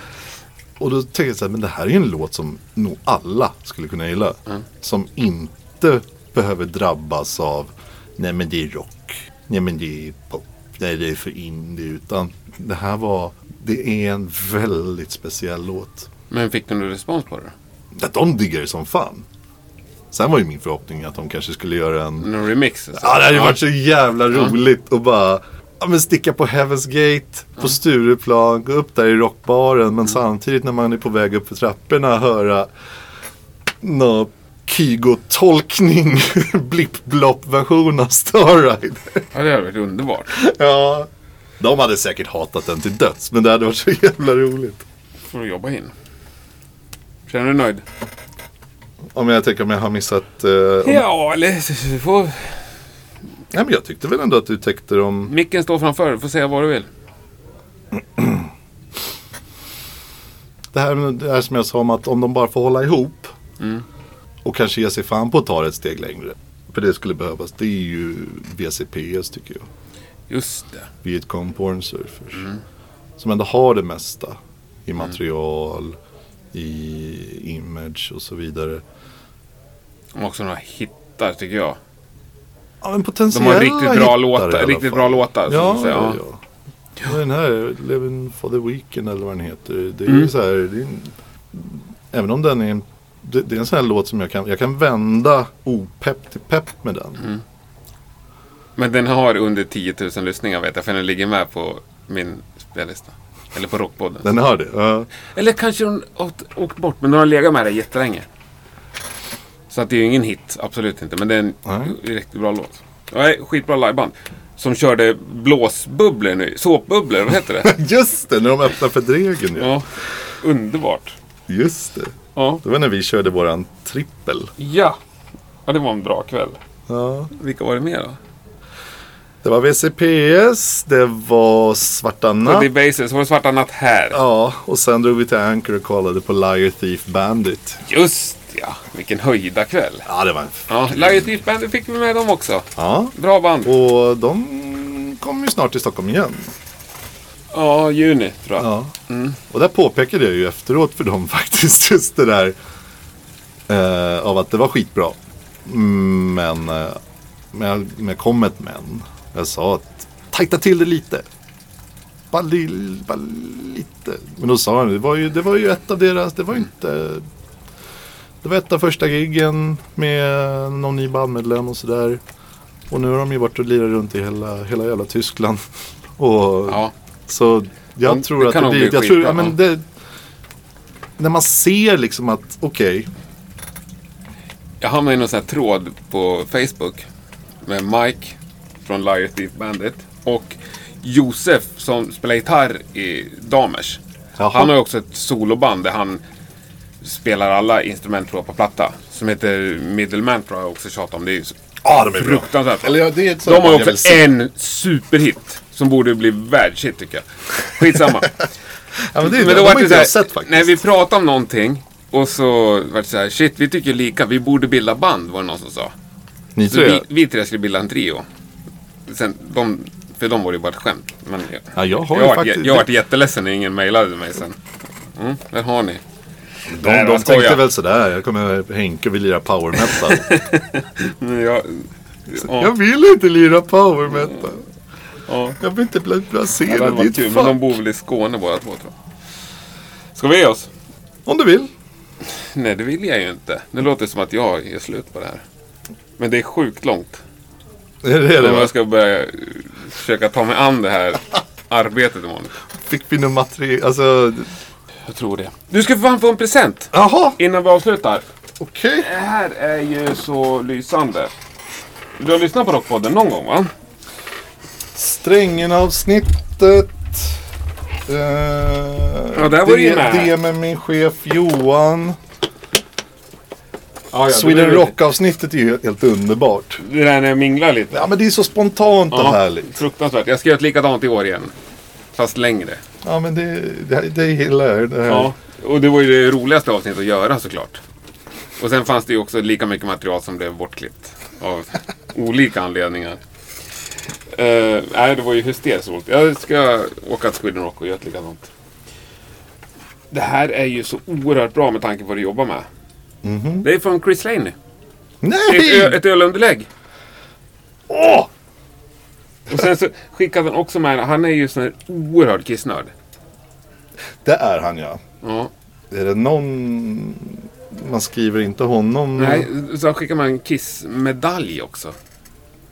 S1: Och då tänkte jag så här, men det här är ju en låt som nog alla skulle kunna gilla.
S2: Mm.
S1: Som inte behöver drabbas av, nej men det är rock, nej men det är pop, nej det är för indie. Utan det här var, det är en väldigt speciell låt.
S2: Men fick du någon respons på det?
S1: Att de diggar det som fan. Sen var ju min förhoppning att de kanske skulle göra en
S2: Någon remix? alltså?
S1: Ja, det hade ju varit så jävla roligt att bara ja, men sticka på Heaven's Gate på Stureplan, gå upp där i rockbaren men samtidigt när man är på väg upp för trapporna höra nå Kygo-tolkning, [LAUGHS] blipp-blopp-version av Star Rider.
S2: Ja, det hade varit underbart.
S1: Ja. De hade säkert hatat den till döds men det hade varit så jävla roligt.
S2: får du jobba in. Känner du dig nöjd?
S1: Om jag tänker om jag har missat... Eh, om,
S2: Ja, eller du får...
S1: Nej men jag tyckte väl ändå att du täckte dem.
S2: Micken står framför. Du får säga vad du vill.
S1: Det här, det här som jag sa om att om de bara får hålla ihop
S2: Mm.
S1: och kanske ge sig fan på att ta det ett steg längre. För det skulle behövas. Det är ju VCPS tycker jag.
S2: Just det.
S1: Vietcong Porn Surfers.
S2: Mm.
S1: Som ändå har det mesta. I material, i image och så vidare.
S2: De har också några hittar tycker jag.
S1: Ja, men
S2: De
S1: potentiella
S2: har riktigt bra låtar. Riktigt bra låtar.
S1: Ja,
S2: säga.
S1: ja, ja. Och Den här, Living for the Weekend eller vad den heter. Det är
S2: Mm.
S1: så här, det är en, även om den är en, det, det är en sån här låt som jag kan, jag kan vända opepp till pepp med den.
S2: Mm. Men den har under 10 000 lyssningar vet jag. För den ligger med på min spellista. Eller på Rockpodden.
S1: Den har det. Ja.
S2: Eller kanske hon åkt, åkt bort. Men den har legat med där jättelänge. Så att det är ju ingen hit. Absolut inte. Men det är en
S1: Nej.
S2: riktigt bra låt. Nej, skitbra liveband. Som körde blåsbubblor nu. Såpbubblor, vad heter det? [LAUGHS]
S1: Just det, när de öppnar för Dregen ja.
S2: Ja, underbart.
S1: Just det.
S2: Ja.
S1: Det var när vi körde våran trippel.
S2: Ja. Ja, det var en bra kväll.
S1: Ja.
S2: Vilka var det mer då?
S1: Det var VCPS, det var Svarta
S2: Natt. Det Bases, var det Svarta Natt här?
S1: Ja, och sen drog vi till Anchor och kollade på Liar Thief Bandit.
S2: Just ja, vilken höjda kväll.
S1: Ja, det var en...
S2: Ja, Liar Thief Band fick vi med dem också.
S1: Ja,
S2: Bra band.
S1: och de kommer ju snart till Stockholm igen.
S2: Ja, juni tror jag.
S1: Ja.
S2: Mm.
S1: Och där påpekade jag ju efteråt för dem [LAUGHS] faktiskt just det där. Eh, av att det var skitbra. Men, eh, men, jag, men jag kom med ett men. Jag sa att tajta till det lite. Bara, li, bara lite. Men då sa han, det var ju, det var ju ett av deras, det var ju inte. Det var ett av första giggen med någon ny bandmedlem och sådär. Och nu har de ju varit och lirat runt i hela, hela jävla Tyskland. [LAUGHS] Och
S2: Ja,
S1: så jag
S2: Ja,
S1: tror
S2: det
S1: att det blir,
S2: bli
S1: jag tror, ja, men det, När man ser liksom att, okej,
S2: jag hamnade i någon sån här tråd på Facebook med Mike från Liar Thief Bandit och Josef som spelar gitarr i Damers.
S1: Jaha.
S2: Han har också ett soloband där han spelar alla instrument tror jag, på platta. Som heter Middleman tror jag också tjatat om. Det är
S1: ja de är
S2: fruktansvärt bra.
S1: Eller ja, det är ett
S2: De har
S1: jag
S2: också en superhit. Som borde bli världshit tycker jag. Skitsamma. [LAUGHS]
S1: Ja, men det, är,
S2: Men
S1: de
S2: då
S1: har
S2: var det
S1: inte jag sett faktiskt.
S2: när vi pratade om någonting och så var det så här, shit vi tycker lika, vi borde bilda band var det någon som sa.
S1: Ni
S2: Så vi, vi tre skulle bilda en trio. Sen, de För de var ju bara ett skämt. Men jag,
S1: Ja, jag har
S2: jag,
S1: ju
S2: har
S1: faktiskt...
S2: varit, jag har varit jätteledsen när ingen mejlade mig sen. Mm, där har ni.
S1: De
S2: Nej,
S1: de tänkte väl sådär, jag kommer Henke vill lira power metal. [LAUGHS]
S2: Men jag, ja,
S1: jag vill inte lira power metal.
S2: ja.
S1: Jag vill inte bli
S2: det
S1: placerad i
S2: varit
S1: ett
S2: kul, men de bor väl i Skåne båda två tror jag. Ska vi ge oss?
S1: Om du vill.
S2: Nej, det vill jag ju inte. Det låter som att jag är slut på det här. Men det är sjukt långt.
S1: Är det det?
S2: Om
S1: va?
S2: jag ska börja eh, försöka ta mig an det här [LAUGHS] arbetet imorgon.
S1: Fick vi något material? Alltså,
S2: Jag tror det. Du ska fan få en present
S1: jaha,
S2: innan vi avslutar.
S1: okej.
S2: Det här är ju så lysande. Du har lyssnat på Rockpodden någon gång va?
S1: Strängen-avsnittet. Uh,
S2: Ja, där var det ju med.
S1: Det med min chef Johan.
S2: Ja,
S1: Sweden Rock-avsnittet är ju helt underbart.
S2: Det där när jag minglar lite.
S1: Ja men det är så spontant och härligt.
S2: fruktansvärt. Jag ska göra ett likadant i år igen. Fast längre.
S1: Ja men det, det, det gillar jag. Det här.
S2: Ja. Och det var ju det roligaste avsnittet att göra såklart. Och sen fanns det ju också lika mycket material som blev bortklippt. Av [LAUGHS] olika anledningar. Uh, nej, det var ju hysteriskt roligt. Jag ska åka till Sweden Rock och göra ett likadant. Det här är ju så oerhört bra med tanke på vad du jobbar med.
S1: Mhm.
S2: Det är från Chris Laney. Ett,
S1: Nej!
S2: ö- ett ölunderlägg.
S1: Åh!
S2: Sen så skickade han också med, han är ju sån här oerhörd kissnörd.
S1: Det är han ja.
S2: Ja.
S1: Är det någon... Man skriver inte honom.
S2: Nej, så han skickade med en kissmedalj också.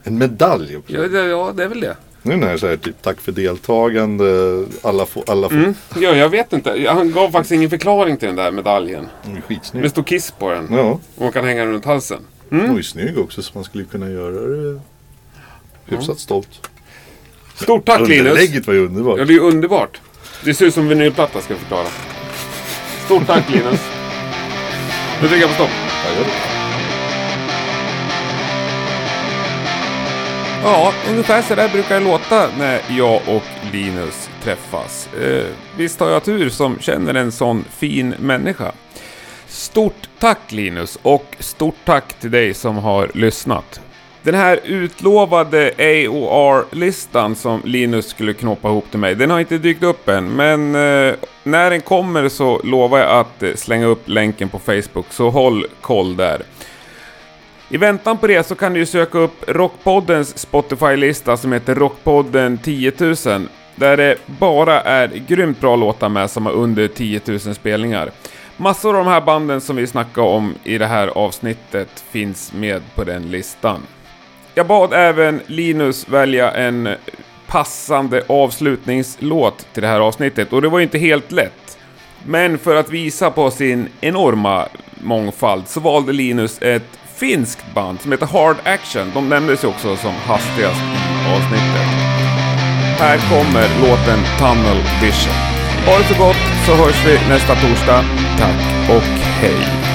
S1: En medalj också.
S2: Ja det, ja, det är väl det.
S1: Nu när jag säger typ tack för deltagande. Alla får... Alla får.
S2: Mm. Ja, jag vet inte. Han gav faktiskt ingen förklaring till den där medaljen.
S1: Mm,
S2: Det
S1: Skitsnygg.
S2: står Kiss på den.
S1: Ja.
S2: Och man kan hänga den runt halsen.
S1: Den var ju snygg också så man skulle kunna göra det hyfsat stolt.
S2: Stort tack Linus!
S1: Underlägget var ju underbart.
S2: Ja, det är ju underbart. Det ser ut som vinylplatta ska jag förklara. Stort tack Linus! Nu trycker jag på stopp.
S1: Ja, gör det.
S3: Ja, ungefär så där brukar det låta när jag och Linus träffas. Eh, visst har jag tur som känner en sån fin människa. Stort tack Linus och stort tack till dig som har lyssnat. Den här utlovade AOR-listan som Linus skulle knåpa ihop till mig, den har inte dykt upp än, men eh, när den kommer så lovar jag att eh, slänga upp länken på Facebook, så håll koll där. I väntan på det så kan du ju söka upp Rockpoddens Spotify-lista som heter Rockpodden 10 000. Där det bara är grymt bra låtar med som har under 10 000 spelningar. Massor av de här banden som vi snackade om i det här avsnittet finns med på den listan. Jag bad även Linus välja en passande avslutningslåt till det här avsnittet och det var ju inte helt lätt. Men för att visa på sin enorma mångfald så valde Linus ett finskt band som heter Hard Action. De nämndes ju också som hastigast i avsnittet. Här kommer låten Tunnel Vision. Ha det så gott så hörs vi nästa torsdag. Tack och hej!